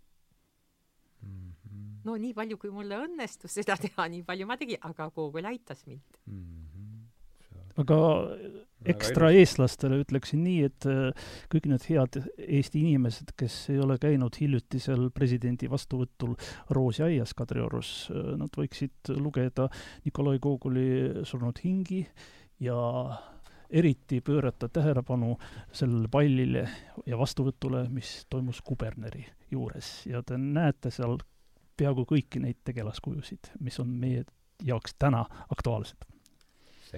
mm. -hmm. no nii palju, kui mulle õnnestus seda teha, nii palju ma tegin, aga Google aitas mind mm. -hmm aga ekstra eestlastele ütleksin nii, et äh, kõik need head Eesti inimesed, kes ei ole käinud hiljutisel presidendi vastuvõtul Roosi aias Kadriorus, äh, nad võiksid lugeda Nikolai Gogoli Surnud hingi ja eriti pöörata tähelepanu sellele pallile ja vastuvõtule, mis toimus kuberneri juures. Ja te näete seal peaaegu kõiki neid tegelaskujusid, mis on meie jaoks täna aktuaalsed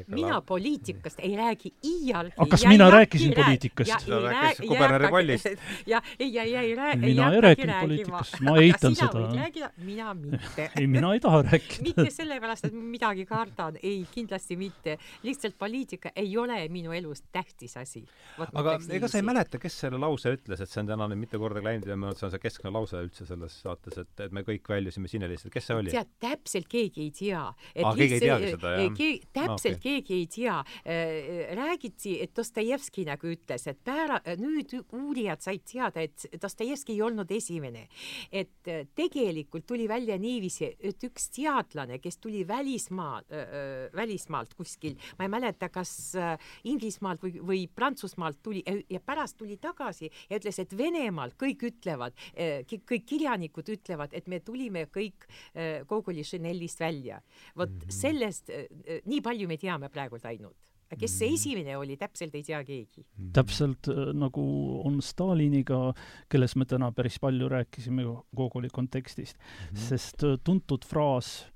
mina poliitikast ei räägi iialgi. aga kas mina rääkisin poliitikast? sa rääkisid kuberneri pallist. ja ei, ja, ja ei räägi. mina ei rääkinud poliitikast, ma eitan seda. mina mitte. ei, mina ei taha rääkida. mitte sellepärast, et midagi kardan, ei, kindlasti mitte. lihtsalt poliitika ei ole minu elus tähtis asi. aga ega sa ei mäleta, kes selle lause ütles, et see on täna nüüd mitu korda läinud ja see on see keskne lause üldse selles saates, et, et me kõik väljusime sinelist, kes see oli? tead, täpselt keegi ei tea. aa, keegi ei teagi seda, jah? täpselt okay keegi ei tea. Äh, räägiti, et Dostojevski nagu ütles, et pära-, nüüd uurijad said teada, et Dostojevski ei olnud esimene. et äh, tegelikult tuli välja niiviisi, et üks teadlane, kes tuli välismaa äh,, välismaalt kuskil, ma ei mäleta, kas Inglismaalt või, või Prantsusmaalt tuli ja pärast tuli tagasi ja ütles, et Venemaalt kõik ütlevad kõik kirjanikud ütlevad, et me tulime kõik Gogoli Chanelist välja. vot mm -hmm. sellest nii palju me teame teame praegult ainult kes see mm. esimene oli, täpselt ei tea keegi. Mm. täpselt äh, nagu on Staliniga, kellest me täna päris palju rääkisime Gogoli kontekstist mm, -hmm. sest äh, tuntud fraas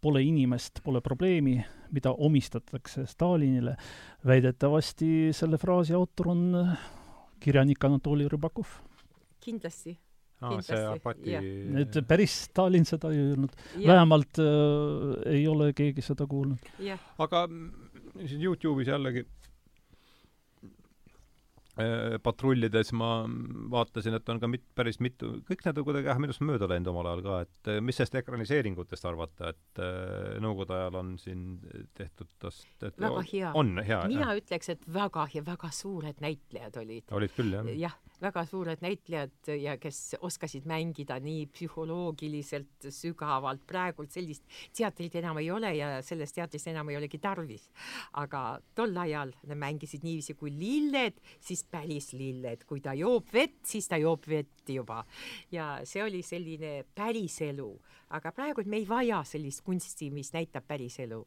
pole inimest, pole probleemi, mida omistatakse Stalinile, väidetavasti selle fraasi autor on äh, kirjanik Anatoli Rõbakov. kindlasti aa, see apati et päris Stalin seda ei öelnud. vähemalt äh, ei ole keegi seda kuulnud. aga siin Youtube'is jällegi patrullides ma vaatasin, et on ka mit-, päris mitu, kõik need on kuidagi jah, minust mööda läinud omal ajal ka, et äh, mis sellest ekraniseeringutest arvata, et äh, Nõukogude ajal on siin tehtud tast, et väga hea. on hea? mina jah. ütleks, et väga ja väga suured näitlejad olid. olid küll, jah? jah, väga suured näitlejad ja kes oskasid mängida nii psühholoogiliselt sügavalt, praegult sellist teatrit enam ei ole ja sellest teatrist enam ei olegi tarvis. aga tol ajal nad mängisid niiviisi kui lilled, siis päris lilled, kui ta joob vett, siis ta joob vett juba. ja see oli selline päriselu, aga praegu me ei vaja sellist kunsti, mis näitab päriselu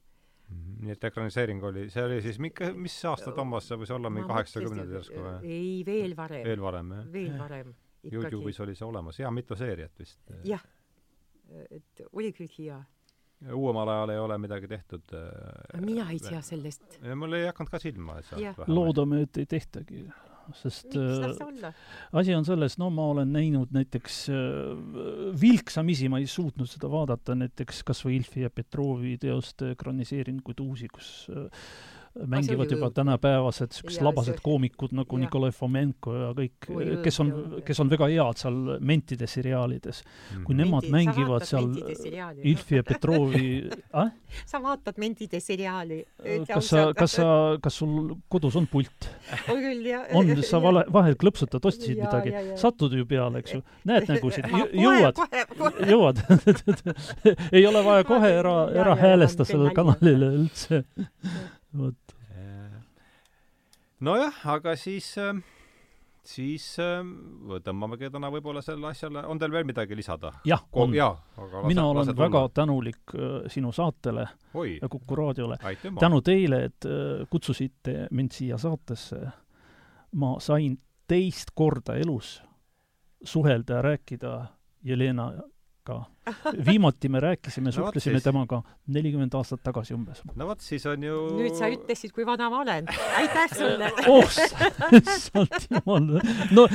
mhm, nii et ekraniseering oli, see oli siis mingi, mis aasta Toomas, see võis olla mingi kaheksakümnendad järsku või? ei, veel varem. veel varem, jah? veel varem. Youtube'is oli see olemas, jaa, mitu seeriat vist. jah, et oli küll hea uuemal ajal ei ole midagi tehtud. Äh, mina ei tea sellest. mul ei hakanud ka silma loodame, et ei tehtagi, sest äh, asi on selles, no ma olen näinud näiteks äh, vilksamisi, ma ei suutnud seda vaadata, näiteks kas või Ilfi ja Petrovi teoste ekraniseeringuid uusi, kus äh, mängivad juba tänapäevased niisugused labased koomikud nagu ja. Nikolai Fomenko ja kõik, kes on, kes on väga head seal mentide seriaalides mm.. kui nemad Menti, mängivad seal Ilfi ja Petrovi ah? sa vaatad mentide seriaali? kas sa, kas sa, kas sul kodus on pult? on küll, jah. on, sa vale, vahel klõpsutad, otsisid ja, midagi, satud ju peale, eks ju, näed nägusid, jõuad, jõuad ei ole vaja kohe ära, ära häälesta sellele kanalile üldse. Vot nojah, aga siis äh, siis äh, tõmbamegi täna võib-olla sellele asjale, on teil veel midagi lisada? jah, on. mina olen väga tänulik äh, sinu saatele Oi. ja Kuku raadiole. tänu teile, et äh, kutsusite mind siia saatesse. ma sain teist korda elus suhelda ja rääkida Jelena ka. viimati me rääkisime, suhtlesime no, temaga nelikümmend aastat tagasi umbes. no vot, siis on ju nüüd sa ütlesid, kui vana ma olen. aitäh sulle oh, issand jumal. no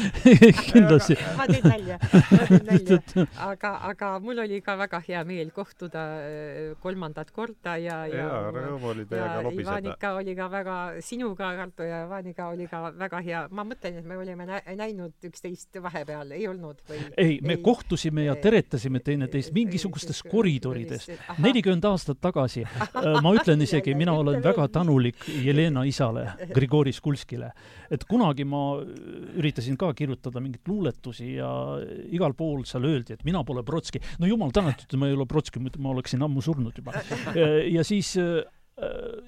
kindlasti. ma teen nalja, ma teen nalja. aga, aga mul oli ka väga hea meel kohtuda äh, kolmandat korda ja, ja ja rõõm oli teiega lobiseda. Ivanika oli ka väga, sinuga, Arto ja Ivaniga oli ka väga hea. ma mõtlen, et me olime nä näinud üksteist vahepeal, ei olnud või? ei, me ei, kohtusime ja teretasime teineteist üksteist mingisugustes koridorides. nelikümmend aastat tagasi äh, ma ütlen isegi, mina olen väga tänulik Jelena isale, Grigori Skulskile. et kunagi ma üritasin ka kirjutada mingeid luuletusi ja igal pool seal öeldi, et mina pole Brodski. no jumal tänatud, ma ei ole Brodski, muidu ma oleksin ammu surnud juba. Äh, ja siis äh, äh,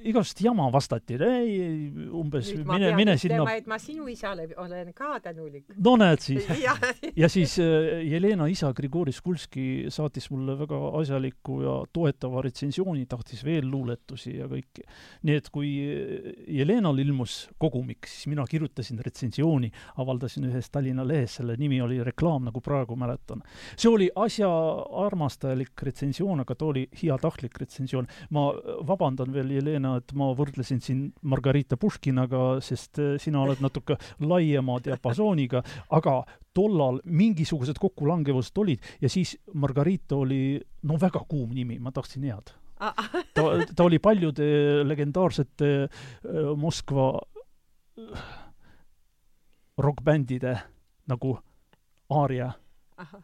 igast jama vastati, ei, umbes Nüüd mine, mine sinna. et ma sinu isale olen ka tänulik. no näed siis ja. ja siis äh, Jelena isa Grigori Skulski saatis mulle väga asjaliku ja toetava retsensiooni, tahtis veel luuletusi ja kõike. nii et kui äh, Jelenal ilmus kogumik, siis mina kirjutasin retsensiooni, avaldasin ühes Tallinna lehes, selle nimi oli Reklaam, nagu praegu mäletan. see oli asjaarmastajalik retsensioon, aga ta oli heatahtlik retsensioon. ma vabandan veel veel, Jelena, et ma võrdlesin sind Margarita Puškinaga, sest äh, sina oled natuke laiema diapasooniga, aga tollal mingisugused kokkulangevused olid ja siis Margarita oli no väga kuum nimi, ma tahtsin head. ta, ta oli paljude legendaarsete äh, Moskva äh, rokkbändide nagu Aaria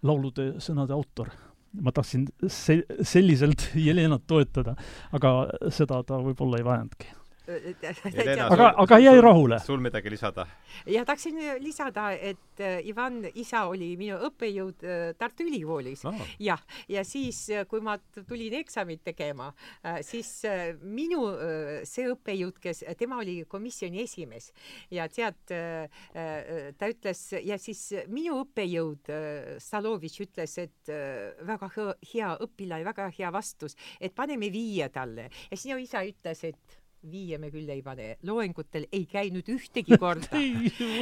laulude sõnade autor ma tahtsin se-, selliselt Jelenat toetada, aga seda ta võib-olla ei vajanudki aga, aga jäi rahule. sul midagi lisada? ja tahtsin lisada, et äh, Ivan isa oli minu õppejõud äh, Tartu Ülikoolis oh. jah, ja siis, äh, kui ma tulin eksamit tegema, siis minu see õppejõud, kes, tema oli komisjoni esimees ja tead, ta ütles ja siis minu õppejõud Stalovitš ütles, et väga hea õpilane, väga hea vastus, et paneme viie talle ja sinu isa ütles, et viie me küll ei pane, loengutel ei käinud ühtegi korda.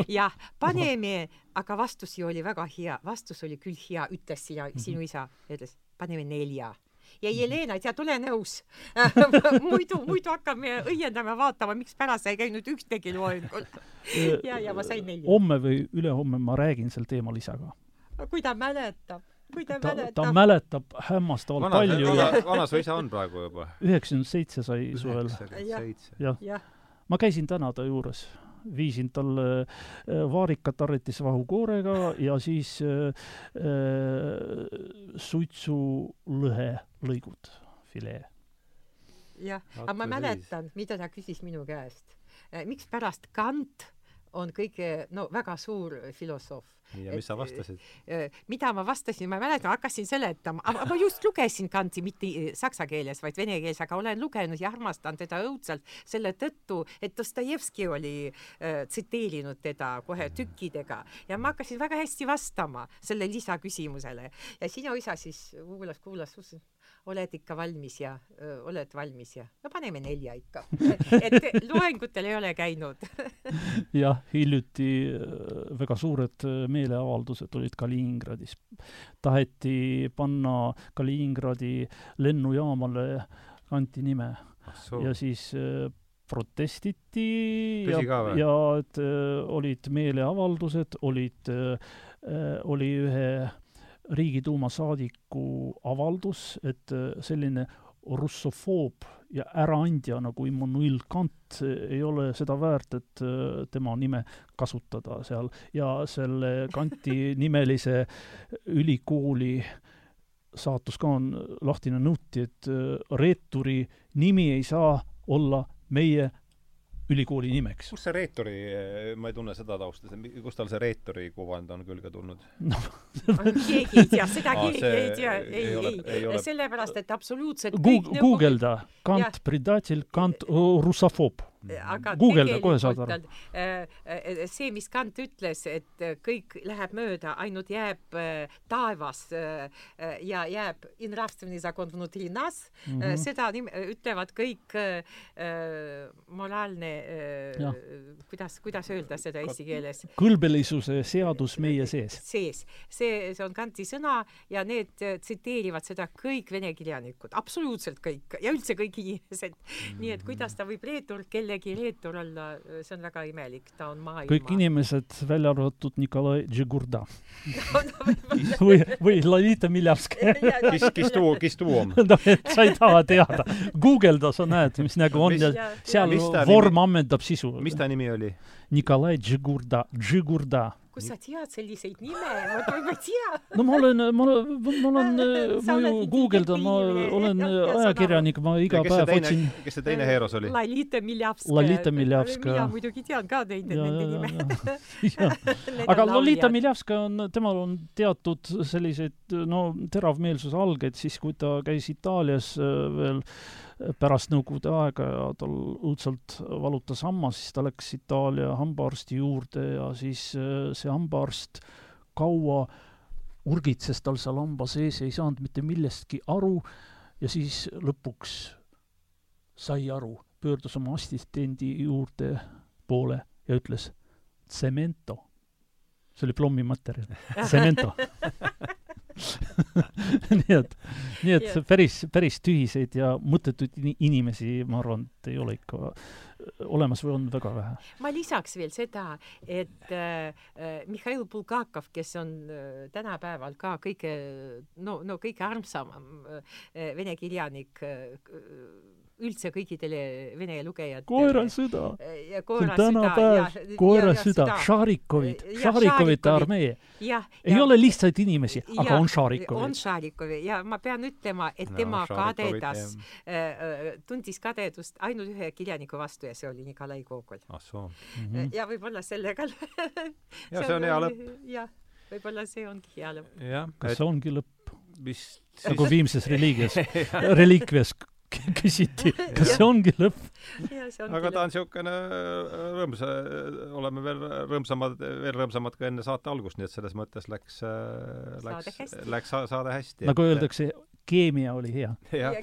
jah, paneme, aga vastus ju oli väga hea, vastus oli küll hea, ütles sina, sinu mhm. isa, ütles paneme nelja ja mhm. Jelena, tead, ole nõus muidu, muidu hakkame õiendama, vaatama, mikspärast sa ei käinud ühtegi loengul ja, ja ma sain nelja. homme või ülehomme ma räägin sel teemal isaga. kui ta mäletab kui ta, ta mäletab. ta mäletab hämmastavalt vana, palju ja vana su isa on praegu juba? üheksakümmend seitse sai suvel. jah ja. ma käisin täna ta juures, viisin talle äh, vaarikat arretisvahu koorega ja siis äh, äh, suitsulõhe lõigud, filee. jah, aga ma mäletan, mida ta küsis minu käest. Äh, mikspärast Kant on kõige, no väga suur filosoof. Ja mis sa vastasid? Äh, äh, mida ma vastasin, ma ei mäleta, hakkasin seletama, ma just lugesin Kanti mitte äh, saksa keeles, vaid vene keeles, aga olen lugenud ja armastan teda õudselt selle tõttu, et Dostojevski oli äh, tsiteerinud teda kohe tükkidega. Ja ma hakkasin väga hästi vastama selle lisaküsimusele. Ja sinu isa siis kuulas, kuulas, oled ikka valmis ja öö, oled valmis ja no paneme nelja ikka. Et loengutel ei ole käinud. Jah, hiljuti väga suured meeleavaldused olid Kaliningradis. taheti panna Kaliningradi lennujaamale kanti nime ah, ja siis protestiti Tõsi ja, ja et äh, olid meeleavaldused, olid oli ühe Riigiduuma saadiku avaldus, et äh, selline russofoob ja äraandja nagu Immanuel Kant ei ole seda väärt, et äh, tema nime kasutada seal. Ja selle Kanti nimelise ülikooli saatus ka on lahtine nõuti, et äh, reeturi nimi ei saa olla meie ülikooli nimeks. kust see reetori, ma ei tunne seda tausta, kust tal see reetori kuvand on külge tulnud no. keegi ei tea, seda keegi ei tea, ei, ei, ei, sellepärast, et absoluutselt Goog kõik guugelda, Kant predatil, Kant russofoob aga Guugelda, kohe saad aru. Äh, äh, see, mis Kant ütles, et kõik läheb mööda, ainult jääb äh, taevas ja jääb mm -hmm. seda ütlevad kõik moraalne äh,, kuidas, kuidas öelda seda eesti keeles? kõlbelisuse seadus meie sees. sees. see, see on Kanti sõna ja need tsiteerivad seda kõik vene kirjanikud, absoluutselt kõik ja üldse kõik inimesed mm. -hmm. nii et kuidas ta võib reetur kellegi reetur olla, see on väga imelik, ta on maailma. kõik inimesed, välja arvatud Nikolai Džigurda no, no, või, või Lalita Miljavskaja kes, kes too, kes too on? no et sa ei taha teada. guugelda, sa näed, mis nägu on ja seal vorm ammendab sisu. mis ta nimi oli? Nikolai Džigurda, Džigurda kust sa tead selliseid nime, ma ei tea. no ma olen, ma olen, ma olen, ma ju guugeldan, ma olen ajakirjanik, ma iga päev otsin. kes see teine heeros oli? Lalita Miljavskaja. Lalita Miljavskaja. mina muidugi tean ka neid, nende nime. aga Lolita Miljavskaja on, temal on teatud selliseid, no teravmeelsuse algeid siis, kui ta käis Itaalias äh, veel pärast Nõukogude aega ja tal õudselt valutas hammas, siis ta läks Itaalia hambaarsti juurde ja siis äh, see hambaarst kaua urgitses tal seal hamba sees ei saanud mitte millestki aru ja siis lõpuks sai aru, pöördus oma assistendi juurde poole ja ütles tsemento. see oli plommimaterjal, tsemento nii et, nii et päris, päris tühiseid ja mõttetuid inimesi, ma arvan, et ei ole ikka olemas või on väga vähe. ma lisaks veel seda, et äh Mihhail Bulgakov, kes on äh, tänapäeval ka kõige, no, no kõige armsam äh, vene kirjanik äh, üldse kõikidele vene lugejatele. koerasõda. see on tänapäev, koerasõda, Šarikovid, Šarikovite armee. ei ole lihtsaid inimesi, aga on Šarikovid. on Šarikovi ja ma pean ütlema, et no, tema kadedas äh,, tundis kadedust ainult ühe kirjaniku vastu ja see oli Nikolai Gogol. ah soo mm. -hmm. ja võib-olla sellega ja see on hea lõpp. jah, võib-olla see ongi hea lõpp. kas et... see ongi lõpp? vist siis... nagu viimses reliigias reliikvias küsiti, kas see ongi lõpp? aga ta on niisugune äh, rõõms, oleme veel rõõmsamad, veel rõõmsamad ka enne saate algust, nii et selles mõttes läks, äh, läks, läks saade hästi. nagu öeldakse, keemia oli hea. jah,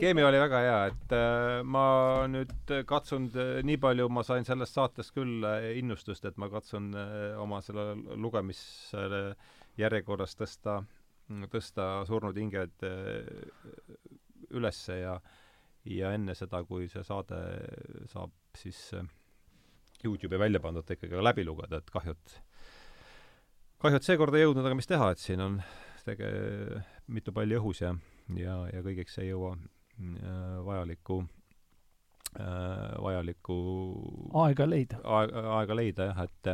keemia oli väga hea, et äh, ma nüüd katsun, nii palju ma sain sellest saatest küll innustust, et ma katsun oma selle lugemise järjekorras tõsta, tõsta surnud hinged ülesse ja ja enne seda, kui see saade saab siis äh, Youtube'i välja pandud, ikkagi ka läbi lugeda, et kahju, et kahju, et seekord ei jõudnud, aga mis teha, et siin on tege-, mitu palli õhus ja, ja, ja kõigeks ei jõua äh, vajalikku äh,, vajalikku aega leida. aega, aega leida jah, et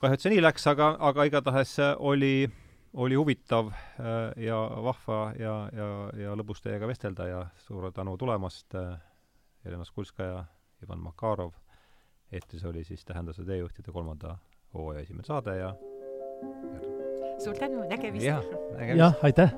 kahju, et see nii läks, aga, aga igatahes oli äh, oli huvitav äh, ja vahva ja, ja, ja lõbus teiega vestelda ja suure tänu tulemast, äh, Helena Skulskaja, Ivan Makarov. eetris oli siis Tähenduse teejuhtide kolmanda hooaja esimene saade ja suur tänu, nägemist! jah, aitäh!